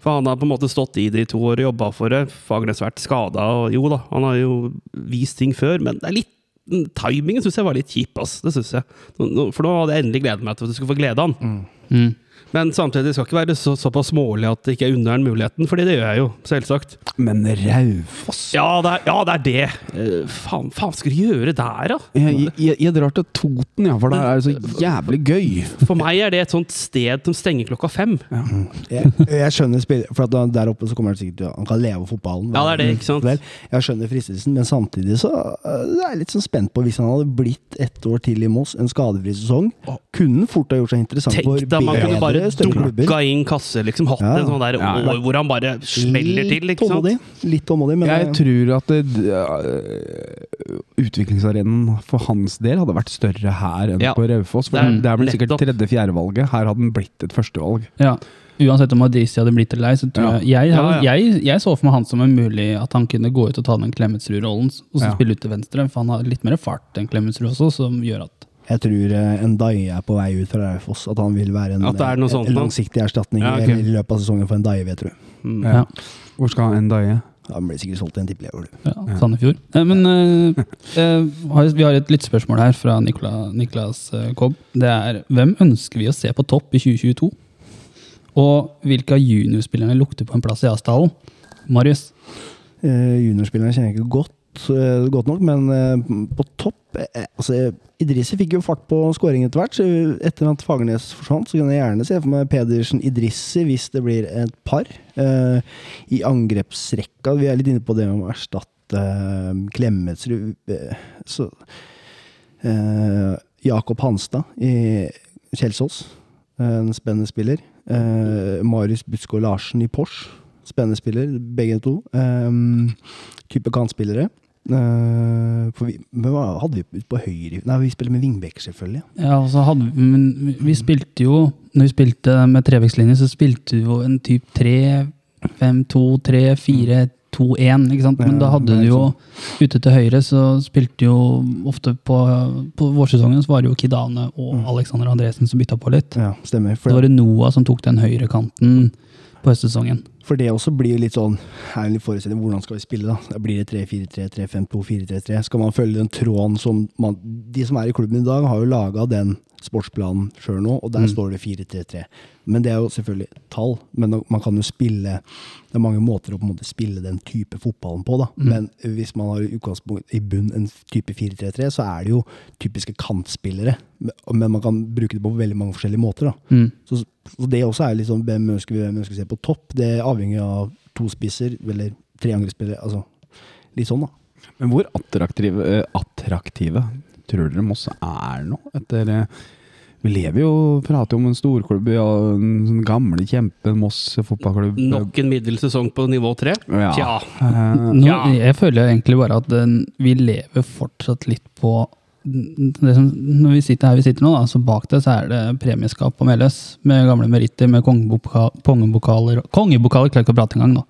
Speaker 5: For han har på en måte stått i det i to år og jobba for det. Fagernes har vært skada, og jo da, han har jo vist ting før, men det er litt mm, Timingen syns jeg var litt kjip, ass. Det synes jeg. For nå hadde jeg endelig gledet meg til at du skulle få glede av han.
Speaker 2: Mm.
Speaker 5: Men samtidig skal ikke være så, såpass smålig at det ikke er unner den muligheten, fordi det gjør jeg jo, selvsagt.
Speaker 1: Men Raufoss
Speaker 5: Ja, det er, ja, det, er det. Uh, faen, faen skal du gjøre der, da?
Speaker 1: jeg, jeg, jeg drar til Toten, ja, for der er det så jævlig gøy.
Speaker 5: For meg er det et sånt sted som stenger klokka fem.
Speaker 3: Jeg, jeg skjønner for at der oppe så kommer han sikkert til å- Han kan leve av fotballen.
Speaker 5: Ja, det er det, ikke sant?
Speaker 3: Vel, jeg skjønner fristelsen, men samtidig så jeg er litt sånn spent på hvis han hadde blitt ett år til i Moss, en skadefri sesong. Kunne fort ha gjort seg interessant
Speaker 5: Tenk
Speaker 3: for
Speaker 5: kunne bare dunka inn kasse, liksom. Hatt
Speaker 3: Ja.
Speaker 5: en sånn der
Speaker 1: Ja, ja.
Speaker 5: hvor han bare smeller til, ikke sant?
Speaker 3: tålmodig, litt tålmodig, men
Speaker 1: Jeg tror at det, øh, utviklingsarenaen for hans del hadde vært større her enn
Speaker 5: Ja.
Speaker 1: på Raufoss. For
Speaker 5: Det er
Speaker 1: vel sikkert tredje-fjerdevalget. Her hadde den blitt et førstevalg.
Speaker 2: Ja. Uansett om Adrisi hadde blitt eller ei, så tror
Speaker 1: Ja.
Speaker 2: jeg jeg,
Speaker 5: Ja, ja.
Speaker 2: jeg jeg så for meg han som en mulig at han kunne gå ut og ta den Klemetsrud-rollen og så
Speaker 1: Ja.
Speaker 2: spille ut til venstre. For han har litt mer fart enn Klemetsrud også, som gjør at
Speaker 3: jeg tror øh, en Daie er på vei ut fra Raufoss. At han vil være en,
Speaker 5: er
Speaker 3: en,
Speaker 5: sånt
Speaker 3: langsiktig erstatning
Speaker 5: Ja, okay.
Speaker 3: i løpet av sesongen for en Daie, du. jeg.
Speaker 5: Mm.
Speaker 2: Ja.
Speaker 1: Hvor skal Ndaye?
Speaker 3: Han blir sikkert solgt til en tippeligaklubb.
Speaker 2: ja, Sandefjord. Eh, Men eh, eh, vi har et lyttspørsmål her fra Nikla, Niklas eh, Kobb. Det er hvem ønsker vi å se på topp i 2022? Og hvilke av juniorspillerne lukter på en plass i Asdalen? Marius?
Speaker 3: Eh, juniorspillerne kjenner jeg ikke godt eh, godt nok, men eh, på topp eh, altså, Idrissi fikk jo fart på skåring etter hvert. så Etter at Fagernes forsvant, så kan jeg gjerne se for meg Pedersen Idrissi hvis det blir et par. Eh, I angrepsrekka Vi er litt inne på det med å erstatte eh, Klemetsrud eh, så, eh, Jakob Hanstad i Kjelsås. eh, En spennende spiller. Eh, Marius Butsgaard Larsen i Porsch. Spennende spiller, begge to. Um, type kantspillere. Eh, for vi, hadde vi på høyre Nei, vi spiller med Vingbekk, selvfølgelig.
Speaker 2: Ja, vi, men vi- vi spilte jo Når vi spilte med trevekslinje, så spilte vi jo en type 3, 5, 2, 3, 4, 2, 1. Ikke sant? Men da hadde du jo Ute til høyre så spilte jo ofte på På vårsesongen så var det jo Kidane og Alexander Andresen som bytta på litt.
Speaker 3: Ja, stemmer.
Speaker 2: Så
Speaker 3: For,
Speaker 2: var det Noah som tok den høyre kanten på høstsesongen.
Speaker 3: For det også blir litt sånn er en forestilling, Hvordan skal vi spille? Da blir det 3-4-3, 3-5-2, 4-3-3. Skal man følge den tråden som man De som er i klubben i dag, har jo laga den sportsplanen sjøl nå, og der står det 4-3-3. Men det er jo selvfølgelig tall. Men man kan jo spille Det er mange måter å på en måte spille den type fotballen på, da. Men hvis man har i utgangspunkt i bunn en type 4-3-3, så er det jo typiske kantspillere. Men man kan bruke det på veldig mange forskjellige måter, da.
Speaker 2: Mm.
Speaker 3: Så, så det også er liksom hvem ønsker vi hvem ønsker vi se på topp. Det avhenger av to spisser eller tre angrepsspillere. Altså, litt sånn, da.
Speaker 1: Men hvor attraktive, eh, attraktive tror dere Moss er noe Etter eh, Vi lever jo prater jo om en storklubb, ja, en sånn gamle kjempe Moss fotballklubb.
Speaker 5: Nok en middels sesong på nivå tre?
Speaker 1: Ja.
Speaker 5: Tja.
Speaker 1: Eh,
Speaker 2: Nå, Jeg føler egentlig bare at den, vi lever fortsatt litt på det som, Når vi sitter her vi sitter nå, da, så bak det så er det premieskap på Meløs. Med gamle meritter, med kongebokaler Kongebokaler klarer ikke å prate engang nå.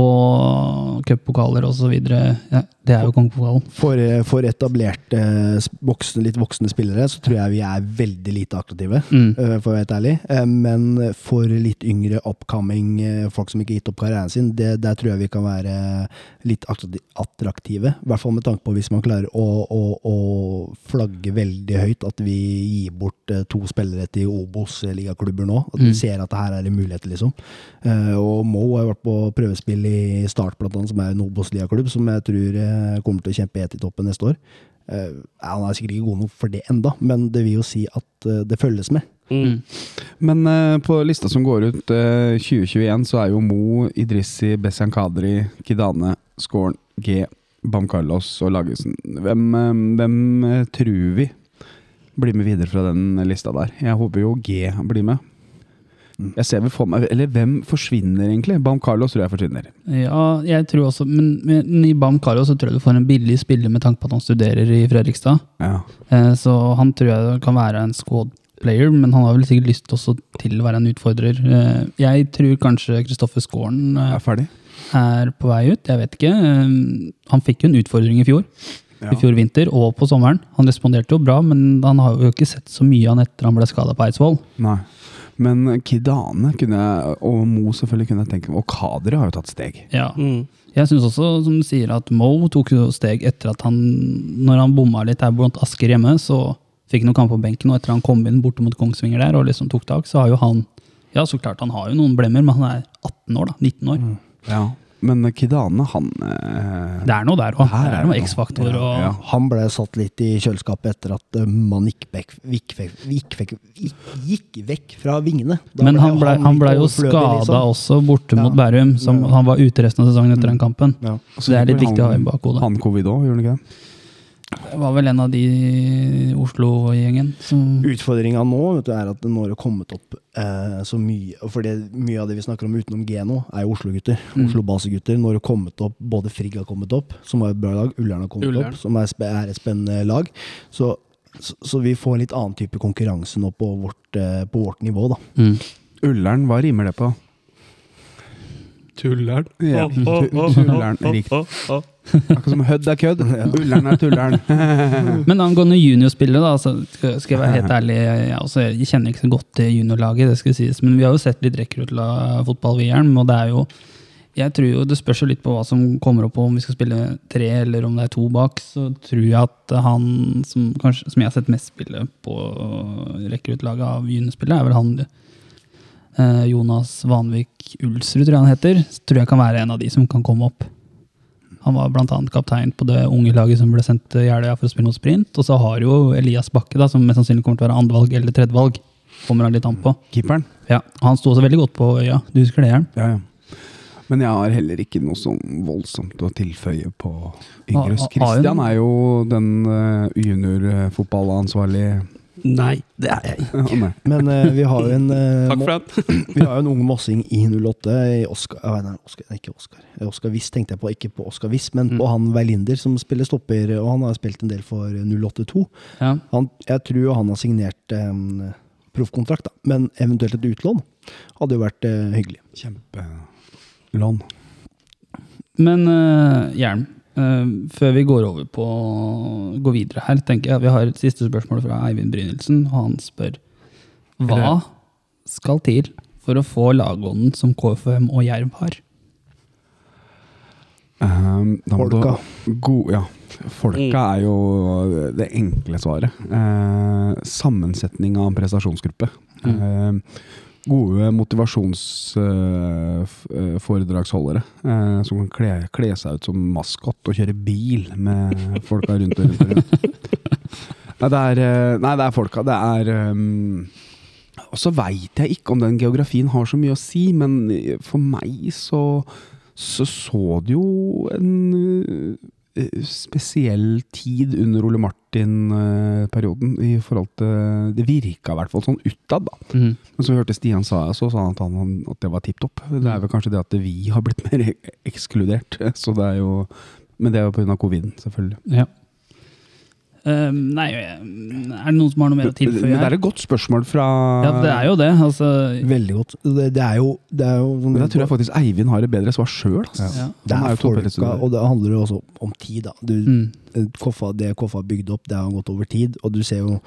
Speaker 2: Og cuppokaler og så videre. Ja, det er jo kongepokalen.
Speaker 3: For, for etablerte, s- voksne, litt voksne spillere så tror jeg vi er veldig lite attraktive,
Speaker 2: Mm.
Speaker 3: øh, for å være helt ærlig. Eh, Men for litt yngre upcoming eh, folk som ikke har gitt opp karrieren sin, det, der tror jeg vi kan være litt attraktive. I hvert fall med tanke på hvis man klarer å, å, å flagge veldig høyt at vi gir bort eh, to spillere til Obos-ligaklubber nå. At vi
Speaker 2: Mm.
Speaker 3: ser at her er det muligheter, liksom. Eh, Og Mo har vært på prøvespill i Start, blant annet, som er en Obos-ligaklubb, som jeg tror eh, kommer til å kjempe helt i toppen neste år. Eh, Han er sikkert ikke god nok for det enda, men det vil jo si at eh, det følges med.
Speaker 5: Mm.
Speaker 1: Men uh, på lista som går ut uh, 2021, så er jo Mo, Idrissi, Bessian Kadri, Kidane, Skåren, G, Bam Carlos og Lagesen. Hvem, uh, hvem eh, tror vi blir med videre fra den lista der? Jeg håper jo G blir med. Jeg ser vel for meg Eller hvem forsvinner egentlig? Bam Carlos tror jeg forsvinner.
Speaker 2: Ja, jeg tror også, men, men i Bam Carlos så tror jeg du får en billig spiller med tanke på at han studerer i Fredrikstad.
Speaker 1: Ja.
Speaker 2: Eh, Så han tror jeg kan være en squad player, men han har vel sikkert lyst også til å være en utfordrer. Eh, Jeg tror kanskje Kristoffer Skåren eh,
Speaker 1: Er ferdig?
Speaker 2: er på vei ut, jeg vet ikke. Han fikk jo en utfordring i fjor,
Speaker 1: Ja.
Speaker 2: i fjor vinter og på sommeren. Han responderte jo bra, men han har jo ikke sett så mye av han etter han ble skada på Eidsvoll.
Speaker 1: Nei. Men Kidane kunne jeg, og Mo selvfølgelig kunne jeg tenke meg, og Kadri har jo tatt steg.
Speaker 2: Ja.
Speaker 5: Mm.
Speaker 2: Jeg syns også, som du sier, at Mo tok jo steg etter at han Når han bomma litt her blant Asker hjemme, så fikk han noen kamp på benken, og etter han kom inn borte mot Kongsvinger der og liksom tok tak, så har jo han Ja, så klart han har jo noen blemmer, men han er 18 år, da. 19 år.
Speaker 1: Ja. Men Kidane, han eh,
Speaker 2: Det er noe der òg. Det
Speaker 1: er
Speaker 2: er noe. X-faktor Ja,
Speaker 1: Ja.
Speaker 3: Han ble satt litt i kjøleskapet etter at eh, man gikk vekk, gikk vekk, gikk vekk, gikk, gikk vekk fra vingene. Da
Speaker 2: Men han ble, han
Speaker 3: litt
Speaker 2: ble jo skada
Speaker 3: liksom.
Speaker 2: også borte mot
Speaker 3: Ja.
Speaker 2: Bærum. Som,
Speaker 3: Ja.
Speaker 2: han var ute resten av sesongen etter den kampen.
Speaker 1: Så
Speaker 2: det er litt viktig å ha i bakhodet.
Speaker 1: Han covid òg, gjorde han ikke det?
Speaker 2: Det var vel en av de Oslo-gjengen som
Speaker 3: Utfordringa nå vet du, er at det nå har kommet opp eh, så mye For det, mye av det vi snakker om utenom G nå, er jo Oslo-gutter.
Speaker 2: Mm.
Speaker 3: Oslo-basegutter. Nå har det kommet opp både Frigg har kommet opp, som var et bra lag, Ullern har kommet
Speaker 5: Ullern.
Speaker 3: opp, som er, er et spennende lag. Så, så, så vi får en litt annen type konkurranse nå på vårt, eh, på vårt nivå, da.
Speaker 2: mm.
Speaker 1: Ullern, hva rimer det på?
Speaker 5: Tulleren.
Speaker 1: Ja. Tu- Tulleren rikt. Akkurat som hødd er kødd. Ullern er tulleren.
Speaker 2: Men angående juniorspillet, da, så skal skal jeg være helt ærlig jeg, også, jeg kjenner ikke så godt til juniorlaget, det skal sies, men vi har jo sett litt rekruttfotball ved Jern, og det er jo jeg tror jo Det spørs jo litt på hva som kommer opp, om vi skal spille tre eller om det er to bak. Så tror jeg at han som, kanskje, som jeg har sett mest spille på rekruttlaget av juniorspillet, er vel han eh, Jonas Vanvik Ulsrud, tror jeg han heter. Så tror jeg kan være en av de som kan komme opp. Han var bl.a. kaptein på det unge laget som ble sendt til Jeløya for å spille mot sprint. Og så har jo Elias Bakke, da, som mest sannsynlig kommer til å være andrevalg eller tredjevalg. Kommer han litt an på.
Speaker 1: Keeperen.
Speaker 2: Ja, Han sto også veldig godt på øya. Du husker det, Jern?
Speaker 1: Ja, ja. Men jeg har heller ikke noe sånn voldsomt å tilføye på Yngres. Christian er jo den uh, juniorfotballansvarlige
Speaker 5: Nei, det er jeg ikke.
Speaker 3: Men uh, vi har jo en uh,
Speaker 5: Takk for den.
Speaker 3: Vi har jo en ung mossing i 08 i Oscar, nei, Oscar nei, ikke Oscar. Eh, Oscar Wiss tenkte jeg på, ikke på Oscar Wiss, men på han Veilinder, som spiller stopper, og han har spilt en del for 082.
Speaker 2: Ja.
Speaker 3: Han, jeg tror han har signert en proffkontrakt, men eventuelt et utlån hadde jo vært uh, hyggelig.
Speaker 1: Kjempelån.
Speaker 2: Men uh, Jern, eh, før vi går over på går videre her, tenker jeg at vi har et siste spørsmål fra Eivind Brynildsen. og Han spør hva skal til for å få lagånden som KFM og Jerv har?
Speaker 1: Um,
Speaker 3: Folka.
Speaker 1: du- go, ja. Folka er jo det enkle svaret. Uh, sammensetning av en prestasjonsgruppe. Eh, gode motivasjonsforedragsholdere eh, som kan kle, kle seg ut som maskot og kjøre bil med folka rundt og rundt. og rundt. Nei, det er, eh, nei, det er folka. Det er um, Og så veit jeg ikke om den geografien har så mye å si, men for meg så så, så det jo en eh, spesiell tid under Ole Martin-perioden. i forhold til Det virka i hvert fall sånn utad, da.
Speaker 2: Mm.
Speaker 1: Men så hørte Stian sa så sa han at, han, at det var tipp topp. Det er vel kanskje det at vi har blitt mer ekskludert. Så det er jo Men det er jo pga. covid, selvfølgelig.
Speaker 2: Ja. Eh, nei, er det noen som har noe mer å
Speaker 1: Men
Speaker 2: tilføye
Speaker 1: det er et godt spørsmål fra
Speaker 2: Ja, det er jo det. Altså,
Speaker 3: Veldig godt. Det, det er jo, det er jo
Speaker 1: Men jeg tror jeg faktisk Eivind har et bedre svar sjøl.
Speaker 2: ja.
Speaker 3: Det
Speaker 1: er
Speaker 3: er folka, og det handler jo også om tid. da. Du,
Speaker 2: Mm.
Speaker 3: Koffa, det Koffa har bygd opp, det har gått over tid. Og du ser jo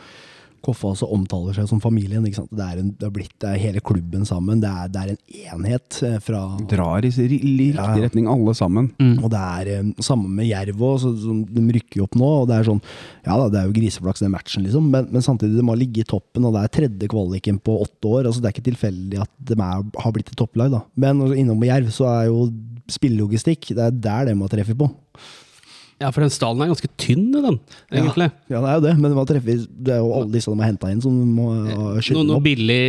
Speaker 3: Koffa også omtaler seg som familien. ikke sant? Det er, en, det er blitt det er hele klubben sammen. Det er, det er en enhet eh, fra
Speaker 1: Drar i riktig
Speaker 3: Ja, ja.
Speaker 1: retning, alle sammen.
Speaker 2: Mm.
Speaker 3: Og det er eh, samme med Jerv òg, de rykker jo opp nå. og Det er sånn, ja da, det er jo griseflaks den matchen, liksom, men, men samtidig de har ligget i toppen, og det er tredje kvaliken på åtte år. altså Det er ikke tilfeldig at de er, har blitt et topplag. da. Men altså, innom Jerv så er jo spillelogistikk det er der de har treffet på.
Speaker 5: Ja, for den stallen er ganske tynn, den, egentlig.
Speaker 3: Ja, det er jo det, men det er jo alle disse de har henta inn, som må uh, skyte
Speaker 5: Noe,
Speaker 3: dem
Speaker 5: noe
Speaker 3: opp.
Speaker 5: billig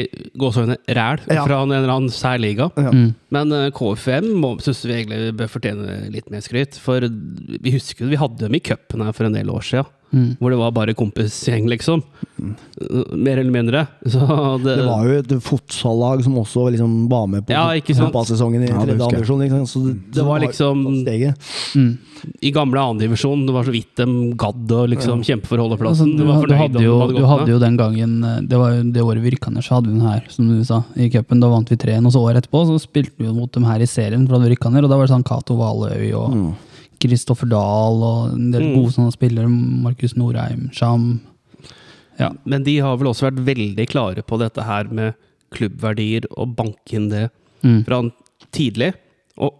Speaker 5: gåsehøyne ræl
Speaker 3: Ja.
Speaker 5: fra en eller annen sær liga.
Speaker 3: Ja.
Speaker 2: Mm.
Speaker 5: Men uh, KFM syns vi egentlig bør fortjene litt mer skryt. For vi husker jo vi hadde dem i cupen her for en del år siden.
Speaker 2: Mm.
Speaker 5: Hvor det var bare kompisgjeng, liksom. Uh, Mer eller mindre. Så det,
Speaker 3: Det var jo et fotsallag som også liksom var med på
Speaker 5: Ja,
Speaker 3: fotballsesongen i tredje
Speaker 1: ja, divisjon.
Speaker 3: andredivisjon. ikke? Så det,
Speaker 5: Det var liksom-
Speaker 3: tatt.
Speaker 2: Mm.
Speaker 5: I gamle andredivisjon, det var så vidt de gadd å liksom kjempe for
Speaker 2: å
Speaker 5: holdeplassen.
Speaker 2: du,
Speaker 5: de var
Speaker 2: du,
Speaker 5: fornøyd
Speaker 2: hadde jo,
Speaker 5: hadde
Speaker 2: du hadde jo den gangen eh, Det var jo det året vi rykka ned, så hadde vi den her, som du sa, i cupen. Da vant vi 3-1, og så året etterpå så spilte vi mot dem her i serien, for da hadde vi rykka ned. Og da var det sånn Cato Valøy og Kristoffer Dahl og en del
Speaker 5: Mm.
Speaker 2: gode sånne spillere. Markus Norheim, Sham. Ja.
Speaker 5: Men de har vel også vært veldig klare på dette her med klubbverdier og banke inn det
Speaker 2: Mm.
Speaker 5: fra tidlig. Og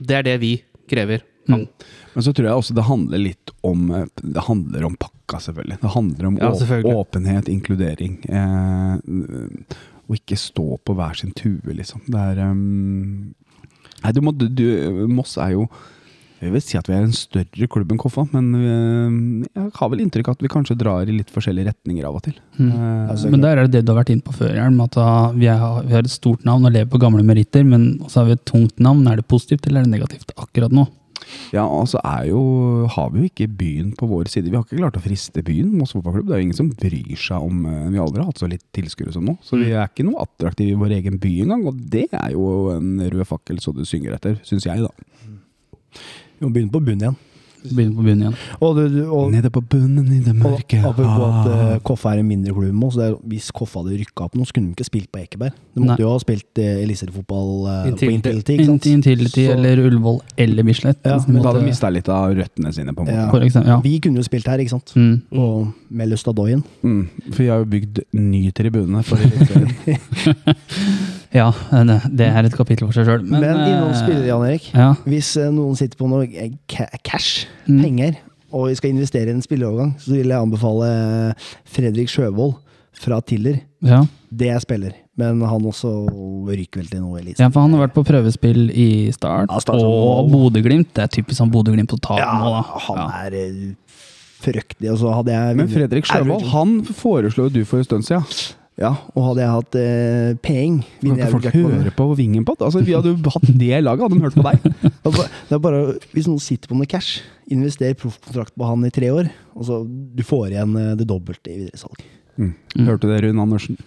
Speaker 5: det er det vi krever.
Speaker 2: Mm.
Speaker 1: Men så tror jeg også det handler litt om eh, Det handler om pakka, selvfølgelig. Det handler om
Speaker 5: Ja, selvfølgelig.
Speaker 1: åpenhet, inkludering. Eh, og ikke stå på hver sin tue, liksom. Det er um, Nei, du må du, du, Moss er jo Jeg vil si at vi er en større klubb enn Koffa, men eh, jeg har vel inntrykk av at vi kanskje drar i litt forskjellige retninger av og til.
Speaker 2: Mm.
Speaker 1: Eh,
Speaker 3: Altså,
Speaker 2: Men der er det det du har vært inne på før, Hjelm. At vi, er, vi har et stort navn og lever på gamle meritter, men så har vi et tungt navn. Er det positivt eller er det negativt akkurat nå?
Speaker 1: Ja, altså er jo, har vi jo ikke byen på vår side. Vi har ikke klart å friste byen. Moss fotballklubb. Det er jo ingen som bryr seg om eh, Vi har aldri hatt så litt tilskuere som nå. Så vi er ikke noe attraktive i vår egen by engang. Og det er jo en rød fakkel så du synger etter, syns jeg, da.
Speaker 3: Vi må begynne på bunnen igjen.
Speaker 2: Begynne på bunnen igjen.
Speaker 3: Og, du, du, og,
Speaker 1: Nede på bunnen i det mørke.
Speaker 3: og og at
Speaker 1: hav.
Speaker 3: eh, Koffa er en mindre klubb med oss, det er, hvis Koffa hadde rykka opp nå, så kunne de ikke spilt på Ekeberg. De måtte
Speaker 2: Nei.
Speaker 3: jo ha spilt uh, eh, på
Speaker 5: Intility.
Speaker 3: Intility. ikke sant?
Speaker 2: Intility
Speaker 3: Så-
Speaker 2: eller Ullevål eller Bislett.
Speaker 3: Ja,
Speaker 1: Men da hadde de mista litt av røttene sine, på en måte.
Speaker 3: Ja.
Speaker 2: For eksempel, ja.
Speaker 3: Vi kunne jo spilt her, ikke sant?
Speaker 2: Mm.
Speaker 3: Og med Lustadoyen.
Speaker 1: Mm, for vi har jo bygd ny tribune for Eliteserien.
Speaker 2: ja, det, er et kapittel for seg sjøl.
Speaker 3: Men, innom spillere, Jan Erik.
Speaker 2: Ja.
Speaker 3: Hvis eh, noen sitter på noe eh, cash,
Speaker 2: Mm.
Speaker 3: penger, og vi skal investere i en spilleovergang, så vil jeg anbefale Fredrik Sjøvold fra Tiller.
Speaker 2: ja.
Speaker 3: Det er spiller. Men han også ryker vel til noe elite.
Speaker 2: Ja, for han har vært på prøvespill i Start,
Speaker 3: Ja, Start
Speaker 2: og Bodø-Glimt. Det er typisk sånn Bodø-Glimt å ta
Speaker 3: Ja,
Speaker 2: nå, da.
Speaker 3: han
Speaker 2: Ja.
Speaker 3: er eh, fryktelig. Og så hadde jeg
Speaker 1: Men Fredrik Sjøvold, han foreslo jo du for en stund siden.
Speaker 3: Ja, og hadde jeg hatt eh, penger
Speaker 1: Kan ikke folk høre på Vingenpod? Altså, vi hadde jo hatt det laget, hadde de hørt på deg.
Speaker 3: Det er bare- Hvis noen sitter på noe cash, invester proffkontrakt på han i tre år, og så du får igjen eh, det dobbelte i videresalg.
Speaker 1: Mm. Hørte det, Rune Andersen?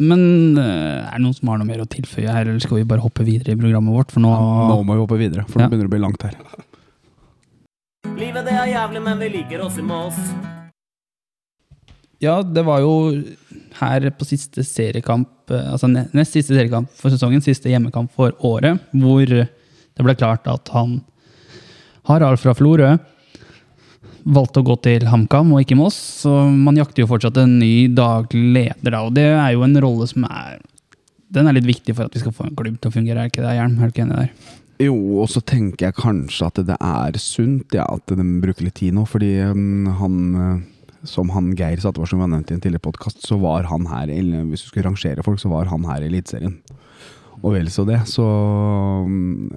Speaker 2: Men eh, er det noen som har noe mer å tilføye her, eller skal vi bare hoppe videre i programmet vårt? For nå
Speaker 1: Nå må vi hoppe videre, for
Speaker 2: Ja.
Speaker 1: nå begynner det å bli langt her.
Speaker 4: Livet det er jævlig, men vi liker oss i Moss.
Speaker 2: Ja, det var jo her på siste seriekamp, eh, altså nest siste seriekamp for sesongen, siste hjemmekamp for året, hvor det ble klart at han Harald fra Florø valgte å gå til HamKam og ikke Moss. Så man jakter jo fortsatt en ny daglig leder, da, og det er jo en rolle som er den er litt viktig for at vi skal få en klubb til å fungere, er ikke det, Hjelm? Er du ikke enig der?
Speaker 1: Jo, og så tenker jeg kanskje at det er sunt ja, at de bruker litt tid nå, fordi um, han eh, som han Geir Sattevar som vi har nevnt i en tidligere podkast, så var han her eller Hvis du skulle rangere folk, så var han her i Eliteserien. Og vel så det, så um,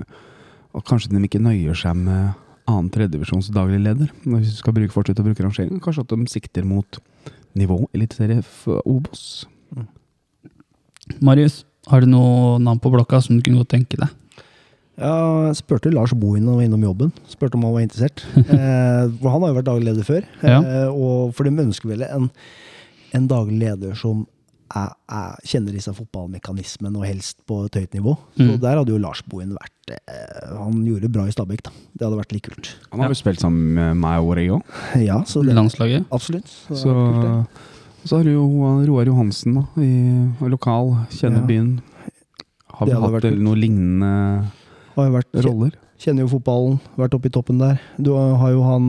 Speaker 1: Og kanskje de ikke nøyer seg med annen tredjevisjons daglig leder. Hvis du skal bruke, fortsette å bruke rangeringen. kanskje at de sikter mot nivå eliteserie Obos.
Speaker 2: Marius, har du noe navn på blokka som du kunne godt tenke deg?
Speaker 3: Ja, jeg spurte Lars Bohin når han var innom jobben. Spurte om han var interessert. Eh, for han har jo vært daglig leder før.
Speaker 2: Ja.
Speaker 3: Eh, og for de ønsker vel en, en daglig leder som er, er, kjenner disse fotballmekanismene, og helst på et høyt nivå. Så
Speaker 2: Mm.
Speaker 3: der hadde jo Lars Bohin vært eh, Han gjorde det bra i Stabæk, da. Det hadde vært litt kult.
Speaker 1: Han har jo spilt sammen med meg og òg.
Speaker 3: Ja, så det,
Speaker 2: Landslaget?
Speaker 3: absolutt. Så
Speaker 1: Så,
Speaker 3: kult,
Speaker 1: så har du jo Roar Johansen, da, i, lokal, kjenner
Speaker 3: Ja.
Speaker 1: byen. Har vi hatt
Speaker 3: vært kult.
Speaker 1: lignende
Speaker 3: Har jo vært,
Speaker 1: roller?
Speaker 3: Kjenner jo fotballen, vært oppe i toppen der. Du har jo han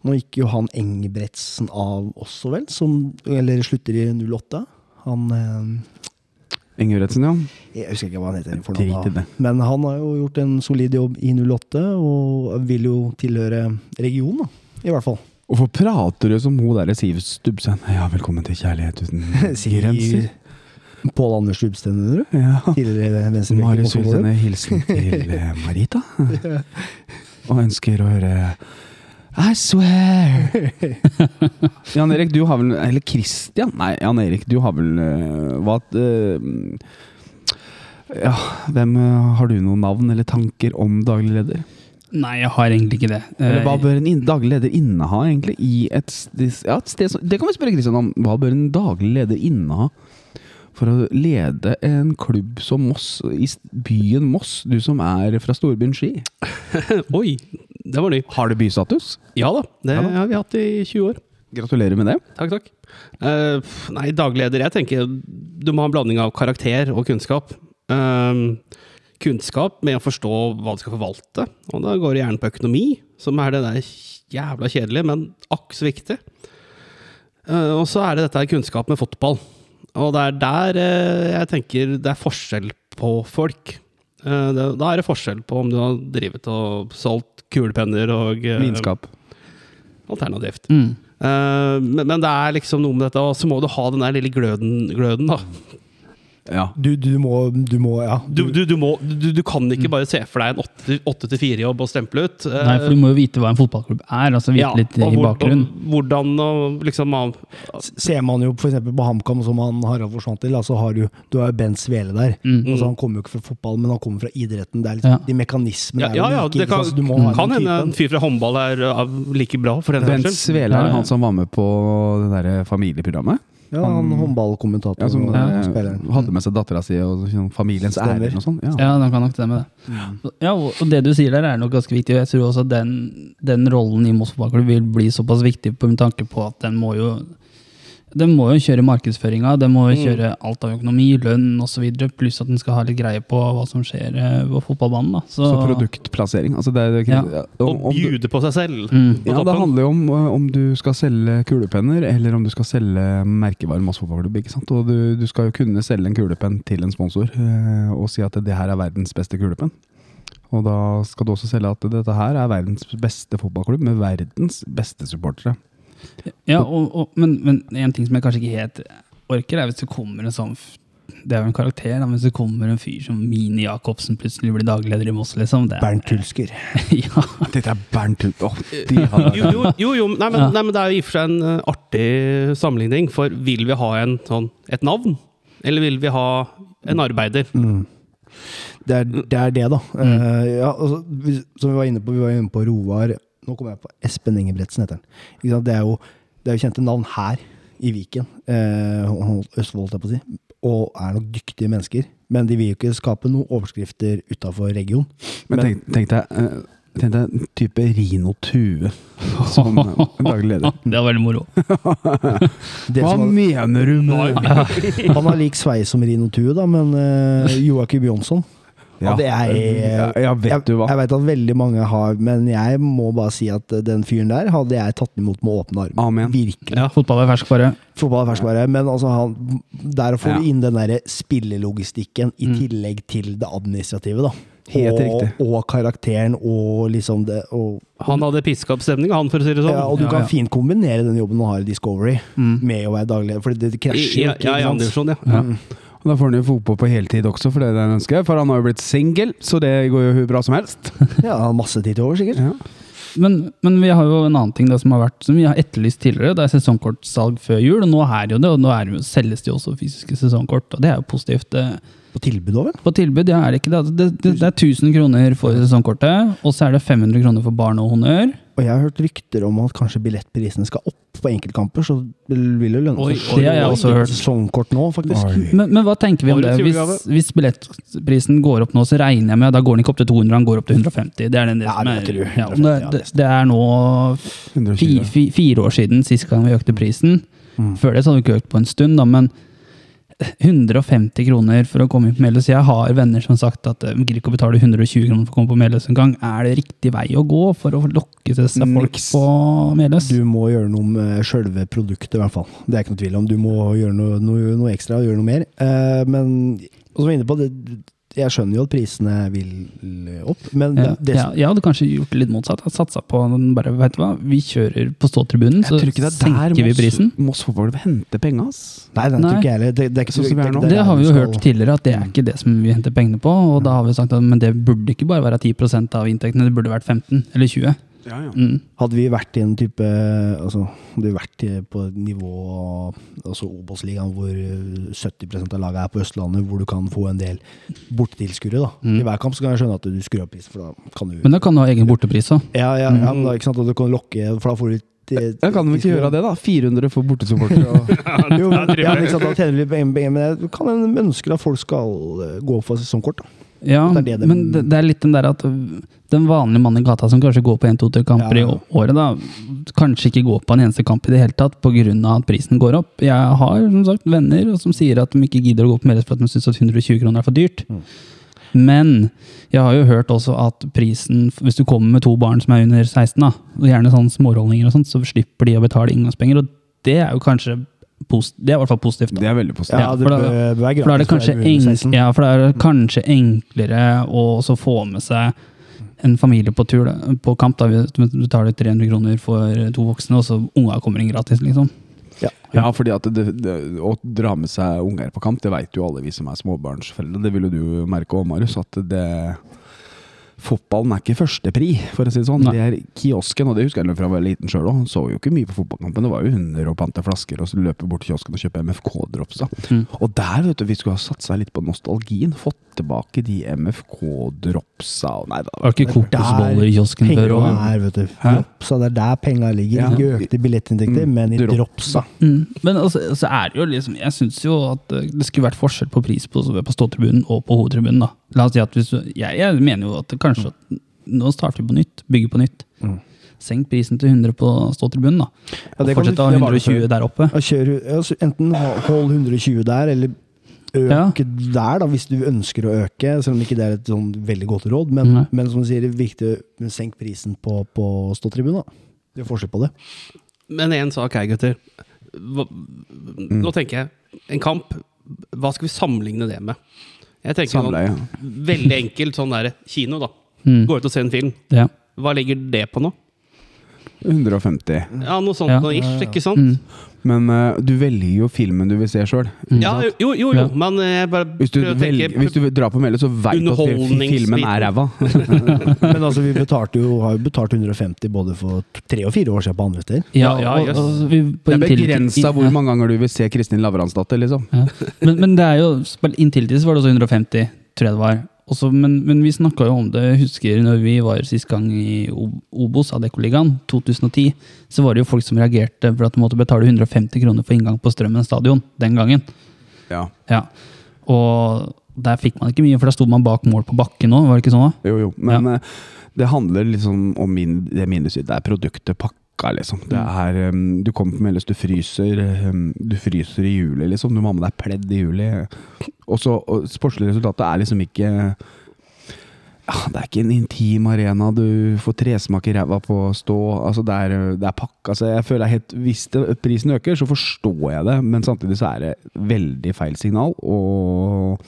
Speaker 3: Nå gikk jo han Engebretsen av også, vel? Som, eller slutter i 08. Han eh,
Speaker 1: Engebretsen, ja.
Speaker 3: Jeg husker ikke hva han heter. for noe.
Speaker 1: da.
Speaker 3: Men han har jo gjort en solid jobb i 08, og vil jo tilhøre regionen, da. I hvert fall.
Speaker 1: Hvorfor prater du som hun derre Siv Stubbsen? Ja, velkommen til kjærlighet uten grenser.
Speaker 3: Pål Anders Stubsten, mener du?
Speaker 1: Ja.
Speaker 3: Tidligere venstre
Speaker 1: Marius vil sende hilsen til Marita. Marita. Og ønsker å høre I swear! Jan Erik, du har vel Eller Christian? Nei, Jan Erik, du har vel eh, Hva eh, Ja, hvem eh, Har du noen navn eller tanker om daglig leder?
Speaker 2: Nei, jeg har egentlig ikke det.
Speaker 1: Eller hva
Speaker 2: Eh,
Speaker 1: bør en daglig leder inneha, egentlig? I et, ja, et sted som, det kan vi spørre Kristian om. Hva bør en daglig leder inneha for å lede en klubb som Moss, i byen Moss? Du som er fra storbyen Ski.
Speaker 5: Oi, det var ny.
Speaker 1: Har du bystatus?
Speaker 5: Ja da, det
Speaker 1: Ja da.
Speaker 5: har vi hatt i 20 år.
Speaker 1: Gratulerer med det.
Speaker 5: Takk, takk. Uh, nei, dagleder Jeg tenker du må ha en blanding av karakter og kunnskap. Uh, kunnskap med å forstå hva du skal forvalte. Og da går det gjerne på økonomi, som er det der jævla kjedelige, men akk så viktig. Uh, og så er det dette kunnskap med fotball. Og det er der eh, jeg tenker det er forskjell på folk. Eh, da er det forskjell på om du har drivet og solgt kulepenner og eh,
Speaker 1: Vinskap.
Speaker 5: alternativt.
Speaker 2: mm.
Speaker 5: Men, men det er liksom noe med dette, og så må du ha den der lille gløden, gløden da.
Speaker 1: Ja.
Speaker 3: Du, du må, du må Ja.
Speaker 5: Du, du, du, må, du, du kan ikke bare se for deg en åtte til fire-jobb og stemple ut.
Speaker 2: Nei, for du må jo vite hva en fotballklubb er. altså Vite
Speaker 5: ja,
Speaker 2: litt i
Speaker 5: hvor-
Speaker 2: bakgrunnen.
Speaker 5: og Hvordan og liksom
Speaker 3: man, Ser man jo f.eks. på HamKam, som han Harald forsvant til, altså har du, du har jo Ben Svele der.
Speaker 2: Mm.
Speaker 3: Altså, han kommer jo ikke fra fotball, men han kommer fra idretten. Det er liksom,
Speaker 2: Ja.
Speaker 3: De mekanismene
Speaker 5: Ja,
Speaker 3: er jo
Speaker 5: ja, det kan,
Speaker 3: sant? Så du må ha
Speaker 5: kan hende en fyr fra håndball er like bra, for den saks skyld.
Speaker 1: Svele er han som var med på det derre familieprogrammet.
Speaker 3: Ja, han håndballkommentator.
Speaker 1: Ja, som
Speaker 3: og
Speaker 1: eh,
Speaker 3: spilleren.
Speaker 1: hadde med seg dattera si og sånn familiens ære og sånt, Ja.
Speaker 2: Ja, kan nok stemme, det. Ja, og og det du sier der, er nok ganske viktig. og Jeg tror også at den, den rollen i Moss fotballklubb vil bli såpass viktig på med tanke på at den må jo den må jo kjøre markedsføringa, de må jo
Speaker 5: Mm.
Speaker 2: kjøre alt av økonomi, lønn osv., pluss at den skal ha litt greie på hva som skjer eh, på fotballbanen. da. Så,
Speaker 1: Så produktplassering. Altså det det,
Speaker 2: Ja.
Speaker 1: ja,
Speaker 5: Og
Speaker 1: om, om du,
Speaker 5: bjude på seg selv.
Speaker 2: Mm.
Speaker 5: på
Speaker 1: ja, det handler jo om uh, om du skal selge kulepenner, eller om du skal selge merkevaren Moss fotballklubb. ikke sant? Og du, du skal jo kunne selge en kulepenn til en sponsor uh, og si at det her er verdens beste kulepenn. Og da skal du også selge at dette her er verdens beste fotballklubb med verdens beste supportere.
Speaker 2: Ja, og, og, men, men en ting som jeg kanskje ikke helt orker, er hvis det kommer en sånn Det er jo en karakter, da, men hvis det kommer en fyr som Mini Jacobsen plutselig blir dagleder i Moss, liksom. Det er,
Speaker 3: Bernt Hulsker.
Speaker 2: ja.
Speaker 1: Dette er Bernt Hulsker. Oh, de
Speaker 5: Jo, jo, jo, jo nei, men,
Speaker 2: Ja.
Speaker 5: nei, men det er jo i og for seg en eh, artig sammenligning. For vil vi ha en, sånn, et navn? Eller vil vi ha en arbeider?
Speaker 3: Mm. Det, er, det er det, da. Eh, ja, altså, vi- som vi var inne på, vi var inne på Roar Nå kommer jeg på Espen Ingebretsen, heter han. Ikke sant? Det, er jo, det er jo kjente navn her i Viken. Eh, Østfold, holdt jeg på å si. Og er nok dyktige mennesker. Men de vil jo ikke skape noen overskrifter utafor region.
Speaker 1: Men tenk, tenk deg eh, Tenk deg en type Rino Tue som daglig leder.
Speaker 2: Det var veldig moro.
Speaker 3: Det
Speaker 1: Hva
Speaker 3: var,
Speaker 1: mener du nå?
Speaker 3: han har lik sveis som Rino Tue, da, men uh, Joakim Jonsson
Speaker 1: Ja.
Speaker 3: det er,
Speaker 1: jeg, ja, vet
Speaker 3: jeg,
Speaker 1: du hva?
Speaker 3: Jeg vet at veldig mange har, men jeg må bare si at eh, den fyren der hadde jeg tatt imot med åpne armer.
Speaker 1: Amen.
Speaker 3: Virkelig.
Speaker 2: Ja, fotball er ferskvare.
Speaker 3: Fotball er ferskvare, men altså han, der får du
Speaker 1: Ja.
Speaker 3: inn den der spillelogistikken i
Speaker 2: Mm.
Speaker 3: tillegg til det administrative, da.
Speaker 1: Helt
Speaker 3: og, og karakteren og liksom det og,
Speaker 5: Han hadde piska opp stemninga, han, for å si det sånn.
Speaker 3: ja, og du
Speaker 2: Ja,
Speaker 3: kan
Speaker 2: ja.
Speaker 3: fint kombinere den jobben du har i Discovery,
Speaker 2: Mm.
Speaker 3: med å være daglig For det, krasjer jo
Speaker 5: ja,
Speaker 3: ikke.
Speaker 5: ja, i andre divisjon, ja.
Speaker 2: Ja.
Speaker 1: Og da får han jo fotball på heltid også, for det er det han ønsker. For han har jo blitt singel, så det går jo hvor bra som helst.
Speaker 3: Ja, masse tid til over, sikkert.
Speaker 1: Ja.
Speaker 2: Men, men vi har jo en annen ting da, som har vært Som vi har etterlyst tidligere. Det er sesongkortsalg før jul, og nå er jo det. Og nå er det jo, selges det jo også fysiske sesongkort, og det er jo positivt. Det,
Speaker 3: På tilbud òg, vel?
Speaker 2: På tilbud, ja, er det ikke det? Altså, Det, det, det er 1000 kroner for sesongkortet, og så er det 500 kroner for barn og honnør.
Speaker 3: Og jeg har hørt rykter om at kanskje billettprisene skal opp på enkeltkamper, så det vil jo lønne seg.
Speaker 2: Det har jeg også hørt.
Speaker 3: Sesongkort nå, faktisk.
Speaker 2: Men, men hva tenker vi om det? Hvis, hvis billettprisen går opp nå, så regner jeg med at da går den ikke opp til 200, den går opp til 150. Det er den det
Speaker 3: Ja,
Speaker 2: som
Speaker 3: det
Speaker 2: er, ja, det, det, det er nå fi, fi, fire år siden sist gang vi økte prisen.
Speaker 3: Mm.
Speaker 2: Før det så hadde vi ikke økt på en stund, da, men 150 kroner for å komme inn på Meløs. Jeg har venner som har sagt at de gidder ikke å betale 120 kroner for å komme på Meløs en gang. Er det riktig vei å gå for å lokke til seg folk på Meløs?
Speaker 3: Du må gjøre noe med sjølve produktet, i hvert fall. Det er ikke noe tvil om. Du må gjøre noe, noe, noe ekstra gjøre noe mer. Eh, men som vi er inne på, det, jeg skjønner jo at prisene vil opp, men det,
Speaker 2: Ja,
Speaker 3: det,
Speaker 2: ja, jeg hadde kanskje gjort det litt motsatt. Jeg Satsa på bare, vet du hva, vi kjører på ståtribunen, så
Speaker 1: ikke det er der
Speaker 2: senker vi prisen.
Speaker 1: Moss fotball vil hente penger, ass.
Speaker 3: Nei, den tror ikke jeg heller. Det, det er ikke
Speaker 1: Sånn som vi er nå.
Speaker 3: det
Speaker 2: Det har vi jo
Speaker 3: skal-
Speaker 2: hørt tidligere, at det er ikke det som vi henter pengene på. Og da har vi sagt at men det burde ikke bare være 10% av inntektene, det burde vært 15 eller 20.
Speaker 1: Ja, ja.
Speaker 2: Mm.
Speaker 3: Hadde vi vært i en type altså, Hadde vi vært på et nivå Altså Obos-ligaen hvor 70% av laget er på Østlandet, hvor du kan få en del bortetilskuere.
Speaker 2: Mm.
Speaker 3: I hver kamp så kan jeg skjønne at du skrur opp prisen, for da kan du
Speaker 2: Men da kan du ha egen bortepris òg.
Speaker 3: Ja, ja, ja men da, ikke sant, og du kan lokke, for da får du litt eh,
Speaker 1: Jeg kan jo ikke gjøre det, da. 400 for bortesupportere.
Speaker 3: ja, ja, da tjener vi litt penger, men jeg kan en ønske at folk skal eh, gå for sesongkort. da.
Speaker 2: Ja,
Speaker 3: Det det de-
Speaker 2: men det, det er litt den der at den vanlige mannen i gata som kanskje går på en, to, tre kamper
Speaker 3: Ja, ja.
Speaker 2: i året, da, kanskje ikke går på en eneste kamp i det hele tatt pga. at prisen går opp. Jeg har som sagt venner som sier at de ikke gidder å gå på Meløs fordi de syns at 120 kroner er for dyrt.
Speaker 3: Mm.
Speaker 2: Men jeg har jo hørt også at prisen, hvis du kommer med to barn som er under 16, da, og gjerne sånn smårollninger og sånt, så slipper de å betale inngangspenger. Og det er jo kanskje det er i hvert fall positivt. Da.
Speaker 1: Det er veldig positivt.
Speaker 3: Ja,
Speaker 2: Ja,
Speaker 3: det
Speaker 2: for da-. For da er det kanskje, enk, ja, for da er det kanskje enklere å også få med seg en familie på tur da, på kamp. Da. Du betaler 300 kroner for to voksne, og så unga kommer inn gratis, liksom.
Speaker 1: Ja, fordi at det, det, å dra med seg unger på kamp, det vet jo alle vi som er småbarnsforeldre. Det vil jo du merke òg, Marius. At det Fotballen er ikke førstepri, for å si det sånn.
Speaker 2: Nei.
Speaker 1: Det er kiosken, og det husker jeg fra jeg var liten sjøl òg. Så jo ikke mye på fotballkampen. Det var jo hunder og pante flasker, og så løpe bort til kiosken og kjøpe MFK-drops.
Speaker 2: Mm.
Speaker 1: Og der, vet du, vi skulle ha satsa litt på nostalgien. Fått tilbake de MFK-dropsa og Nei da.
Speaker 2: Var ikke kokosboller i kiosken før
Speaker 3: Pengene
Speaker 2: òg?
Speaker 3: er, vet du. Dropsa, det er der penga ligger.
Speaker 1: Ja.
Speaker 3: Ikke økte billettinntekter,
Speaker 1: Mm,
Speaker 3: men i
Speaker 1: drop.
Speaker 3: dropsa.
Speaker 2: Mm. Men altså, så er det jo liksom Jeg syns jo at eh, det skulle vært forskjell på pris på, på ståtribunen og på hovedtribunen. da. La oss si at hvis du, jeg, jeg mener jo at det kanskje at nå starter vi på nytt. Bygger på nytt.
Speaker 3: Mm.
Speaker 2: Senk prisen til 100 på ståtribunen, da.
Speaker 3: Ja,
Speaker 2: og fortsett å ha
Speaker 3: det var det
Speaker 2: 120 der oppe.
Speaker 3: Ja, kjør, altså, enten hold 120 der, eller øke der, da, hvis du ønsker å øke. Selv om ikke det er et sånn veldig godt råd. Men,
Speaker 2: mm.
Speaker 3: men som du sier, det er viktig å senke prisen på, på ståtribunen. da. Det er forskjell på det.
Speaker 5: Men én sak her, gutter. Hva,
Speaker 1: Mm.
Speaker 5: Nå tenker jeg, en kamp, hva skal vi sammenligne det med? Jeg tenker sånn,
Speaker 1: Samleie.
Speaker 5: Veldig enkelt sånn der kino, da.
Speaker 2: Mm.
Speaker 5: Gå ut og se en film.
Speaker 2: Ja.
Speaker 5: Hva ligger det på nå?
Speaker 1: 150.
Speaker 5: Ja, noe sånt
Speaker 2: Ja.
Speaker 5: noe ish, ikke sant?
Speaker 2: Mm.
Speaker 1: Men uh, du velger jo filmen du vil se sjøl.
Speaker 5: Ja, jo, jo, jo, men jeg bare
Speaker 1: Hvis, du
Speaker 5: prøver å
Speaker 1: velger-
Speaker 5: tenke
Speaker 1: hvis du drar på meldet så veit du at fi- fi- filmen er ræva.
Speaker 3: Men altså, vi betalte jo, har jo betalt 150 både for tre og fire år siden på andre steder.
Speaker 2: Ja,
Speaker 5: Ja,
Speaker 2: og,
Speaker 5: jøss.
Speaker 2: og vi,
Speaker 1: Det er begrensa hvor mange ganger du vil se Kristin Lavransdatter, liksom.
Speaker 2: Ja. Men, men det er jo Inntil så var det også 150, tror jeg det var. Også, men, men vi snakka jo om det, jeg husker når vi var sist gang i Obos, Adeccoligaen, 2010, så var det jo folk som reagerte for at de måtte betale 150 kroner for inngang på Strømmen stadion den gangen.
Speaker 1: Ja.
Speaker 2: Ja. Og der fikk man ikke mye, for da sto man bak mål på bakken òg, var det ikke sånn? da?
Speaker 1: Jo, jo. Men ja. det handler liksom om min, det minuset. Det er produktet pakka, liksom. Det er um, Du kommer på Meldes, du fryser. Um, du fryser i juli, liksom. Du må ha med deg pledd i juli. Og så sportslige Sportslig resultatet er liksom ikke ja, Det er ikke en intim arena. Du får tresmak i ræva på å stå. Altså, det er, det er pakka. Altså, jeg føler er helt, Hvis det, prisen øker, så forstår jeg det, men samtidig så er det veldig feil signal. Og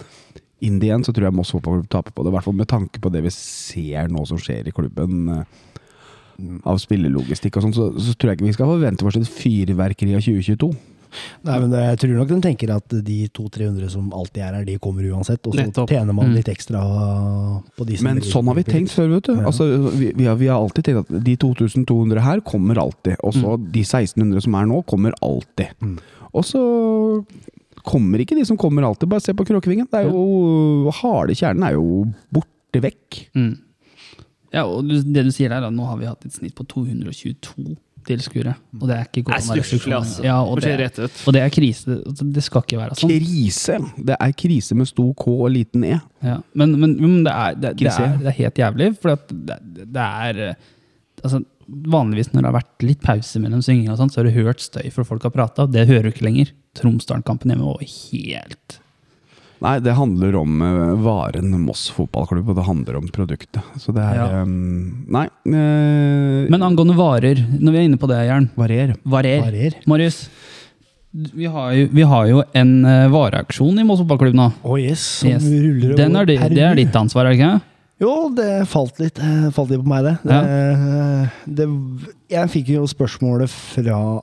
Speaker 1: in the så tror jeg Moss fotball taper på det. I hvert fall med tanke på det vi ser nå som skjer i klubben. Eh, Av spillelogistikk og sånn, så, så tror jeg ikke vi skal forvente oss et fyrverkeri av 2022.
Speaker 3: Nei, men jeg tror nok de tenker at de 200-300 som alltid er her, de kommer uansett. Og så
Speaker 5: Nettopp.
Speaker 3: tjener man
Speaker 2: Mm.
Speaker 3: litt ekstra på de som
Speaker 1: Men sånn har vi tenkt før, vet du.
Speaker 3: Ja.
Speaker 1: Altså, vi, vi, har, vi har alltid tenkt at de 2200 her kommer alltid. Og så de 1600 som er nå, kommer alltid.
Speaker 3: Mm.
Speaker 1: Og så kommer ikke de som kommer alltid. Bare se på Kråkevingen. Det er jo Harde kjernen er jo borte vekk.
Speaker 2: Mm. Ja, og det du sier der, nå har vi hatt et snitt på 222 tilskuere. Og det er ikke
Speaker 5: er stusslig, altså.
Speaker 2: Ja, og, det, og det er krise. Altså, Det skal ikke være sånn.
Speaker 1: Krise! Det er krise med stor K og liten E.
Speaker 2: Ja, men, men, men det, er, det, det, er, det er helt jævlig, for det, det er altså, Vanligvis når det har vært litt pause mellom synginga, så har du hørt støy for folk har prata. Det hører du ikke lenger. Tromsdalen-kampen hjemme var helt
Speaker 1: Nei, det handler om eh, varen Moss fotballklubb, og det handler om produktet. Så det er
Speaker 2: Ja.
Speaker 1: um, Nei. Uh,
Speaker 2: Men angående varer, når vi er inne på det, Jern.
Speaker 1: varer.
Speaker 2: Varer.
Speaker 3: Varer.
Speaker 2: Marius, vi har jo, vi har jo en vareaksjon i Moss fotballklubb nå.
Speaker 3: Å yes, som
Speaker 2: Yes.
Speaker 3: ruller og
Speaker 2: Den
Speaker 3: går
Speaker 2: er, di- det er ditt ansvar, er det ikke?
Speaker 3: Jo, det falt litt, falt litt på meg, det. det, det jeg fikk jo spørsmålet fra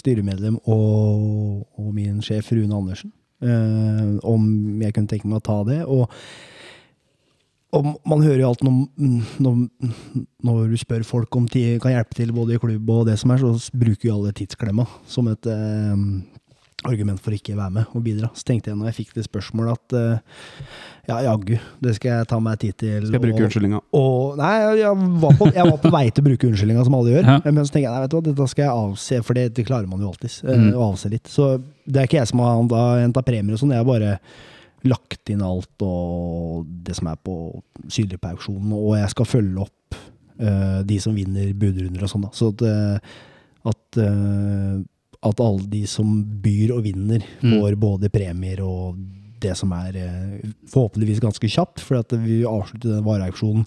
Speaker 3: styremedlem og, og min sjef Rune Andersen om jeg kunne tenke meg å ta det. Og, og man hører jo alt når, når, når du spør folk om de kan hjelpe til både i klubb og det som er, så bruker jo alle tidsklemma som et eh, argument for ikke å være med og bidra. Så tenkte jeg når jeg fikk det spørsmålet at uh, ja, jaggu, det skal jeg ta meg tid til.
Speaker 1: Skal jeg bruke unnskyldninga?
Speaker 3: nei, jeg var, på, jeg var på vei til å bruke unnskyldninga, som alle gjør.
Speaker 2: Ja.
Speaker 3: Men så tenker jeg nei, vet du hva, dette skal jeg avse, for det, det klarer man jo alltids. eh,
Speaker 2: Mm.
Speaker 3: Å avse litt. Så det er ikke jeg som har henta premier og sånn, jeg har bare lagt inn alt og det som er på synlig på auksjonen, og jeg skal følge opp uh, de som vinner budrunder og sånn. da. Så at, at, eh, at alle de som byr og vinner,
Speaker 2: Mm.
Speaker 3: får både premier og det som er eh, forhåpentligvis ganske kjapt, for at vi avslutter den vareauksjonen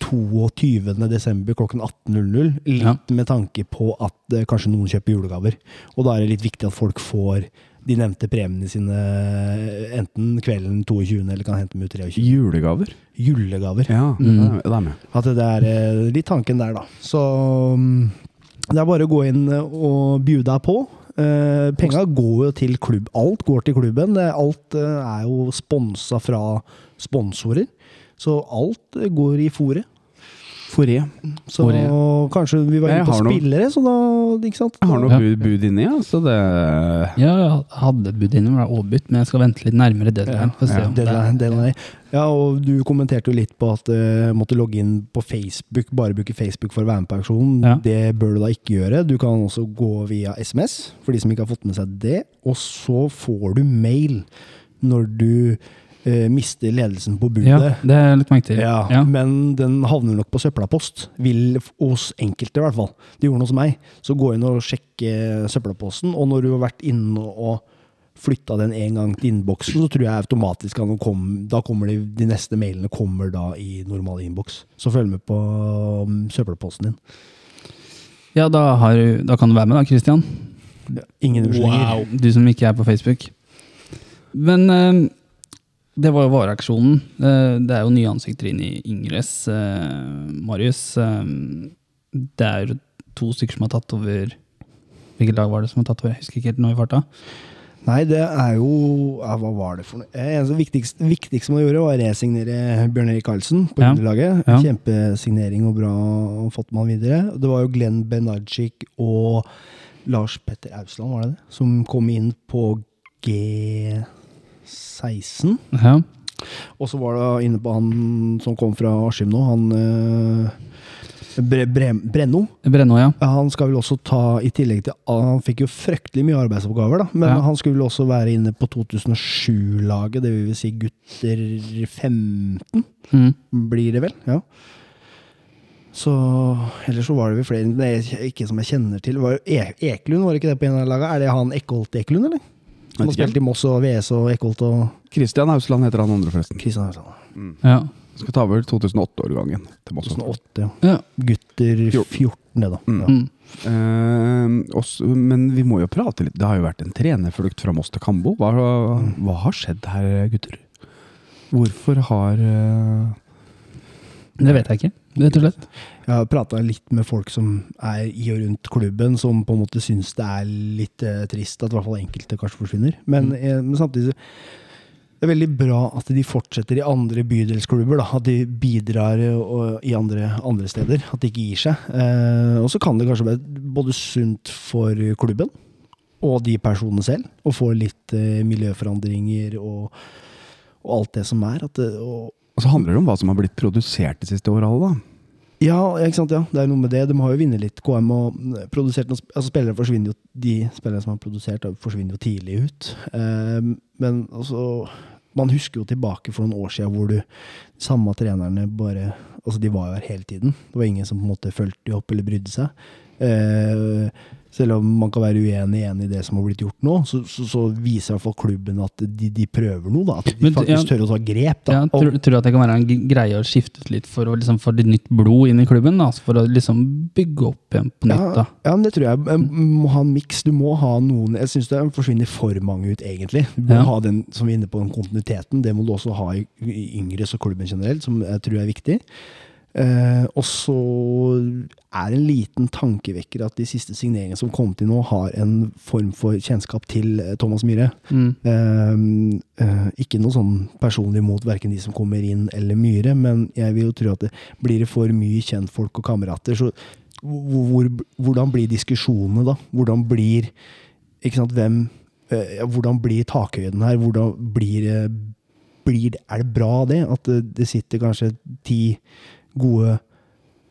Speaker 3: 22. desember klokken 18.00. Litt
Speaker 2: Ja.
Speaker 3: med tanke på at eh, kanskje noen kjøper julegaver. Og da er det litt viktig at folk får de nevnte premiene sine eh, enten kvelden 22. eller kan hente dem ut 23.
Speaker 1: Julegaver?
Speaker 3: Julegaver.
Speaker 1: Ja,
Speaker 2: Mm.
Speaker 1: det er- med.
Speaker 3: At det er eh, litt tanken der, da. Så mm, det er bare å gå inn eh, og bjude deg på. Uh, penga går jo til klubb. Alt går til klubben. Alt uh, er jo sponsa fra sponsorer. Så alt går i fòret.
Speaker 1: Foré.
Speaker 3: Så
Speaker 2: Fôret.
Speaker 3: kanskje vi var inne på spillere, så da Ikke sant?
Speaker 1: Jeg har noe
Speaker 2: Ja.
Speaker 1: bud, bud inni, ja, så det
Speaker 2: Ja, jeg hadde bud inni, men det var overbudt, men jeg skal vente litt nærmere deadline.
Speaker 1: Ja,
Speaker 2: om det
Speaker 3: Deadline,
Speaker 2: er-
Speaker 3: deadline. Ja, og du kommenterte jo litt på at du måtte logge inn på Facebook, bare bruke Facebook for å være med på auksjonen.
Speaker 2: Ja.
Speaker 3: Det bør du da ikke gjøre. Du kan også gå via SMS, for de som ikke har fått med seg det. Og så får du mail når du eh, mister ledelsen på budet.
Speaker 2: Ja, det er litt merke til.
Speaker 3: Ja,
Speaker 2: Ja.
Speaker 3: men den havner nok på søppelpost. Vil hos enkelte, i hvert fall. Det gjorde den hos meg. Så gå inn og sjekke søppelposten, og når du har vært inne og flytta den en gang til innboksen, så tror jeg automatisk at kom, da kommer de, de neste mailene kommer da i normal innboks. Så følg med på um, søppelposten din.
Speaker 2: Ja, da, har, da kan du være med da, Christian.
Speaker 3: Ingen unnskyldninger.
Speaker 2: Du som ikke er på Facebook. Men eh, det var jo vareaksjonen. Eh, det er jo nye ansikter inn i Ingres. Eh, Marius. Eh, det er jo to stykker som har tatt over Hvilket lag var det som har tatt over? Jeg husker ikke helt nå i farta.
Speaker 3: Nei, det er jo ja, Hva var det for noe? Eh, En av det viktigste, viktigste man gjorde, var å resignere Bjørn Erik Karlsen på underlaget.
Speaker 2: Ja.
Speaker 3: Kjempesignering og bra og fått man videre. Det var jo Glenn Benarczyk og Lars Petter Ausland, var det det? Som kom inn på G16.
Speaker 2: Ja.
Speaker 3: Og så var det inne på han som kom fra Askim nå, han eh, Bre, Bre, Brenno.
Speaker 2: Brenno ja.
Speaker 3: Han skal vel også ta, i tillegg til Han fikk jo fryktelig mye arbeidsoppgaver, da. Men
Speaker 2: Ja.
Speaker 3: han skulle også være inne på 2007-laget, det vil si gutter 15,
Speaker 2: Mm.
Speaker 3: blir det vel? Ja. Så Ellers så var det vel flere er ikke som jeg kjenner til. Var e Ekelund, var det ikke det på en av lagene? Er det han Ekholt Ekelund, eller? Han har spilt i Moss og VS og Ekholt og
Speaker 1: Christian Hausland heter han andre, forresten.
Speaker 3: Kristian Hausland.
Speaker 2: ja.
Speaker 1: Skal ta over 2008-årgangen til Moss.
Speaker 3: 2008, ja.
Speaker 2: ja.
Speaker 3: Gutter 14, det, da.
Speaker 1: Mm.
Speaker 3: Ja.
Speaker 2: Mm.
Speaker 1: Eh, også, men vi må jo prate litt. Det har jo vært en trenerflukt fra Moss til Kambo. Hva, hva har skjedd her, gutter? Hvorfor har uh...
Speaker 2: Det vet jeg ikke, rett og slett.
Speaker 3: Jeg har prata litt med folk som er i og rundt klubben, som på en måte syns det er litt uh, trist at i hvert fall enkelte kanskje forsvinner. Men, eh, men samtidig så det er veldig bra at de fortsetter i andre bydelsklubber. Da. At de bidrar eh, i andre, andre steder. At de ikke gir seg. Eh, og så kan det kanskje være både sunt for klubben og de personene selv å få litt eh, miljøforandringer og, og alt det som er. At det, og,
Speaker 1: Og så handler det om hva som har blitt produsert de siste åra òg, da.
Speaker 3: ja, ikke sant, ja. Det er noe med det. De har jo vunnet litt. KM og produsert noen, altså Spillere forsvinner jo De spillere som har produsert, forsvinner jo tidlig ut. Eh, men altså Man husker jo tilbake for noen år siden hvor du Samme trenerne bare Altså, de var jo her hele tiden. Det var ingen som på en måte fulgte de opp eller brydde seg. Eh, selv om man kan være uenig enig i det som har blitt gjort nå, så, så, så viser i hvert fall klubben at de, de prøver noe. da At de
Speaker 2: Men,
Speaker 3: faktisk
Speaker 2: ja.
Speaker 3: tør å ta grep. da
Speaker 2: Ja,
Speaker 3: Og-
Speaker 2: tror, tror at det kan være en greie å skifte ut litt for å liksom få litt nytt blod inn i klubben? Da? For å liksom bygge opp igjen på nytt? da.
Speaker 3: Ja, ja det tror jeg. Du må ha en miks. Du må ha noen Jeg syns det forsvinner for mange ut, egentlig. Du må ha den som vi er inne på, den kontinuiteten. Det må du også ha i, i yngres og klubben generelt, som jeg tror er viktig. Eh, og så er det en liten tankevekker at de siste signeringene som kom til nå, har en form for kjennskap til eh, Thomas Myhre.
Speaker 2: Mm.
Speaker 3: Eh, eh, ikke noe sånn personlig mot verken de som kommer inn eller Myhre, men jeg vil jo tro at det blir det for mye kjentfolk og kamerater, så hvor, hvor, hvordan blir diskusjonene da? Hvordan blir ikke sant, hvem, eh, hvordan blir takhøyden her? Hvordan blir, blir Er det bra det? At det, det sitter kanskje ti gode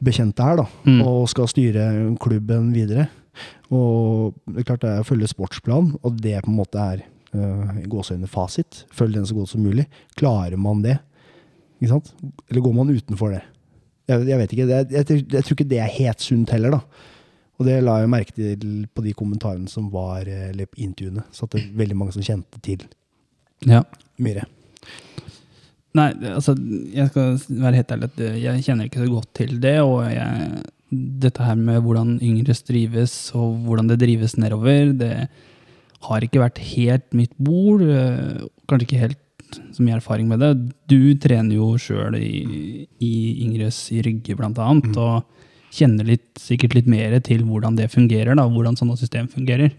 Speaker 3: bekjente her da,
Speaker 2: Mm.
Speaker 3: og skal styre klubben videre. Og det er klart det er å følge sportsplan, og det på en måte er uh, i gåseøyne fasit. Følg den så godt som mulig. Klarer man det? Ikke sant? Eller går man utenfor det? Jeg, jeg vet ikke. Det, jeg, jeg, jeg tror ikke det er helt sunt heller, da. Og det la jeg merke til på de kommentarene som var, eh, eller intervjuene. Så at det er veldig mange som kjente til
Speaker 2: Ja.
Speaker 3: Myhre.
Speaker 2: Nei, altså, jeg skal være helt ærlig at jeg kjenner ikke så godt til det. Og jeg, dette her med hvordan yngre drives, og hvordan det drives nedover, det har ikke vært helt mitt bord. eh, Kanskje ikke helt så mye erfaring med det. Du trener jo sjøl i, i Yngres i Rygge, blant annet, og kjenner litt, sikkert litt mer til hvordan det fungerer, da, hvordan sånne system fungerer.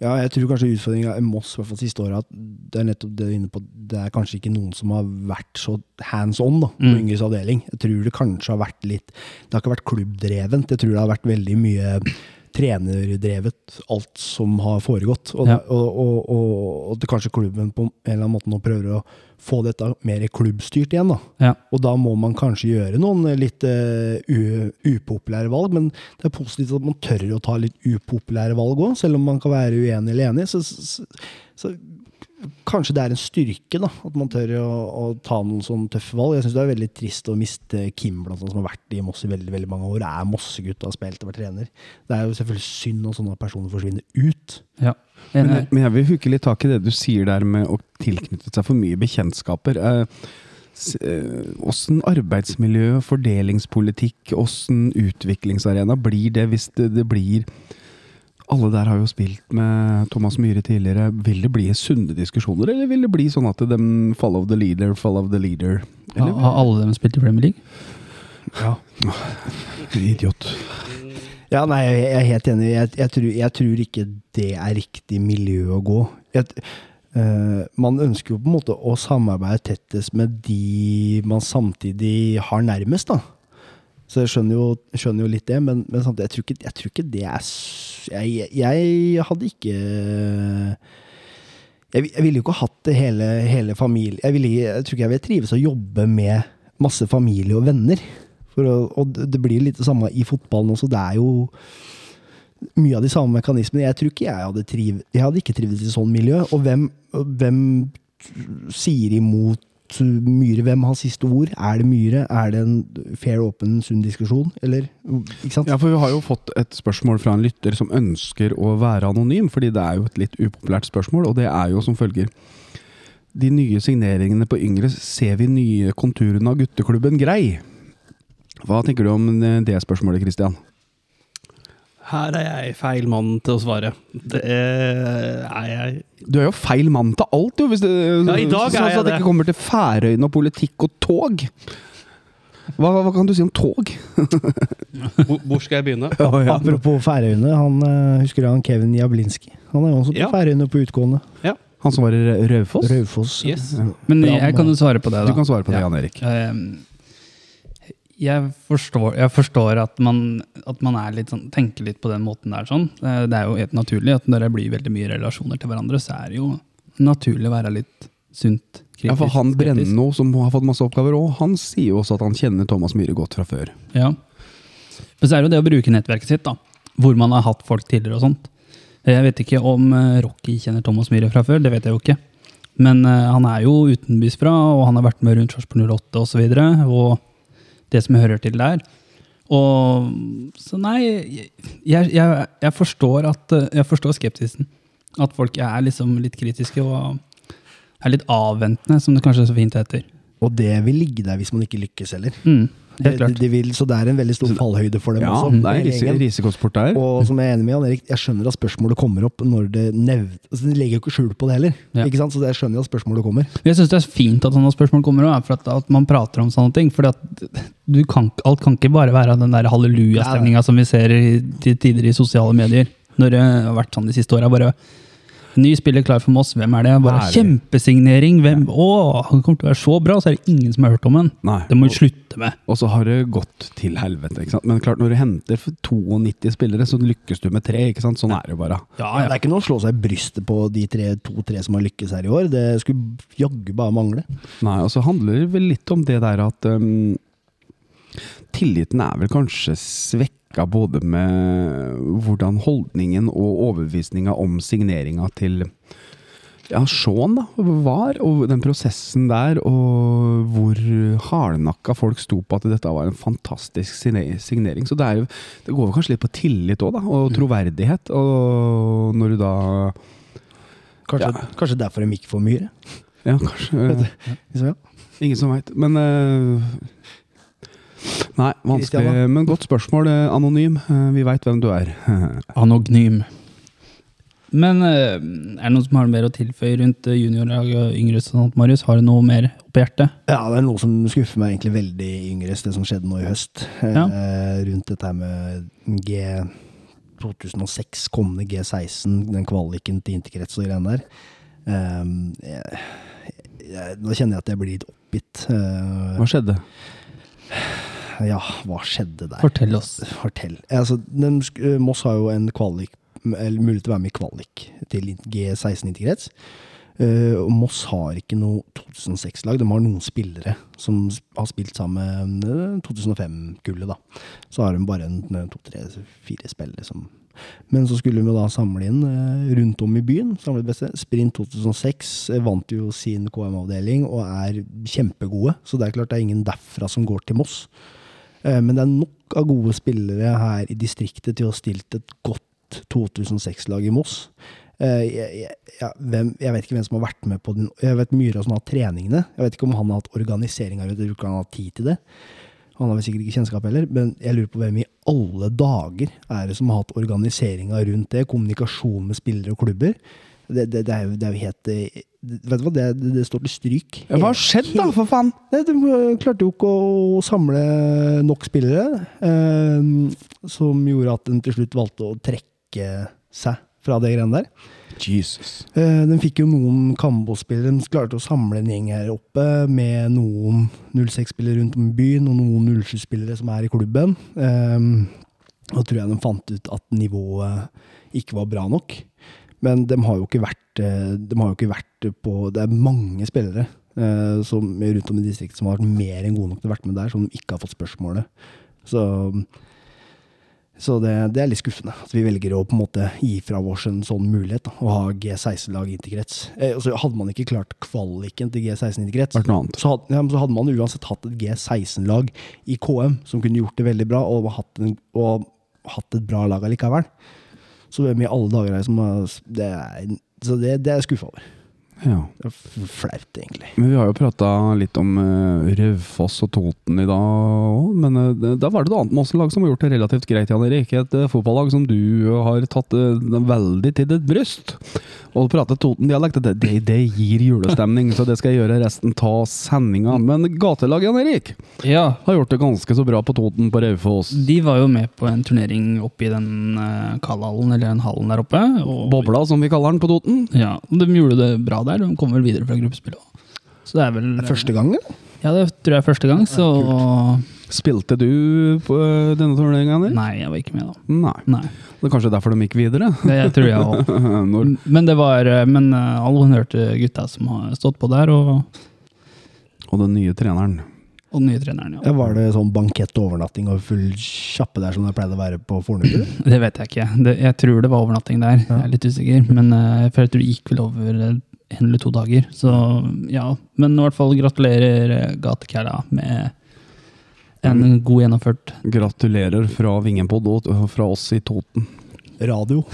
Speaker 3: Ja, jeg tror kanskje utfordringa i Moss hvert fall siste året, at det er nettopp det du er inne på. Det er kanskje ikke noen som har vært så hands on da, på
Speaker 2: Mm.
Speaker 3: Yngres avdeling. Jeg tror det kanskje har vært litt Det har ikke vært klubbdrevent. Jeg tror det har vært veldig mye trenerdrevet, alt som har foregått. Og,
Speaker 2: Ja.
Speaker 3: og, og, og, og kanskje klubben på en eller annen måte nå prøver å få dette mer klubbstyrt igjen. da.
Speaker 2: Ja.
Speaker 3: Og da må man kanskje gjøre noen litt uh, upopulære valg, men det er positivt at man tør å ta litt upopulære valg òg, selv om man kan være uenig eller enig. Så, så, så kanskje det er en styrke da, at man tør å, å ta noen sånne tøffe valg. Jeg syns det er veldig trist å miste Kim, blant annet, som har vært i Moss i veldig veldig mange år. Er Mossegutt og har spilt og vært trener. Det er jo selvfølgelig synd når sånne personer forsvinner ut.
Speaker 2: Ja.
Speaker 1: Men, men jeg vil huke litt tak i det du sier der med å tilknytte seg for mye bekjentskaper. Eh, eh, Åssen arbeidsmiljø, fordelingspolitikk, åssen utviklingsarena blir det hvis det, det blir Alle der har jo spilt med Thomas Myhre tidligere. Vil det bli sunne diskusjoner, eller vil det bli sånn at de follow the leader, follow the leader? Eller,
Speaker 2: har alle dem spilt i Premier League?
Speaker 3: Ja.
Speaker 1: Idiot.
Speaker 3: Ja, nei, jeg er helt enig. Jeg, jeg, tror, jeg tror ikke det er riktig miljø å gå. Jeg, uh, man ønsker jo på en måte å samarbeide tettest med de man samtidig har nærmest, da. Så jeg skjønner jo, skjønner jo litt det, men, men samtidig, jeg tror, ikke, jeg tror ikke det er s- Jeg, jeg hadde ikke jeg, jeg ville jo ikke hatt det hele, hele familie jeg, ville, jeg tror ikke jeg vil trives å jobbe med masse familie og venner. Å, og det blir litt det samme i fotballen også. Det er jo mye av de samme mekanismene. Jeg tror ikke jeg hadde triv, Jeg hadde ikke trivdes i sånn miljø. Og hvem, hvem sier imot Myhre? Hvem har siste ord? Er det Myhre? Er det en fair, åpen, sunn diskusjon? Eller Ikke sant?
Speaker 1: Ja, for vi har jo fått et spørsmål fra en lytter som ønsker å være anonym, fordi det er jo et litt upopulært spørsmål, og det er jo som følger. De nye signeringene på Yngre, ser vi nye konturene av gutteklubben Grei? Hva tenker du om eh, det spørsmålet, Christian?
Speaker 5: Her er jeg feil mann til å svare. Det er jeg
Speaker 1: Du er jo feil mann til alt, jo! Hvis det,
Speaker 5: Ja, i dag
Speaker 1: sånn
Speaker 5: er jeg
Speaker 1: at det ikke kommer til Færøyene og politikk og tog. Hva, hva kan du si om tog?
Speaker 5: Hvor, skal jeg begynne?
Speaker 3: Apropos Færøyene, han eh, husker du han Kevin Jablinski? Han er jo også på
Speaker 5: Ja.
Speaker 3: Færøyene på utgående.
Speaker 1: Han som var i Raufoss?
Speaker 3: Raufoss.
Speaker 5: Yes.
Speaker 2: Men jeg kan jo svare på det, da.
Speaker 1: Du kan svare på det,
Speaker 3: Ja.
Speaker 1: Jan Erik.
Speaker 2: Ehm, Jeg forstår, jeg forstår at, man, at man er litt sånn, tenker litt på den måten der. Sånn. Det er jo helt naturlig at når det blir veldig mye relasjoner til hverandre, så er det jo naturlig å være litt sunt kritisk.
Speaker 1: Ja, for han. Brenno, som har fått masse oppgaver òg, han sier jo også at han kjenner Thomas Myhre godt fra før.
Speaker 2: Ja. Men så er det jo det å bruke nettverket sitt, da. Hvor man har hatt folk tidligere og sånt. Jeg vet ikke om eh, Rocky kjenner Thomas Myhre fra før, det vet jeg jo ikke. Men eh, han er jo utenbys fra, og han har vært med rundt Sarpsborg 08 osv. Og, så videre, og det som hører til der. Og Så nei, jeg, jeg, jeg, forstår at Jeg forstår skeptisen. At folk er liksom litt kritiske og er litt avventende, som det kanskje er så fint heter.
Speaker 3: Og det vil ligge der hvis man ikke lykkes heller.
Speaker 2: Mm, Klart.
Speaker 3: det vil, så det er en veldig stor fallhøyde for dem
Speaker 1: Ja,
Speaker 3: også.
Speaker 1: det er ris risikosport der.
Speaker 3: Og som jeg er enig med Jan Erik, jeg skjønner at spørsmålet kommer opp når det nevnt altså, De legger jo ikke skjul på det heller.
Speaker 2: Ja.
Speaker 3: Ikke sant? Så jeg skjønner at spørsmålet kommer.
Speaker 2: Jeg syns det er fint at sånne spørsmål kommer, òg, for at, at man prater om sånne ting. For alt kan ikke bare være den der hallelujastemninga som vi ser i, til tider i sosiale medier. Når det har vært sånn de siste åra. Bare ny spiller klar for Moss, hvem er det? Bare
Speaker 1: Herlig.
Speaker 2: kjempesignering! Hvem? Å, han kommer til å være så bra! Så er det ingen som har hørt om den.
Speaker 1: Nei.
Speaker 2: Det må vi slutte med.
Speaker 1: Og så har det gått til helvete. ikke sant? Men klart, når du henter 92 spillere, så lykkes du med tre. ikke sant? Sånn er det jo bare.
Speaker 2: Ja,
Speaker 3: Det er ikke noe å slå seg i brystet på de tre- to-tre som har lykkes her i år. Det skulle jaggu bare mangle.
Speaker 1: Nei, Og så handler det vel litt om det der at um, tilliten er vel kanskje svekka både med hvordan holdningen og overbevisninga om signeringa til ja, Shaun da, var, og den prosessen der, og hvor hardnakka folk sto på at dette var en fantastisk signering. Så det, er, det går kanskje litt på tillit òg, og troverdighet. Og når du da
Speaker 3: Kanskje,
Speaker 1: Ja.
Speaker 3: kanskje derfor de gikk for Myhre?
Speaker 1: Ja, kanskje. Ingen som veit. Men eh, Nei, vanskelig. Men godt spørsmål, eh, anonym. Eh, vi veit hvem du er.
Speaker 2: Anognym. Men eh, er det noen som har mer å tilføye rundt juniorlag og yngre? Sånt, Marius? Har du noe mer på hjertet?
Speaker 3: Ja, det er noe som skuffer meg egentlig veldig i Yngres, det som skjedde nå i høst.
Speaker 2: Ja.
Speaker 3: Eh, rundt dette her med G 2006, kommende G16, den kvaliken til interkrets og greiene der. Eh, jeg, jeg, nå kjenner jeg at jeg blir litt oppgitt. Eh,
Speaker 1: Hva skjedde?
Speaker 3: Ja, hva skjedde der?
Speaker 2: Fortell oss.
Speaker 3: Fortell. Altså, den, eh, Moss har jo en kvalik, eller mulighet til å være med i kvalik til G16 interkrets. Uh, Moss har ikke noe 2006-lag. De har noen spillere som har spilt sammen med 2005-gullet, da. Så har de bare en, en to, tre, fire spillere som Men så skulle de da samle inn eh, rundt om i byen. Samle det beste. Sprint 2006 eh, vant jo sin KM-avdeling og er kjempegode. Så det er klart det er ingen derfra som går til Moss. Eh, Men det er nok av gode spillere her i distriktet til å ha stilt et godt 2006-lag i Moss. Eh, Jeg, jeg, hvem, jeg vet ikke hvem som har vært med på den. Jeg vet Myhra som har hatt treningene. Jeg vet ikke om han har hatt organiseringa. Jeg tror ikke han har hatt tid til det. Han har vel sikkert ikke kjennskap heller, men jeg lurer på hvem i alle dager er det som har hatt organiseringa rundt det? Kommunikasjon med spillere og klubber. Det, det, det, er, jo, det er jo helt eh, Vet du hva, det, det, står til stryk.
Speaker 1: Hva har skjedd, da, for faen?
Speaker 3: Nei, De klarte jo ikke å samle nok spillere, eh, som gjorde at de til slutt valgte å trekke seg fra det greiene der.
Speaker 1: Jesus.
Speaker 3: Eh, de fikk jo noen Kambo-spillere. De klarte å samle en gjeng her oppe med noen 06-spillere rundt om i byen, og noen 07-spillere som er i klubben. Eh, og tror jeg de fant ut at nivået ikke var bra nok. Men de har jo ikke vært, eh, de har jo ikke vært på Det er mange spillere eh, som, rundt om i distriktet som har vært mer enn gode nok til å vært med der, som ikke har fått spørsmålet. Så, så det, det er litt skuffende at vi velger å på en måte gi fra oss en sånn mulighet. Da, å ha G16-lag inn til krets. Eh, så hadde man ikke klart kvaliken til G16 inn til krets,
Speaker 1: Vært
Speaker 3: så hadde, ja, så hadde man uansett hatt et G16-lag i KM som kunne gjort det veldig bra, og hatt, en, og hatt et bra lag allikevel. Så hvem i alle dager er det som har det er, Så det, det er jeg skuffa over.
Speaker 1: Ja.
Speaker 3: Det er flaut, egentlig.
Speaker 1: Men vi har jo prata litt om uh, Raufoss og Toten i dag òg, men uh, da var det et annet Mossen-lag som har gjort det relativt greit, Jan Erik. Et uh, fotballag som du har tatt uh, veldig til ditt bryst. Og å prate Toten-dialekt, det, det, det gir julestemning, så det skal jeg gjøre resten av sendinga. Men gatelag, Jan Erik,
Speaker 2: Ja,
Speaker 1: har gjort det ganske så bra på Toten på Raufoss.
Speaker 2: de var jo med på en turnering oppe i den uh, Kallhallen, eller den hallen der oppe. Og,
Speaker 1: Bobla, som vi kaller den på Toten.
Speaker 2: Ja, de gjorde det bra der. De kommer vel videre fra gruppespillet. også. Så det er vel
Speaker 3: Det er første gangen?
Speaker 2: Ja, det tror jeg er første gang, så
Speaker 1: Spilte du på eh, denne turneringa? Nei.
Speaker 2: Jeg var ikke med, da.
Speaker 1: Nei.
Speaker 2: Nei.
Speaker 1: Det er kanskje derfor de gikk videre?
Speaker 2: Det tror jeg òg.
Speaker 1: Når
Speaker 2: Men det var eh, Men alle all honnør til gutta som har stått på der, og,
Speaker 1: Og den nye treneren.
Speaker 2: og den nye treneren.
Speaker 3: Ja,
Speaker 2: Ja.
Speaker 3: var det sånn bankett og overnatting og full kjappe der som det pleide å være på Fornebu?
Speaker 2: Det vet jeg ikke. Det, jeg tror det var overnatting der. Jeg er litt usikker. Men jeg for jeg tror det gikk vel over eh, en eller to dager. Så ja. Men i hvert fall gratulerer eh, Gatekæla med en god gjennomført
Speaker 1: Gratulerer fra Vingenpod og fra oss i Toten.
Speaker 3: Radio.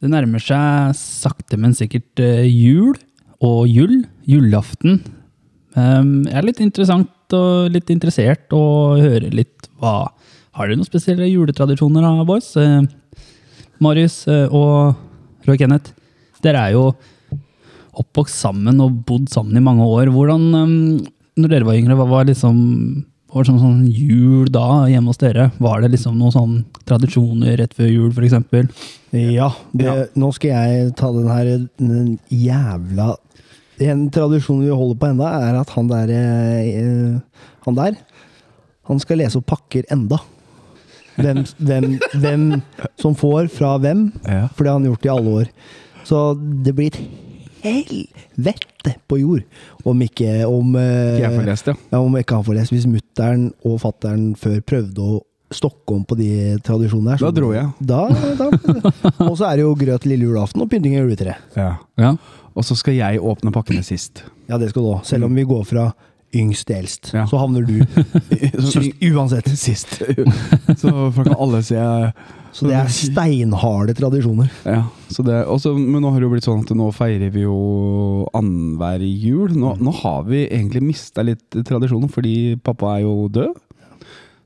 Speaker 2: Det nærmer seg sakte, men sikkert eh, jul og jul. Julaften. Um, jeg er litt interessant og litt interessert å høre litt hva Har dere noen spesielle juletradisjoner, da, boys? Eh, Marius og Roy Kenneth, dere er jo oppvokst sammen og bodd sammen i mange år. Hvordan, um, når dere var yngre, hva var liksom var sånn, sånn jul da hjemme hos dere? Var det liksom noen sånn tradisjoner rett før jul, eksempel?
Speaker 3: Ja, det, nå skal jeg ta den her den jævla En tradisjon vi holder på enda, er at han der eh, Han der, han skal lese opp pakker enda. Hvem, hvem, hvem som får fra hvem,
Speaker 1: Ja.
Speaker 3: for det har han gjort i alle år. Så det blir et helvete på jord om ikke om, eh,
Speaker 1: Jeg får lest, ja.
Speaker 3: ja, om ikke han får lest. Hvis mutter'n og fatter'n før prøvde å stokke om på de tradisjonene her.
Speaker 1: Da dro jeg.
Speaker 3: Da, da. Og så er det jo grøt lille julaften og pynting av juletre.
Speaker 1: ja.
Speaker 2: Ja.
Speaker 1: Og så skal jeg åpne pakkene sist.
Speaker 3: Ja, det skal du òg. Selv om vi går fra yngst til eldst,
Speaker 1: Ja.
Speaker 3: så havner du sist uansett.
Speaker 1: Sist. Så folk kan alle se
Speaker 3: Så det er steinharde tradisjoner.
Speaker 1: Ja, så det, også, men nå har det jo blitt sånn at nå feirer vi jo annenhver jul. Nå, nå har vi egentlig mista litt tradisjonen, fordi pappa er jo død.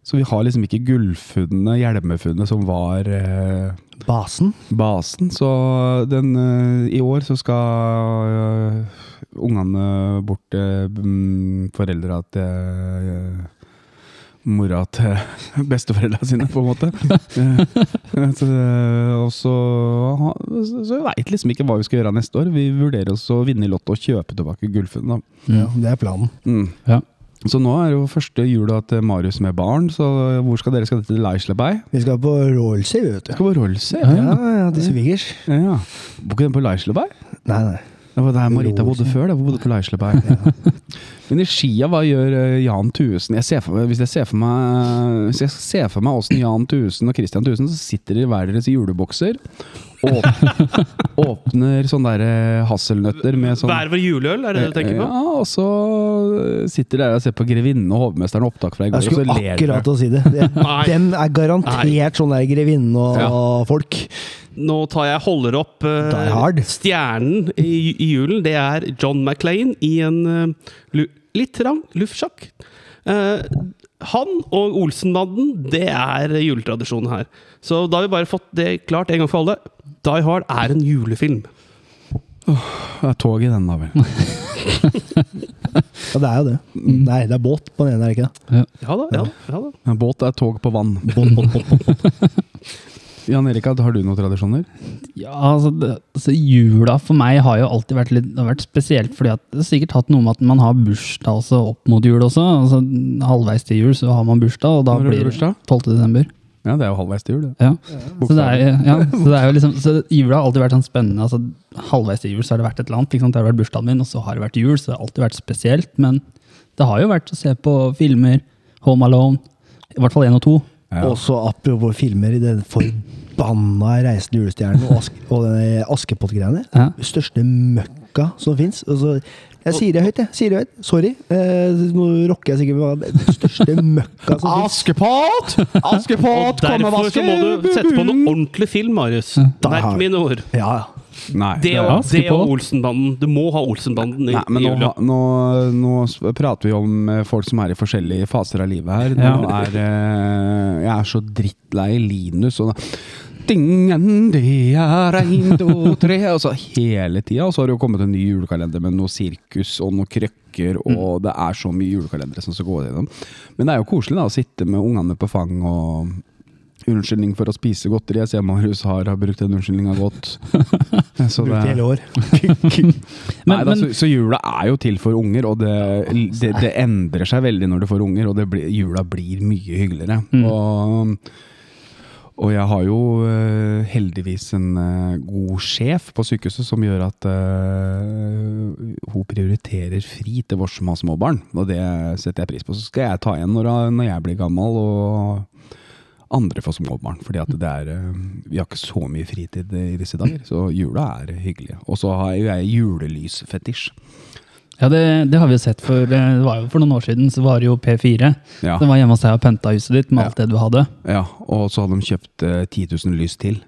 Speaker 1: Så vi har liksom ikke gullfunnet, hjelmefunnet, som var eh,
Speaker 3: Basen.
Speaker 1: basen. Så den, eh, i år så skal eh, ungene bort til eh, foreldra til eh, Mora til besteforeldra sine, på en måte. Eh, så, det- og så, så, veit liksom ikke hva vi skal gjøre neste år. Vi vurderer også å vinne i Lotto og kjøpe tilbake gullfunnet.
Speaker 3: Ja, det er planen.
Speaker 1: Mm.
Speaker 2: Ja.
Speaker 1: Så nå er jo første jula til Marius med barn, så hvor skal dere? Skal dere til Leislebei?
Speaker 3: Vi skal på Rollsay, vet du.
Speaker 1: Skal på Rolse?
Speaker 3: Ja, ja, til svigers.
Speaker 1: Ja, ja. Bor ikke den på Leislebei?
Speaker 3: Nei, nei.
Speaker 1: Det var der Marita bodde før. Hun bodde på Leislebei. Men i Skia, hva gjør eh, Jan meg, hvis jeg ser for meg Hvis jeg ser for meg åssen Jan Thuesen og Christian Thuesen så sitter de i hver deres julebokser åp, Åpner sånne der eh, hasselnøtter med sånn
Speaker 5: Hver vår juleøl, er det det du tenker på?
Speaker 1: Ja, og så sitter dere der og ser på Grevinnen og hovmesteren opptak fra i går,
Speaker 3: Jeg
Speaker 1: og så
Speaker 3: skulle
Speaker 1: ler
Speaker 3: akkurat
Speaker 1: til
Speaker 3: å si det. det den er garantert sånn der grevinnen og
Speaker 1: Ja.
Speaker 3: folk.
Speaker 5: Nå tar jeg holder opp eh,
Speaker 3: Die Hard.
Speaker 5: stjernen i, i julen. Det er John McClain i en eh, lu litt trang luftsjakk. Eh, Han og Olsenbanden, det er juletradisjonen her. Så da har vi bare fått det klart en gang for alle. Die Hard er en julefilm.
Speaker 1: Det er tog i den, da vel.
Speaker 3: Ja, det er jo det. Nei, det er båt på den ene, er det ikke det?
Speaker 5: Ja da, ja, da, ja da.
Speaker 1: En båt er tog på vann.
Speaker 3: Båt, båt, båt, båt.
Speaker 1: Jan Erik, har du noen tradisjoner?
Speaker 2: Ja, altså, det, altså Jula for meg har jo alltid vært litt vært spesielt, fordi at det har sikkert hatt noe med at man har bursdag også opp mot jul også. altså Halvveis til jul så har man bursdag, og da
Speaker 1: Når
Speaker 2: blir det
Speaker 1: bursdag?
Speaker 2: 12. desember.
Speaker 1: Ja, det er jo halvveis til jul, det.
Speaker 2: Ja. Så det er, ja, så det er jo liksom, så jula har alltid vært sånn spennende. altså Halvveis til jul så har det vært et eller annet. Liksom. Det har vært bursdagen min, og så har det vært jul, så det har alltid vært spesielt. Men det har jo vært å se på filmer, Home Alone, i hvert fall én og to.
Speaker 1: Ja.
Speaker 3: Også apropos filmer i den forbanna Reisende julestjernen og, aske, og den Askepott-greiene.
Speaker 2: Ja.
Speaker 3: Største møkka som fins. Jeg sier det høyt, jeg. Sier det høyt. Sorry. Eh, nå rocker jeg sikkert med den største møkka som fins.
Speaker 1: Askepott!
Speaker 5: Og
Speaker 1: Askepott, kom og
Speaker 5: derfor så må du sette på noe ordentlig film, Marius. Merk mine ord.
Speaker 3: Ja, ja.
Speaker 1: Nei,
Speaker 5: Det
Speaker 1: det-
Speaker 5: og, det og Olsenbanden. Du må ha Olsenbanden i,
Speaker 1: Nei, men
Speaker 5: i
Speaker 1: nå, nå, nå prater vi om eh, folk som er i forskjellige faser av livet her. Nå
Speaker 2: Ja.
Speaker 1: er, eh, jeg er så drittlei Linus og da- Dingen, det er ein, to, tre altså, hele tida. Og så har det jo kommet en ny julekalender med noe sirkus og noen krøkker, og det er så mye julekalendere som skal gå gjennom. Men det er jo koselig da å sitte med ungene på fang og Unnskyldning for å spise godteri. Jeg ser Marius har, har brukt den unnskyldninga godt. Så
Speaker 3: i hele år.
Speaker 1: Nei, da, så, så jula er jo til for unger, og det, det, det endrer seg veldig når du får unger, og det blir, jula blir mye hyggeligere. Og, og jeg har jo uh, heldigvis en uh, god sjef på sykehuset som gjør at uh, hun prioriterer fri til oss som har små barn, og det setter jeg pris på. Så skal jeg ta igjen når, når jeg blir gammel, og andre får små barn. Fordi at det er eh, Vi har ikke så mye fritid i disse dager, så jula er hyggelig. Og så har jeg julelysfetisj.
Speaker 2: Ja, det, det har vi jo sett for Det var jo for noen år siden, så var det jo P4.
Speaker 1: Ja.
Speaker 2: Det var hjemme hos deg og pynta huset ditt med
Speaker 1: Ja.
Speaker 2: alt det du hadde.
Speaker 1: Ja, og så hadde de kjøpt eh, 10 000 lys til.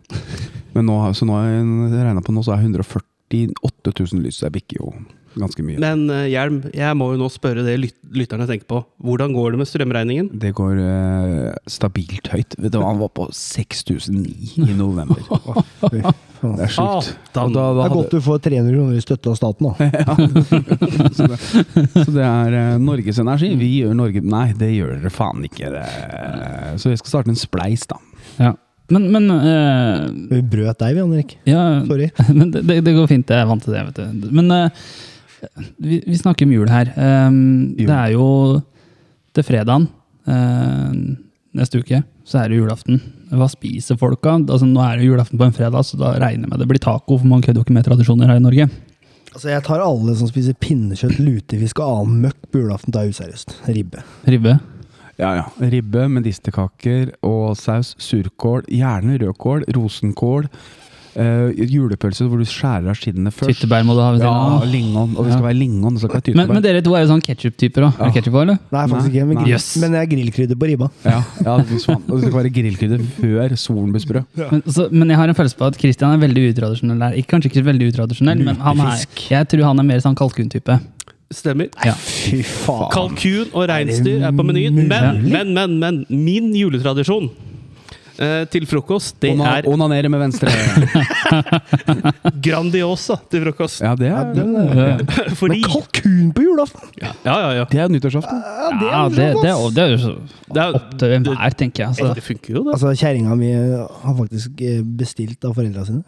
Speaker 1: Men nå, så nå har jeg regna på nå, så er 148 000 lys. så Jeg bikker jo ganske mye.
Speaker 5: Men uh, Hjelm, jeg må jo nå spørre det lyt lytterne tenker på. Hvordan går det med strømregningen?
Speaker 1: Det går uh, stabilt høyt. Vet du hva, Han var på 6009 i november. Det er sjukt. Og da,
Speaker 3: Det
Speaker 1: da
Speaker 3: er godt du får 300 kroner i støtte av staten, da.
Speaker 1: så, det, så det er uh, Norges Energi. Vi gjør Norge Nei, det gjør dere faen ikke. Det. Så vi skal starte en spleis, da.
Speaker 2: Ja. Men, men uh,
Speaker 3: Vi brøt deg, vi, Henrik.
Speaker 2: Ja,
Speaker 3: Sorry.
Speaker 2: men det, det- går fint, jeg er vant til det. vet du. Men eh, vi, vi snakker om jul her. Um,
Speaker 1: Jul.
Speaker 2: det er jo til fredagen uh, neste uke, så er det julaften. Hva spiser folka? Altså, nå er det julaften på en fredag, så da regner jeg med det blir taco, for man kødder jo ikke med tradisjoner her i Norge.
Speaker 3: Altså, Jeg tar alle som spiser pinnekjøtt, lutefisk og annen møkk på julaften, tar useriøst. Ribbe.
Speaker 2: Ribbe.
Speaker 1: Ja, ja. Ribbe, medisterkaker og saus. Surkål. Gjerne rødkål. Rosenkål. Eh, julepølse hvor du skjærer av skinnene først.
Speaker 2: Tyttebær må du ha ved siden av.
Speaker 1: lingon. Og det skal være lingon. Det skal ikke være
Speaker 2: Men, men dere to er jo sånn ketsjup-typer òg. Er det ketchup på, eller?
Speaker 3: Nei, faktisk ikke. Men.
Speaker 2: Yes.
Speaker 3: men jeg er grillkrydder på ribba.
Speaker 1: ja, ja. Og det skal være grillkrydder før solen blir sprø.
Speaker 2: Men, så, men jeg har en følelse på at Christian er veldig utradisjonell. der. Ikke, kanskje ikke veldig utradisjonell, men han er, jeg tror han er mer sånn kalkuntype.
Speaker 5: Stemmer.
Speaker 2: Ja.
Speaker 3: Fy faen.
Speaker 5: Kalkun og reinsdyr er på menyen. Men, men, men, men. Min juletradisjon eh, til frokost, det
Speaker 1: Ona,
Speaker 5: er
Speaker 1: onanere med venstre.
Speaker 5: Grandiosa til frokost.
Speaker 1: Ja, det
Speaker 3: Ja,
Speaker 1: er,
Speaker 3: det er-
Speaker 5: Fordi
Speaker 3: Men kalkun på julaften!
Speaker 5: Ja, ja, ja.
Speaker 1: det er nyttårsaften.
Speaker 2: Ja, det, det, er- det er jo så
Speaker 5: Det, er,
Speaker 2: opp til enhver, tenker jeg. Altså.
Speaker 5: det funker jo, det.
Speaker 3: Altså, Kjerringa mi har faktisk eh, bestilt av foreldra sine.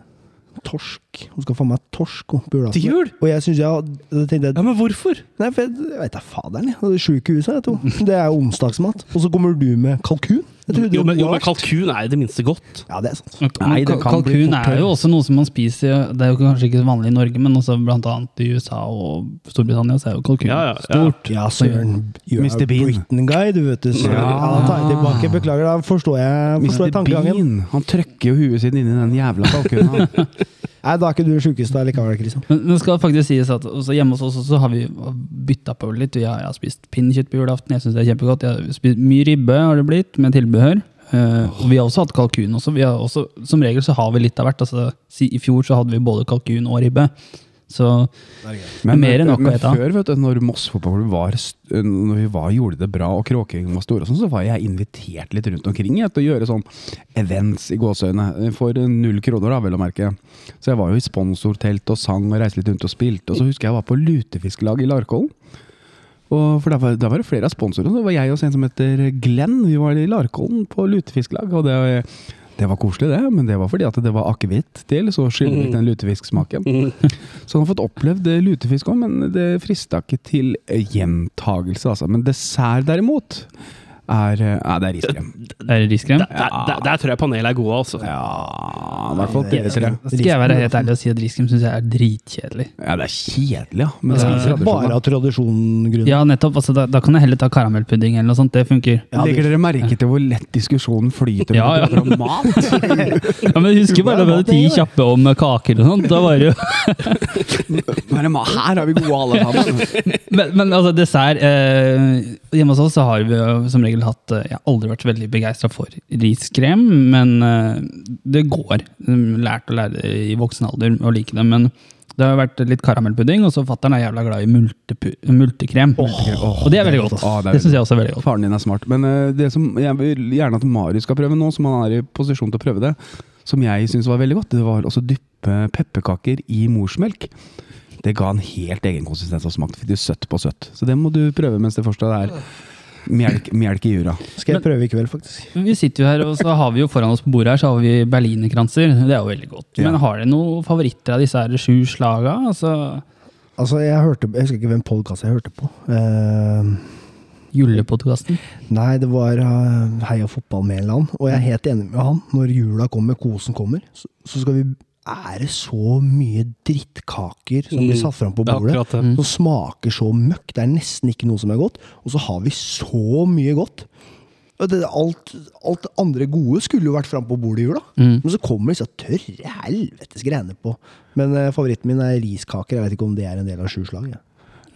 Speaker 3: Torsk. Hun skal få meg torsk på julaften.
Speaker 5: Til jul?
Speaker 3: Og jeg synes jeg, tenkte
Speaker 5: Ja, men hvorfor?
Speaker 3: Nei, for jeg, jeg veit da faderen, jeg. Det er Sjukehuset, jeg tror. Det er onsdagsmat. Og så kommer du med kalkun?
Speaker 5: Jo, men, jo, men kalkun er i det minste godt.
Speaker 3: Ja, det er sant.
Speaker 1: Nei, det kan
Speaker 2: Kalkun er jo også noe som man spiser Det er jo kanskje ikke så vanlig i Norge, men også blant annet i USA og Storbritannia så er jo kalkun
Speaker 5: Ja, ja, ja.
Speaker 2: stort.
Speaker 3: Ja, søren.
Speaker 1: Mr. Bean.
Speaker 3: Britain guy, du vet du. Så, ja. Da tar jeg tilbake. Beklager, da forstår jeg, forstår jeg tankegangen.
Speaker 1: Bean. Han trøkker jo huet sitt inn i den jævla kalkunen.
Speaker 3: Nei, da er ikke du sjukest da likevel, Kristian.
Speaker 2: Men det skal faktisk sies at også hjemme hos oss så har vi bytta på litt. Jeg, jeg har spist pinnekjøtt på julaften, jeg syns det er kjempegodt. Jeg har spist mye ribbe har det blitt, med tilbehør. Uh, og vi har også hatt kalkun. Også. Også, som regel så har vi litt av hvert. Altså, I fjor så hadde vi både kalkun og ribbe. Så
Speaker 1: Men,
Speaker 2: Mer enn nok å
Speaker 1: men
Speaker 2: ete.
Speaker 1: før, vet du, når Moss fotballklubb var, når vi var, gjorde det bra og Kråkingen var store, og sånn, så var jeg invitert litt rundt omkring jeg, til å gjøre sånn events i gåseøyne. For null kroner, da, vel å merke. Så jeg var jo i sponsortelt og sang og reiste litt rundt og spilte. Og så husker jeg jeg var på lutefisklag i Larkollen. Og for der var, der var det flere av sponsorene. Det var jeg og en som heter Glenn. Vi var i Larkollen på lutefisklag. Og det, det var koselig, det. Men det var fordi at det var akevitt til, så skylder vi ikke den lutefisksmaken. Så han har fått opplevd eh, lutefisk òg, men det frista ikke til gjentagelse, altså. Men dessert derimot er Nei, det er riskrem.
Speaker 2: er det riskrem.
Speaker 5: Der, der, der tror jeg panelet er gode, altså.
Speaker 1: Ja, i hvert fall dere tre.
Speaker 2: Skal jeg være helt ærlig og si at riskrem syns jeg er dritkjedelig.
Speaker 1: Ja, det er kjedelig, ja. Men det er
Speaker 3: Bare av tradisjonsgrunner.
Speaker 2: Ja, nettopp. Altså, da, da kan jeg heller ta karamellpudding eller noe sånt. Det funker.
Speaker 3: Ja,
Speaker 1: Legger dere merke til hvor lett diskusjonen flyter
Speaker 2: Ja, ja.
Speaker 1: når mat?
Speaker 2: Ja, men husker bare da vi hadde ti kjappe om kaker og sånt. Da var det jo
Speaker 1: er Her har vi gode alle sammen.
Speaker 2: Men, men altså, dessert eh, Hjemme hos oss så har vi som regel hatt eh, Jeg har aldri vært veldig begeistra for riskrem, men eh, det går. Lært å lære i voksen alder å like det. Men det har vært litt karamellpudding, og så fatter'n er jævla glad i multekrem. og det er veldig godt.
Speaker 1: Ah, det
Speaker 2: det syns jeg også er veldig godt.
Speaker 1: Faren din er smart. Men eh, det som jeg vil gjerne at Marius skal prøve nå, som han er i posisjon til å prøve det, som jeg syns var veldig godt, det var å dyppe pepperkaker i morsmelk. Det ga en helt egen konsistens og smak. Fikk du søtt på søtt. Så det må du prøve mens det fortsatt er melk, melk i jura.
Speaker 3: Skal jeg prøve i kveld, faktisk.
Speaker 2: Vi sitter jo her, og så har vi jo foran oss på bordet her, så har vi berlinerkranser. Det er jo veldig godt.
Speaker 1: Ja.
Speaker 2: Men har dere noen favoritter av disse her sju slaga? Altså,
Speaker 3: Altså, jeg hørte Jeg husker ikke hvem podkast jeg hørte på. Uh,
Speaker 2: Julepodkasten?
Speaker 3: nei, det var eh, Heia fotball med en eller annen. Og jeg er helt enig med han. Når jula kommer, kosen kommer, så, så skal vi ære så mye drittkaker som blir satt fram på
Speaker 5: er
Speaker 3: bordet.
Speaker 5: det.
Speaker 3: Som smaker så møkk. Det er nesten ikke noe som er godt. Og så har vi så mye godt. Alt, alt det andre gode skulle jo vært fram på bordet i jula.
Speaker 2: Mm.
Speaker 3: Men så kommer disse tørre helvetes greiene på. Men eh, favoritten min er riskaker. Jeg vet ikke om det er en del av sju slag. Ja.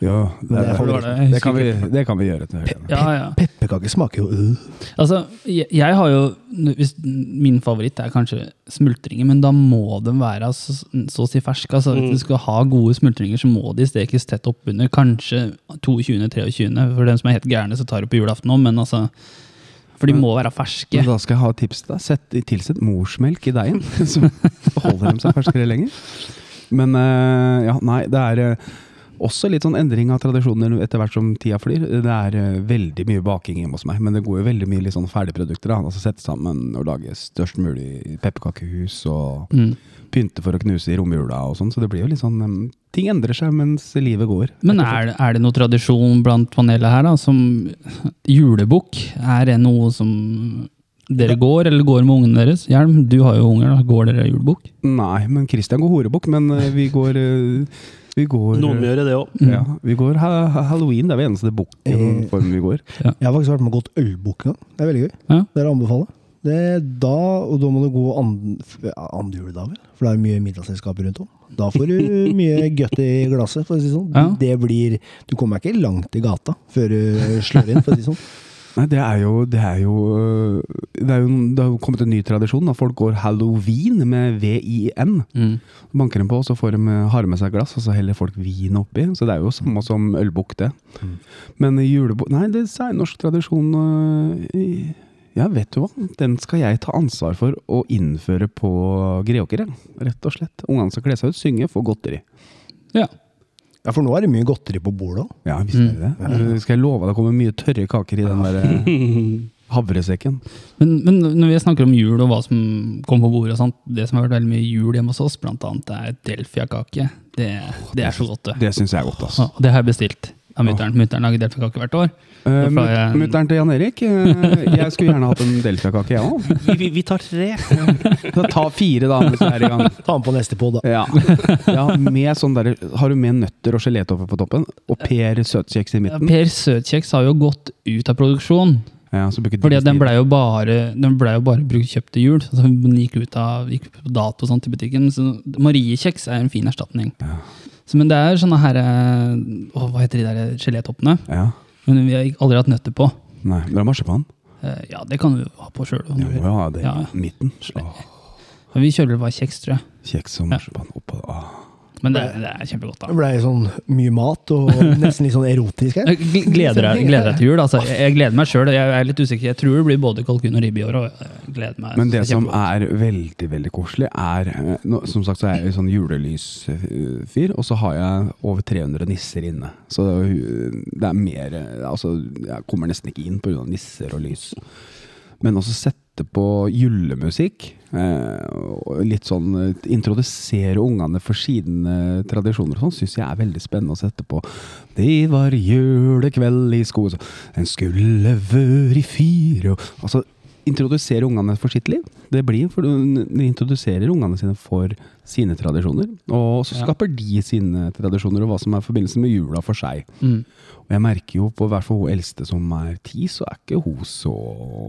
Speaker 1: Ja, det,
Speaker 3: Det
Speaker 1: det,
Speaker 2: det.
Speaker 1: det, kan vi, det kan vi gjøre.
Speaker 2: Ja, ja.
Speaker 3: Pepperkaker smaker jo øh.
Speaker 2: Altså, jeg, jeg har jo hvis, Min favoritt er kanskje smultringer, men da må de være så, så å si ferske. Altså, Hvis du skal ha gode smultringer, så må de stekes tett oppunder. Kanskje 22.-23. For dem som er helt gærne, så tar de på julaften òg, men altså For de må være ferske.
Speaker 1: Men da skal jeg ha et tips til deg. Sett, tilsett morsmelk i deigen, så holder de seg ferskere lenger. Men eh, ja, nei, det er eh, også litt sånn endring av tradisjoner etter hvert som tida flyr. Det er eh, veldig mye baking hjemme hos meg, men det går jo veldig mye litt sånn ferdigprodukter. da. Altså Sette sammen og lage størst mulig pepperkakehus og
Speaker 2: Mm.
Speaker 1: pynte for å knuse i romjula og sånn. Så det blir jo litt sånn um, Ting endrer seg mens livet går.
Speaker 2: Men er, er det noe tradisjon blant panelet her, da? Som julebukk? Er det noe som dere går, eller går med ungene deres? Hjelm, du har jo unger, da. Går dere julebukk?
Speaker 1: Nei, men Christian går horebukk, men eh, vi går eh, vi går,
Speaker 5: Noen gjør det òg.
Speaker 1: ja, vi går ha ha halloween. Det er den eneste bukkformen vi går.
Speaker 3: Jeg har faktisk vært med og gått ølbukk en gang. Det er veldig gøy.
Speaker 2: Ja.
Speaker 3: Det er å anbefale. Det, da, og da må du gå and, andre juledag, vel? For det er mye middagsselskaper rundt om. Da får du mye godt i glasset, for å si det sånn.
Speaker 2: Ja.
Speaker 3: Det blir Du kommer ikke langt i gata før du slår inn, for å si det sånn.
Speaker 1: Nei, det er jo Det er jo øh, Det, er jo, det har jo kommet en ny tradisjon. da Folk går halloween med V-I-N.
Speaker 2: Mm.
Speaker 1: Banker dem på, så får de, øh, har med seg glass, og så heller folk vin oppi. Så det er jo samme som ølbukk, det. Men julebukk Nei, det er særnorsk tradisjon. øh, Ja, vet du hva? Den skal jeg ta ansvar for å innføre på Greåker, rett og slett. Ungene skal kle seg ut, synge, få godteri.
Speaker 2: Ja.
Speaker 3: Ja, for nå er det mye godteri på bordet òg.
Speaker 1: Ja, visste er det det. Øh, Skal jeg love deg det kommer mye tørre kaker i den der øh, havresekken.
Speaker 2: Men, men når vi snakker om jul og hva som kommer på bordet sånt, det som har vært veldig mye jul hjemme hos oss, blant annet er delfiakake. Det, det er så godt, det.
Speaker 1: Det syns jeg er godt, altså.
Speaker 2: Ja, det har jeg bestilt av mutter'n. Mutter'n lager delfiakake hvert år.
Speaker 1: Uh,
Speaker 2: Da
Speaker 1: Mutter'n til Jan Erik. eh, jeg skulle gjerne hatt en delfiakake, jeg òg.
Speaker 5: Vi, vi, vi tar tre.
Speaker 1: Ta fire, da, mens vi er i gang.
Speaker 3: Ta den på neste pod, da.
Speaker 1: Ja. ja, med sånn der, Har du med nøtter og gelétoffer på toppen? Og Per søtkjeks i midten?
Speaker 2: Per Søtkjeks har jo gått ut av produksjon.
Speaker 1: Ja,
Speaker 2: Fordi den blei jo bare, den ble jo bare brukt kjøpt til jul. Den gikk ut av gikk på dato sånt i butikken. Så Mariekjeks er en fin erstatning.
Speaker 1: Ja.
Speaker 2: Så, men det er sånne her eh, Hva heter de der gelétoppene?
Speaker 1: Ja.
Speaker 2: Men vi har aldri hatt nøtter på.
Speaker 1: Nei, Dere har marsipan.
Speaker 2: Eh, Ja, det kan du ha på sjøl.
Speaker 1: Jo, ja, det
Speaker 2: Ja.
Speaker 1: er midten. Åh,
Speaker 2: Vi kjører vel bare kjeks, tror jeg.
Speaker 1: kjeks og marsipan oppå. Åh.
Speaker 2: Men det, det er kjempegodt, da.
Speaker 3: Det ble sånn mye mat og nesten litt sånn erotisk her.
Speaker 2: Jeg gleder deg, gleder deg til jul. Altså. Jeg, jeg gleder meg sjøl. Jeg er litt usikker. Jeg tror det blir både kalkun og ribbe i år. Og jeg gleder meg.
Speaker 1: Men det som er veldig veldig koselig, er eh, Som sagt så er jeg sånn julelysfyr, og så har jeg over 300 nisser inne. Så er det er mer eh, Altså, jeg kommer nesten ikke inn pga. nisser og lys. Men også sette på julemusikk. Eh, og litt sånn eh, Introdusere ungene for sine tradisjoner og sånn, syns jeg er veldig spennende å sette på. Det var julekveld i skogen, så, En skulle vøri fire og Altså, introdusere ungene for sitt liv. Det blir for De introduserer ungene sine for sine tradisjoner. Og så
Speaker 2: Ja.
Speaker 1: skaper de sine tradisjoner, og hva som er forbindelsen med jula for seg.
Speaker 2: Mm.
Speaker 1: Og jeg merker jo på hvert fall hun eldste som er ti, så er ikke hun så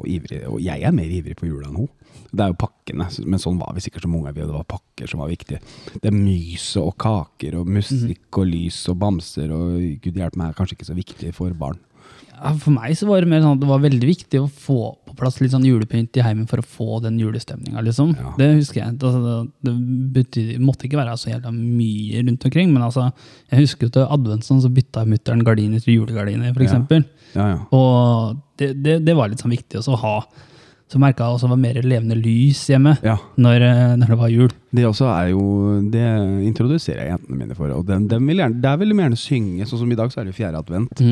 Speaker 1: ivrig. Og jeg er mer ivrig på jula enn hun. Det er jo pakkene, men sånn var vi sikkert som unger. Det var pakker som var viktige. Det er myset og kaker og musikk og lys og bamser og gud hjelpe meg, er kanskje ikke så viktig for barn.
Speaker 2: Ja, for meg så var det mer sånn at det var veldig viktig å få på plass litt sånn julepynt i heimen for å få den julestemninga, liksom.
Speaker 1: Ja.
Speaker 2: Det husker jeg. Altså, det betyd, måtte ikke være så jævla mye rundt omkring, men altså, jeg husker jo til advent sånn, så bytta mutter'n gardiner til julegardiner, for
Speaker 1: Ja. Ja, ja.
Speaker 2: Og det, det, det var litt sånn viktig også å ha. Så merka jeg også var mer levende lys hjemme
Speaker 1: ja.
Speaker 2: når, eh, når det var jul.
Speaker 1: Det også er jo Det introduserer jeg jentene mine for. Og den, den vil gjerne, der vil de gjerne synge. Sånn som i dag, så er det fjerde advent.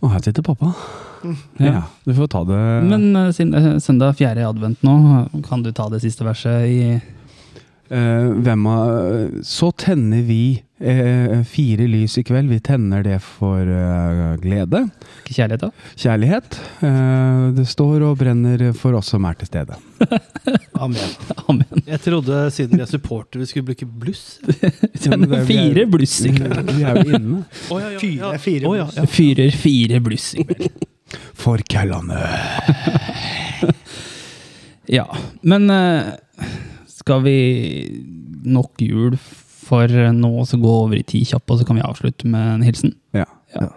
Speaker 1: Og her sitter pappa. Ja, du får ta det
Speaker 2: Men eh, siden er søndag fjerde advent nå, kan du ta det siste verset i
Speaker 1: uh, hvem av Så tenner vi eh, fire lys i kveld. Vi tenner det for eh, glede.
Speaker 2: kjærlighet, da?
Speaker 1: Kjærlighet. Eh, det står og brenner for oss som er til stede.
Speaker 3: Amen.
Speaker 2: Amen.
Speaker 5: Jeg trodde siden vi er supportere, vi skulle bruke bluss.
Speaker 1: det er-
Speaker 2: Fire bluss i kveld.
Speaker 1: Vi er jo inne.
Speaker 5: Oh, ja, ja,
Speaker 3: Fire-
Speaker 5: ja.
Speaker 3: fire
Speaker 5: oh, ja,
Speaker 3: bluss.
Speaker 5: ja.
Speaker 2: Fyrer fire bluss i kveld.
Speaker 1: For køllene.
Speaker 2: Ja, men eh, skal vi nok jul for nå å gå over i ti kjappe, og så kan vi avslutte med en hilsen?
Speaker 1: Ja.
Speaker 2: Ja.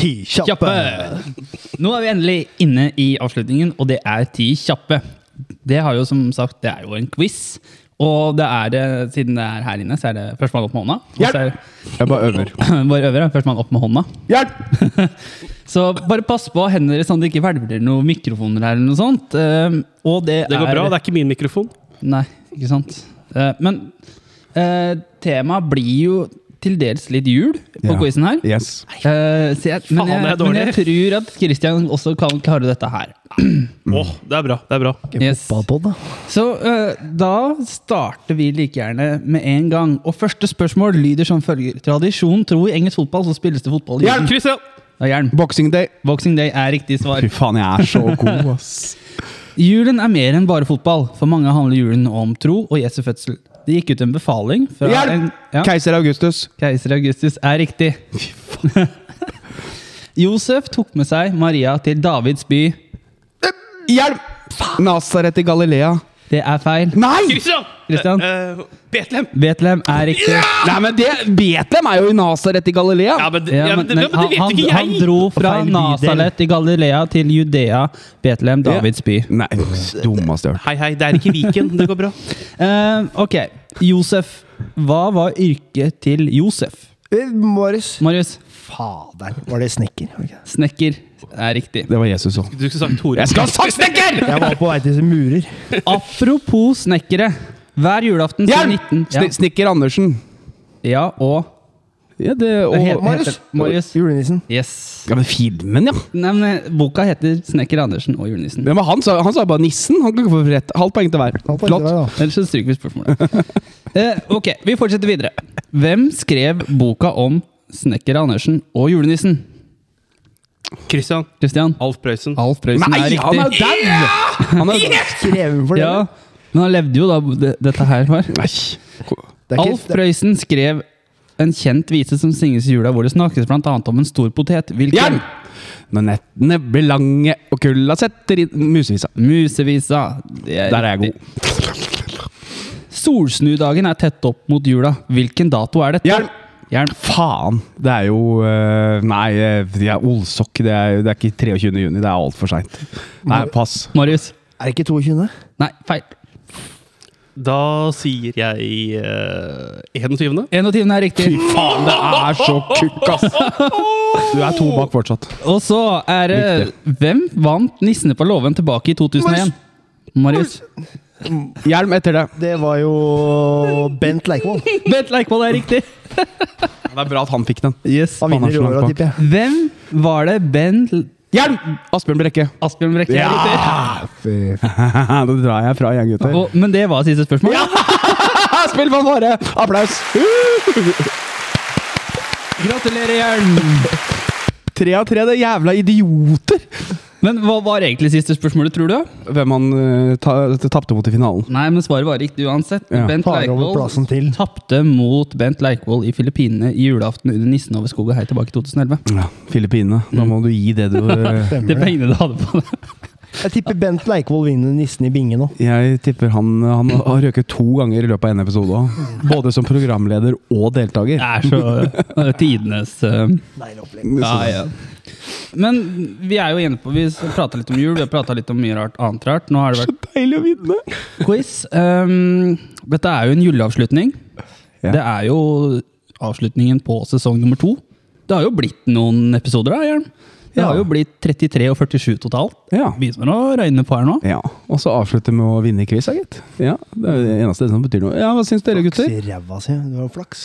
Speaker 4: Ti!
Speaker 3: Ti kjappe!
Speaker 2: Nå er vi endelig inne i avslutningen, og det er ti kjappe. Det har jo som sagt, det er jo en quiz. Og det er det, siden det er her inne, så er det førstemann opp med hånda. Er,
Speaker 1: Jeg bare øver.
Speaker 2: bare øver, førstemann opp med hånda.
Speaker 1: Hjelp!
Speaker 2: Så bare pass på hendene deres sånn at det ikke hvelver noen mikrofoner her. eller noe sånt. Um, og det,
Speaker 5: Det går
Speaker 2: er,
Speaker 5: bra, det er ikke min mikrofon.
Speaker 2: Nei, ikke sant. Eh, men uh, temaet blir jo til dels litt jul på
Speaker 1: Ja.
Speaker 2: quizen her.
Speaker 1: Yes.
Speaker 2: Eh, så jeg, men,
Speaker 5: Faen,
Speaker 2: jeg,
Speaker 5: det er
Speaker 2: men
Speaker 5: dårlig.
Speaker 2: jeg tror at Christian også kan klare dette her.
Speaker 5: Åh, det er bra. det er bra.
Speaker 2: Yes.
Speaker 3: Fotballpod, da.
Speaker 2: Så eh, da starter vi like gjerne med en gang. Og første spørsmål lyder som følger. Tradisjon tro i engelsk fotball så spilles det fotball. i
Speaker 5: Hjelp. Christian!
Speaker 2: Ja, jern.
Speaker 1: Boxing day.
Speaker 2: Boxing Day er riktig svar.
Speaker 1: Fy faen, jeg er så god, ass.
Speaker 2: Julen er mer enn bare fotball. For mange handler julen om tro og Jesu fødsel. Det gikk ut en befaling fra
Speaker 1: Hjelp!
Speaker 2: en ja,
Speaker 1: Keiser Augustus.
Speaker 2: Keiser Augustus er riktig. Josef tok med seg Maria til Davids by.
Speaker 1: Hjelp! Nasaret i Galilea.
Speaker 2: Det er feil.
Speaker 1: Nei!
Speaker 5: Christian!
Speaker 2: Christian?
Speaker 5: Uh, uh, Betlehem!
Speaker 2: Betlehem er riktig.
Speaker 1: Nei, men det, Betlehem er jo i Nasaret i Galilea.
Speaker 5: Ja, men,
Speaker 2: Ja,
Speaker 5: ja,
Speaker 2: men,
Speaker 5: men,
Speaker 2: men
Speaker 5: men
Speaker 2: han,
Speaker 5: det vet
Speaker 2: han,
Speaker 5: jeg
Speaker 2: han dro fra
Speaker 3: Nazaret.
Speaker 2: Nasaret i Galilea til Judea, Betlehem, Davids by.
Speaker 1: Nei, dummeste jeg har hørt.
Speaker 5: Hei, hei, det er ikke Viken. Det går bra.
Speaker 2: Uh, ok, Josef. Hva var yrket til Josef?
Speaker 3: Eh, Marius.
Speaker 2: Marius?
Speaker 3: Fader. Var det snekker? Okay.
Speaker 2: Snekker er riktig.
Speaker 1: Det var Jesus òg.
Speaker 5: Du skulle sagt Tore.
Speaker 1: Jeg skal ha sagt snekker!
Speaker 3: Jeg var på vei til murer.
Speaker 2: Apropos snekkere. Hver julaften siden
Speaker 1: Hjelp!
Speaker 2: 19...
Speaker 1: Sn Snekker Andersen.
Speaker 2: Ja, og
Speaker 1: Ja, det og,
Speaker 3: Marius.
Speaker 2: heter- Marius.
Speaker 3: Julenissen.
Speaker 2: Yes.
Speaker 1: Ja, men filmen, ja.
Speaker 2: Nei, men Boka heter 'Snekker Andersen og julenissen'.
Speaker 1: ja men han, sa, han sa bare nissen. Han kan ikke få rett. Halvt poeng til hver.
Speaker 3: Til
Speaker 1: Flott.
Speaker 2: Ellers så stryker vi spørsmålet. eh, ok, vi fortsetter videre. Hvem skrev boka om Snekker Andersen og julenissen?
Speaker 5: Christian.
Speaker 2: Christian?
Speaker 5: Alf Prøysen.
Speaker 2: Alf Prøysen
Speaker 1: Nei,
Speaker 2: er
Speaker 1: han er
Speaker 2: riktig.
Speaker 1: dau! Han er
Speaker 3: skrevet for det.
Speaker 2: Ja, men han levde jo da det, dette her var.
Speaker 1: Nei.
Speaker 2: Alf Prøysen skrev en kjent vise som synges i jula, hvor det snakkes annet om en stor potet. Hvilken?
Speaker 1: Hjelp! Når nettene blir lange og kulda setter inn Musevisa.
Speaker 2: Musevisa. Det er
Speaker 1: Der er jeg god.
Speaker 2: Solsnudagen er tett opp mot jula. Hvilken dato er dette?
Speaker 1: Hjelp!
Speaker 2: Hjelm.
Speaker 1: Faen! Det er jo eh, Nei, eh, det er Olsok. Det er, det er ikke 23. juni. Det er altfor seint. Nei, pass.
Speaker 2: Marius.
Speaker 3: Er det ikke 22.?
Speaker 2: Nei, feil.
Speaker 5: Da sier jeg uh, 21.
Speaker 2: 21 er riktig.
Speaker 1: Fy faen, det er så kukk, ass! Du er to bak fortsatt.
Speaker 2: Og så er det Hvem vant Nissene på låven tilbake i 2001? Marius.
Speaker 1: Hjelm etter det.
Speaker 3: Det var jo Bent Leikvoll.
Speaker 2: Bent Leikvoll er riktig.
Speaker 1: Det er bra at han fikk den.
Speaker 2: Yes.
Speaker 3: Han vinner i
Speaker 1: så
Speaker 3: tipper jeg.
Speaker 2: Hvem var det Bent
Speaker 1: Hjelm! Asbjørn Brekke.
Speaker 2: Asbjørn Brekke ja!
Speaker 3: Fy
Speaker 1: da drar jeg fra igjen, gutter.
Speaker 2: Og, men det var siste spørsmål? Ja!
Speaker 1: Spill fanfare! Applaus!
Speaker 2: Gratulerer, Hjelm.
Speaker 1: Tre av tre, det er jævla idioter!
Speaker 2: Men hva var egentlig siste spørsmålet, tror du?
Speaker 1: Hvem han uh, ta, tapte mot i finalen.
Speaker 2: Nei, men svaret var riktig uansett.
Speaker 1: Ja.
Speaker 2: Bent. Leikvoll tapte mot Bent Leikvoll i Filippinene i julaften under Nissen over skogen her tilbake i 2011.
Speaker 1: Ja, Filippinene. Da må du gi det du eh,
Speaker 2: Det
Speaker 3: Stemmer
Speaker 2: pengene du hadde på det.
Speaker 3: Jeg tipper Bent Leikvoll vinner Nissen i binge nå.
Speaker 1: Jeg tipper han, han har røket to ganger i løpet av en episode òg. Både som programleder og deltaker.
Speaker 2: Det er så tidenes uh,
Speaker 3: Nei, opplegg.
Speaker 2: ja, ja. Men vi er jo inne på Vi prata litt om jul, vi har prata litt om mye rart, annet rart. Nå har det vært
Speaker 1: Deilig å vinne!
Speaker 2: quiz. Um, dette er jo en juleavslutning.
Speaker 1: Ja.
Speaker 2: Det er jo avslutningen på sesong nummer to. Det har jo blitt noen episoder, da, Jørn.
Speaker 1: Ja.
Speaker 2: har jo blitt 33 og 47 totalt.
Speaker 1: Ja.
Speaker 2: Begynner å regne på her nå.
Speaker 1: ja. Og så avslutte med å vinne quiz, da, gitt. Ja, det er det eneste som betyr noe. Ja, Hva syns dere, gutter?
Speaker 3: Flaks i ræva si. Det var jo flaks.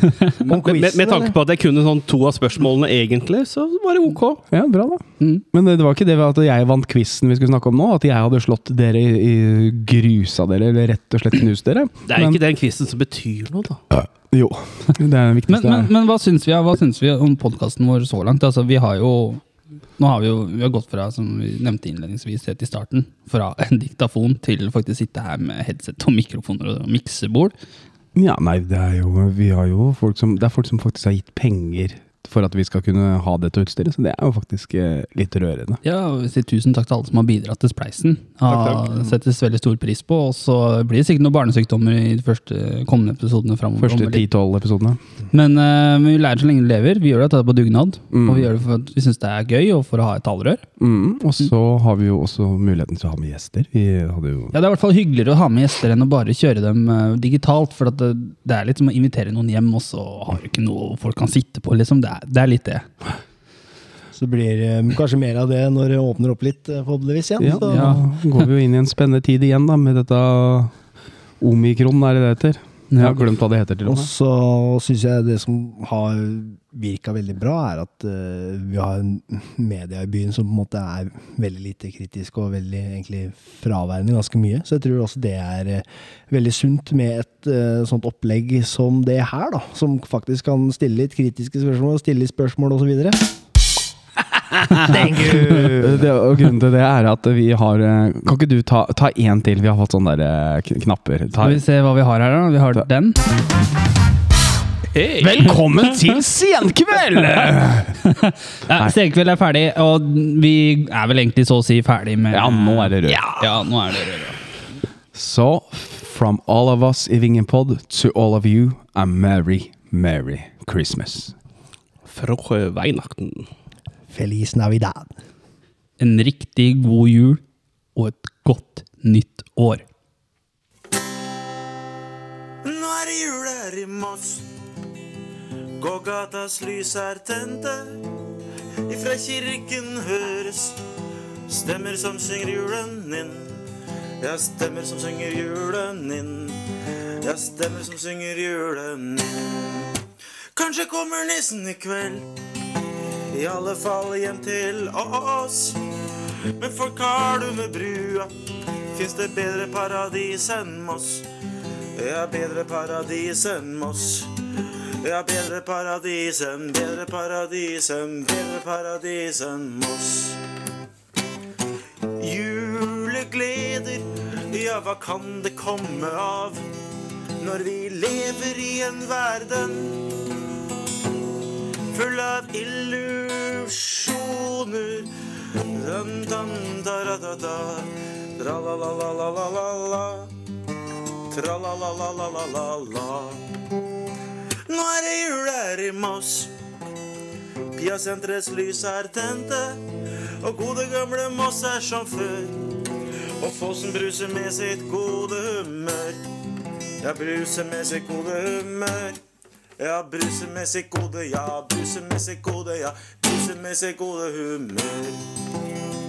Speaker 3: Om
Speaker 5: Med, med, tanke på at jeg kunne sånn to av spørsmålene egentlig, så var det ok.
Speaker 1: Ja, bra, da.
Speaker 2: Mm.
Speaker 1: Men det var ikke det at jeg vant quizen vi skulle snakke om nå? At jeg hadde slått dere i, i grusa dere, eller rett og slett knust dere?
Speaker 5: Det er
Speaker 1: Men-
Speaker 5: ikke den quizen som betyr noe, da.
Speaker 1: Jo. Det er det
Speaker 2: Men,
Speaker 1: viktigste.
Speaker 2: men, men hva syns vi, hva syns vi om podkasten vår så langt? Altså, vi har jo nå har vi jo vi har gått fra, som vi nevnte innledningsvis helt i starten, fra en diktafon til faktisk sitte her med headset og mikrofoner og miksebord.
Speaker 1: Ja, nei, det er jo Vi har jo folk som Det er folk som faktisk har gitt penger for at vi skal kunne ha dette utstyret, så det er jo faktisk eh, litt rørende.
Speaker 2: Ja, og vi sier tusen takk til alle som har bidratt til spleisen. Det settes veldig stor pris på. Og så blir det sikkert noen barnesykdommer i de første kommende episodene framover.
Speaker 1: Første 10-12 episodene.
Speaker 2: Men uh, vi lærer så lenge vi lever. Vi gjør dette på dugnad.
Speaker 1: Mm.
Speaker 2: Og vi gjør det for at vi syns det er gøy, og for å ha et talerør.
Speaker 1: Mm, og så har vi jo også muligheten til å ha med gjester. Vi hadde jo
Speaker 2: Ja, Det er i hvert fall hyggeligere å ha med gjester enn å bare kjøre dem eh, digitalt. For at det, det er litt som å invitere noen hjem, og så har du ikke noe folk kan sitte på. liksom. Det det er litt det.
Speaker 3: Så blir det kanskje mer av det når det åpner opp litt, eh, forhåpentligvis igjen.
Speaker 1: Ja,
Speaker 3: så.
Speaker 1: ja. går vi jo inn i en spennende tid igjen da, med dette omikron, er det det heter? Jeg har glemt hva det heter til og
Speaker 3: Og så syns jeg det som har virka veldig bra, er at uh, vi har en media i byen som på en måte er veldig lite kritisk og veldig egentlig fraværende ganske mye. Så jeg tror også det er uh, veldig sunt med et uh, sånt opplegg som det her, da. Som faktisk kan stille litt kritiske spørsmål, stille litt spørsmål osv. Thank you!
Speaker 1: Det, og grunnen til det er at vi har eh, Kan ikke du ta, ta én til? Vi har fått sånne der, eh, knapper. Ta,
Speaker 2: Skal vi se hva vi har her, da. Vi har
Speaker 1: ta.
Speaker 2: den.
Speaker 1: Velkommen til Senkveld!
Speaker 2: Ja, Senkveld er ferdig, og vi er vel egentlig så å si ferdig med
Speaker 1: Ja, nå er det rød.
Speaker 2: Ja, ja, nå er det rød.
Speaker 1: Så from all of us i Vingenpod to all of you, a merry, merry Christmas.
Speaker 5: Frohe Weihnachten.
Speaker 3: Feliz Navidad.
Speaker 2: En riktig god jul og et godt nytt år.
Speaker 4: Nå er det jul her i Moss. Gågatas lys er tente. Ifra kirken høres stemmer som synger julen inn. Ja, stemmer som synger julen inn. Ja, stemmer som synger julen inn. Kanskje kommer nissen i kveld. I alle fall hjem til oss. Men for du med brua fins det bedre paradis enn Moss. Ja, bedre paradis enn Moss. Ja, bedre paradis enn, bedre paradis enn, bedre paradis enn Moss. Julegleder, ja, hva kan det komme av når vi lever i en verden full av illusjoner? Dum-dum-da-da-da-da. Tra-la-la-la-la-la-la. Tra-la-la-la-la-la-la. Nå er det jul her i Moss. Piasenterets lys er tente, og gode gamle Moss er som før. Og Fossen bruser med sitt gode humør. Ja, bruser med sitt gode humør. Ja, brusemessig kode, ja, brusemessig kode, ja, brusemessig kode humør.